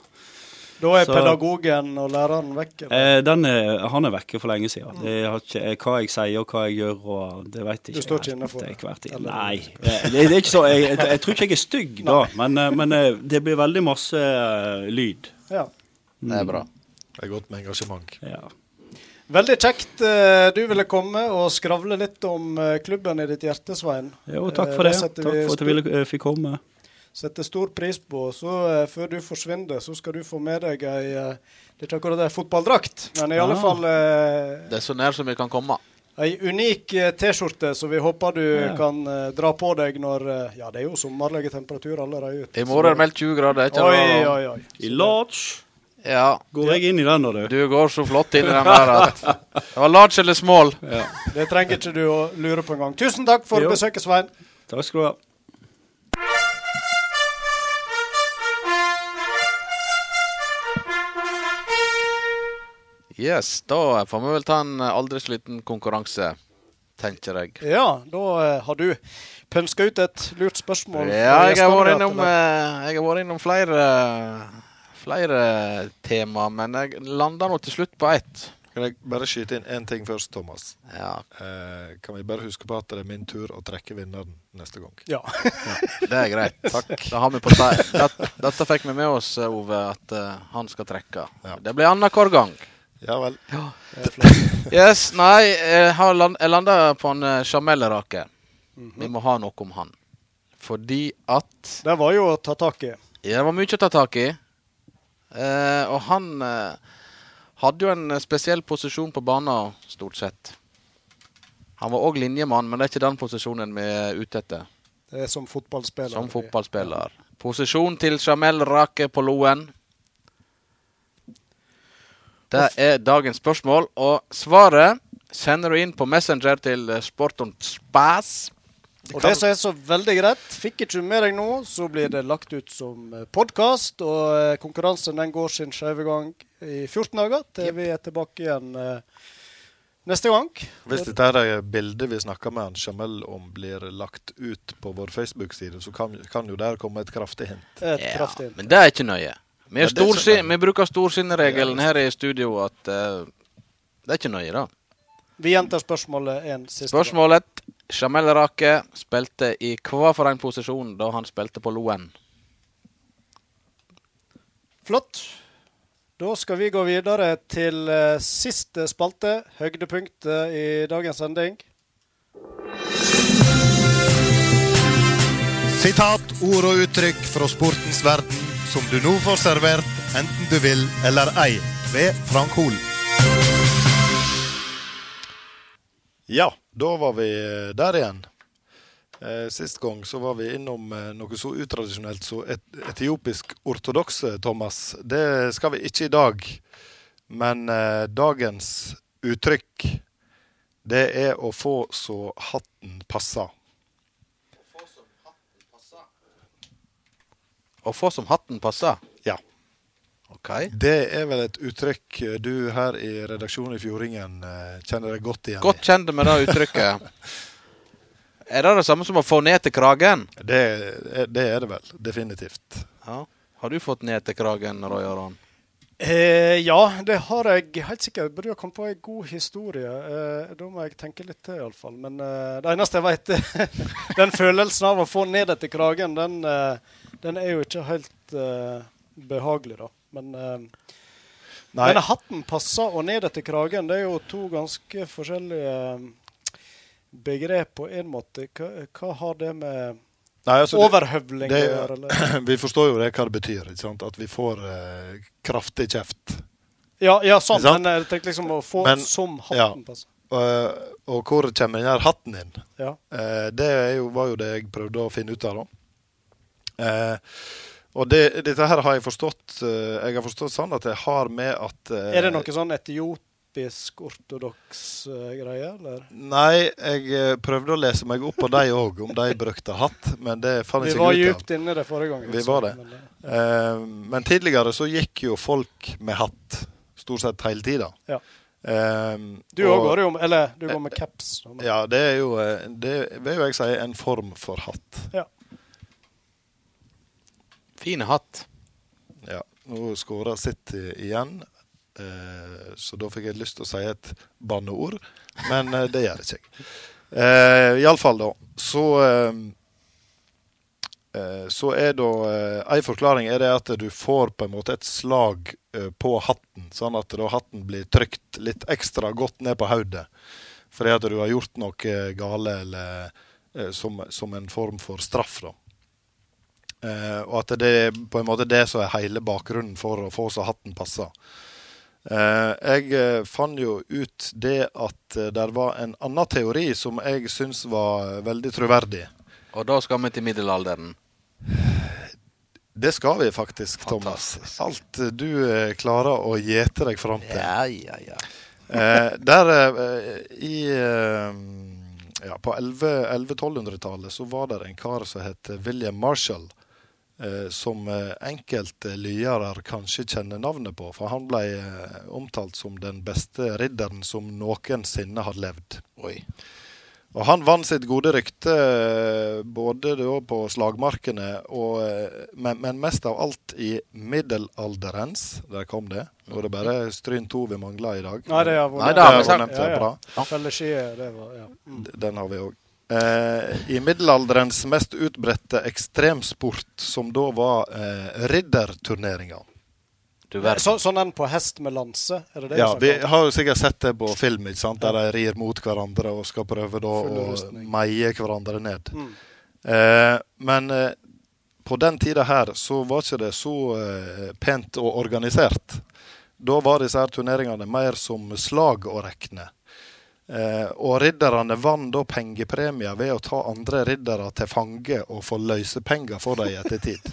Da er Så- pedagogen og læreren vekke. Eh, den er, han er vekke for lenge siden. Det har ikke, eh, hva jeg sier og hva jeg gjør, og det vet jeg ikke. Du står ikke inne for det? er Nei. Det, det er ikke så, jeg, jeg, jeg tror ikke jeg er stygg da, men, eh, men eh, det blir veldig masse lyd. Ja. Det er bra. Det er godt med engasjement. Ja. Veldig kjekt du ville komme og skravle litt om klubben i ditt hjerte, Svein. Jo, takk for det. Takk for at jeg ville, fikk komme. Setter stor pris på. Så eh, før du forsvinner, så skal du få med deg ei eh, Det er ikke akkurat ei fotballdrakt, men i alle Ah. fall eh, Det er så nær som vi kan komme. ei unik eh, T-skjorte som vi håper du Ja. kan dra på deg når Ja, det er jo sommerlige temperaturer allerede ute. I morgen er det meldt 20 grader. Ikke Oi, oi, oi. I large. Ja. Går jeg inn i den, da, du? Du går så flott inn i den der at Det var large eller small. Det trenger ikke du å lure på engang. Tusen takk for Jo. besøket, Svein. Takk skal du ha. Yes, da får vi vel ta en aldri så liten konkurranse, tenker jeg. Ja, da eh, har du pønska ut et lurt spørsmål. Ja, jeg har vært innom, eh, jeg har vært innom flere, flere tema, men jeg landa nå til slutt på ett. Kan jeg bare skyte inn én ting først, Thomas? Ja. Eh, kan vi bare huske på at det er min tur å trekke vinneren neste gang? Ja. Det er greit. Takk. Da har vi på te- dette fikk vi med oss, Ove, at eh, han skal trekke. Det blir annenhver gang. Ja vel. Yes, nei, jeg har land, jeg landa på en uh, Jamel-rake. Vi må ha noe om han. Fordi at Det var jo å ta tak i. Ja, det var mye å ta tak i. Eh, og han eh, hadde jo en eh, spesiell posisjon på banen, stort sett. Han var òg linjemann, men det er ikke den posisjonen vi er ute etter. Det er som fotballspiller. Som fotballspiller. Posisjon til Jamel Rake på Loen. Det er dagens spørsmål, og svaret sender du inn på Messenger til Sporton Sport und Spas. Og det som er så veldig greit, fikk ikke du med deg nå, så blir det lagt ut som podkast. Og eh, konkurransen den går sin skeive gang i 14 dager til vi er tilbake igjen eh, neste gang. Hvis dette her er bildet vi snakker med Jamel om blir lagt ut på vår Facebook-side, så kan, kan jo der komme et kraftig hint. Et kraftig hint. Men det er ikke nøye. Vi, er Ja, er så storsin, vi bruker storsinneregelen her i studio at uh, det er ikke nøye, da. Vi gjentar spørsmålet en siste gang. Spørsmålet. Jamel Rake spilte i hva for en posisjon da han spilte på Loen? Flott. Da skal vi gå videre til eh, siste spalte, høydepunktet i dagens sending. Sitat, ord og uttrykk fra sportens verden som du nå får servert, enten du vil eller ei, ved Frank Hol. Ja, da var vi eh, der igjen. Eh, Sist gang så var vi innom eh, noe så utradisjonelt som et, etiopisk ortodokse, Thomas. Det skal vi ikke i dag. Men dagens uttrykk, det er å få så hatten passer. Å få som hatten passer? Ja. Okay. Det er vel et uttrykk eh, du her i redaksjonen i Fjordingen eh, kjenner deg godt igjen i? Godt kjent med det uttrykket. Er det det samme som å få ned til kragen? Det, er- det er det vel. Definitivt. Ja. Har du fått ned til kragen, Roy Aron? Eh, ja, det har jeg helt sikkert. Jeg burde ha kommet på en god historie. Eh, da må jeg tenke litt til, iallfall. Men eh, det eneste jeg vet, den følelsen av å få ned etter kragen, den, eh, den er jo ikke helt uh, behagelig, da. Men, uh, men hatten passer og ned etter kragen, det er jo to ganske forskjellige eh, begrep på en måte. Hva, hva har det med Nei, altså, overhøvling å gjøre? Eller? Vi forstår jo det hva det betyr. At vi får uh, kraftig kjeft. Ja, ja, sånn. Men jeg tenkte liksom å få Men- som ja. hatten passer. Eh, og hvor kommer den hatten inn? Ja. Uh, det jo, var jo det jeg prøvde å finne ut av, da. Eh, og det, dette her har jeg forstått eh, Jeg har forstått sånn at det har med at eh, Er det noe sånn etiopisk ortodoks eh, greie, eller? Nei, jeg prøvde å lese meg opp på de òg, om de brukte hatt, men det fant Vi jeg ikke ut av. djupt inne det forrige gang. Vi var det. men, det. Eh, men tidligere så gikk jo folk med hatt stort sett hele tida. Ja. Eh, Du òg går jo Eller du går med caps. Ja, det er jo Det vil jo jeg si en form for hatt. Ja. Fin hatt. Ja. Nå skåra City igjen, eh, så da fikk jeg lyst til å si et banneord, men eh, det gjør ikke jeg. Eh, Iallfall, da. Så eh, så er da En forklaring er det at du får på en måte et slag på hatten, sånn at da hatten blir trykt litt ekstra godt ned på hodet. Fordi at du har gjort noe gale eller som, som en form for straff, da. Eh, og at det er på en måte det som er hele bakgrunnen for å få så hatten passer. Eh, jeg eh, fant jo ut det at det var en annen teori som jeg syns var veldig troverdig. Og da skal vi til middelalderen. Det skal vi faktisk, Thomas. Alt du klarer å gjete deg fram til. Ja, ja, ja. Eh, der eh, i eh, ja, På 1100-1200-tallet så var det en kar som het William Marshall. Eh, som eh, enkelte lyere kanskje kjenner navnet på. For han ble eh, omtalt som den beste ridderen som noensinne har levd. Oi. Og han vant sitt gode rykte eh, både da på slagmarkene, og, eh, men, men mest av alt i middelalderens. Der kom det. Nå er det bare Stryn 2 vi mangler i dag. Nei, det har vi nevnt, ja, det ja. bra. Var ja. Mm. Den har vi òg. Eh, I middelalderens mest utbredte ekstremsport, som da var eh, ridderturneringer. Så, sånn en på hest med lanse? Er det det Ja, vi har jo sikkert sett det på film, ikke sant? der de rir mot hverandre og skal prøve da å meie hverandre ned. Mm. Eh, men eh, på den tida her så var ikke det så eh, pent og organisert. Da var disse her turneringene mer som slag å regne. Eh, og ridderne vant da pengepremier ved å ta andre riddere til fange og få løsepenger for dem i ettertid.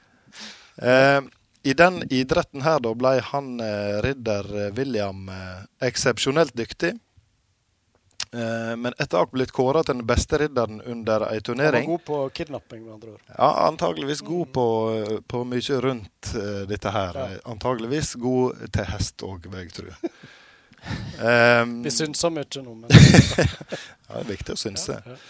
eh, I den idretten her da ble han eh, ridder eh, William eh, eksepsjonelt dyktig. Eh, men etter å ha blitt kåra til den beste ridderen under ei turnering Han var god på kidnapping, med andre ord. ja, antageligvis god på, på mye rundt dette her. Ja. Antageligvis god til hest òg, vil jeg tro. um, Vi synser mye nå, men ja, det er viktig å synse. Ja, ja.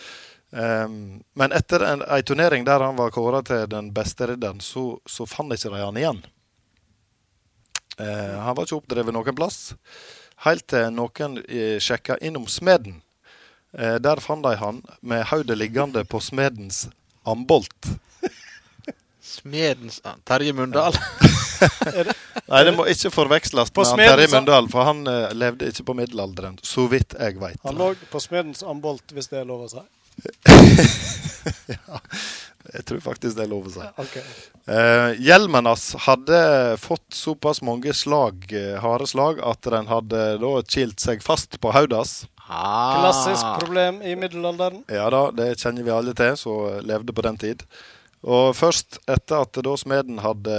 Um, men etter en, en, turnering der han var kåra til den beste ridderen, så, så fant ikke de han igjen. Uh, han var ikke oppdrevet noen plass. Helt til noen eh, sjekka innom smeden. Uh, der fant de han med hodet liggende på smedens ambolt. Smedens Terje Mundal. Nei, det må ikke forveksles med smeden Terje Mundal, for han uh, levde ikke på middelalderen, så vidt jeg veit. han lå på smedens ambolt, hvis det er lov å si. Jeg tror faktisk det er lov å si. Okay. Uh, hjelmen hans hadde fått såpass mange slag, uh, harde slag at den hadde da kilt seg fast på hodet hans. Ah. Klassisk problem i middelalderen. Ja da, det kjenner vi alle til, som levde på den tid. Og først etter at da smeden hadde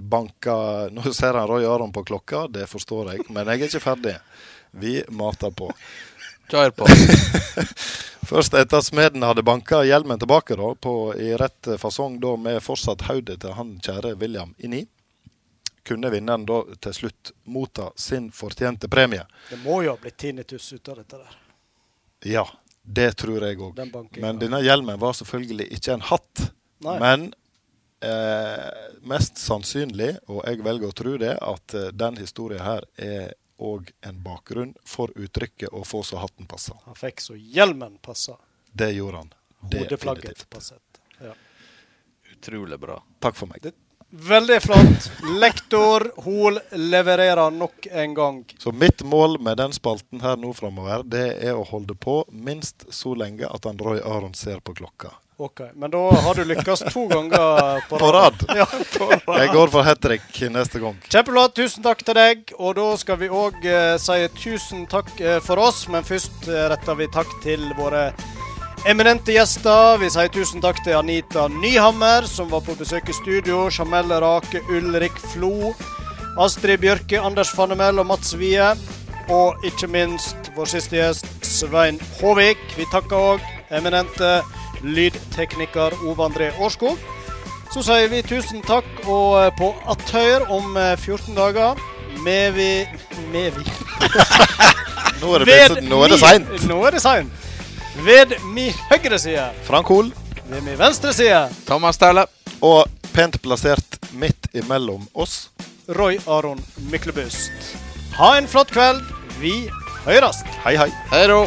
banka Nå ser han Roy Aron på klokka, det forstår jeg, men jeg er ikke ferdig. Vi mater på. Kjør på. Først etter at smeden hadde banka hjelmen tilbake da, på, i rett fasong da, med fortsatt hodet til han kjære William inni, kunne vinneren da til slutt motta sin fortjente premie. Det må jo ha blitt tinnitus ut av dette der. Ja, det tror jeg òg. Men denne hjelmen var selvfølgelig ikke en hatt. Nei. Men eh, mest sannsynlig, og jeg velger å tro det, at eh, den historien her er òg en bakgrunn for uttrykket 'å få så hatten passa'. Han fikk så hjelmen passa. Det gjorde han. Hodeflagget passet. Ja. Utrolig bra. Takk for meg. Veldig flott. Lektor Hol levererer nok en gang. Så mitt mål med den spalten her nå framover, det er å holde på minst så lenge at han Roy Aron ser på klokka. Ok, Men da har du lykkes to ganger på rad. Ja, på rad. Jeg går for hat trick neste gang. Kjempebra. Tusen takk til deg. Og da skal vi òg eh, si tusen takk eh, for oss, men først eh, retter vi takk til våre eminente gjester. Vi sier tusen takk til Anita Nyhammer, som var på besøk i studio. Jamel Rake, Ulrik Flo, Astrid Bjørke, Anders Fannemel og Mats Wie. Og ikke minst vår siste gjest, Svein Håvik. Vi takker òg eminente lydtekniker Ove André Årskog. Så sier vi tusen takk, og eh, på attøyer om eh, 14 dager med vi Med vi Nå er det, nå er det seint. Nå er det seint. Ved mi høyre side. Frank Hol. Ved mi venstre side. Thomas Taule. Og pent plassert midt imellom oss. Roy Aron Myklebust. Ha en flott kveld. Vi høyrast. Hei, hei. Hei då.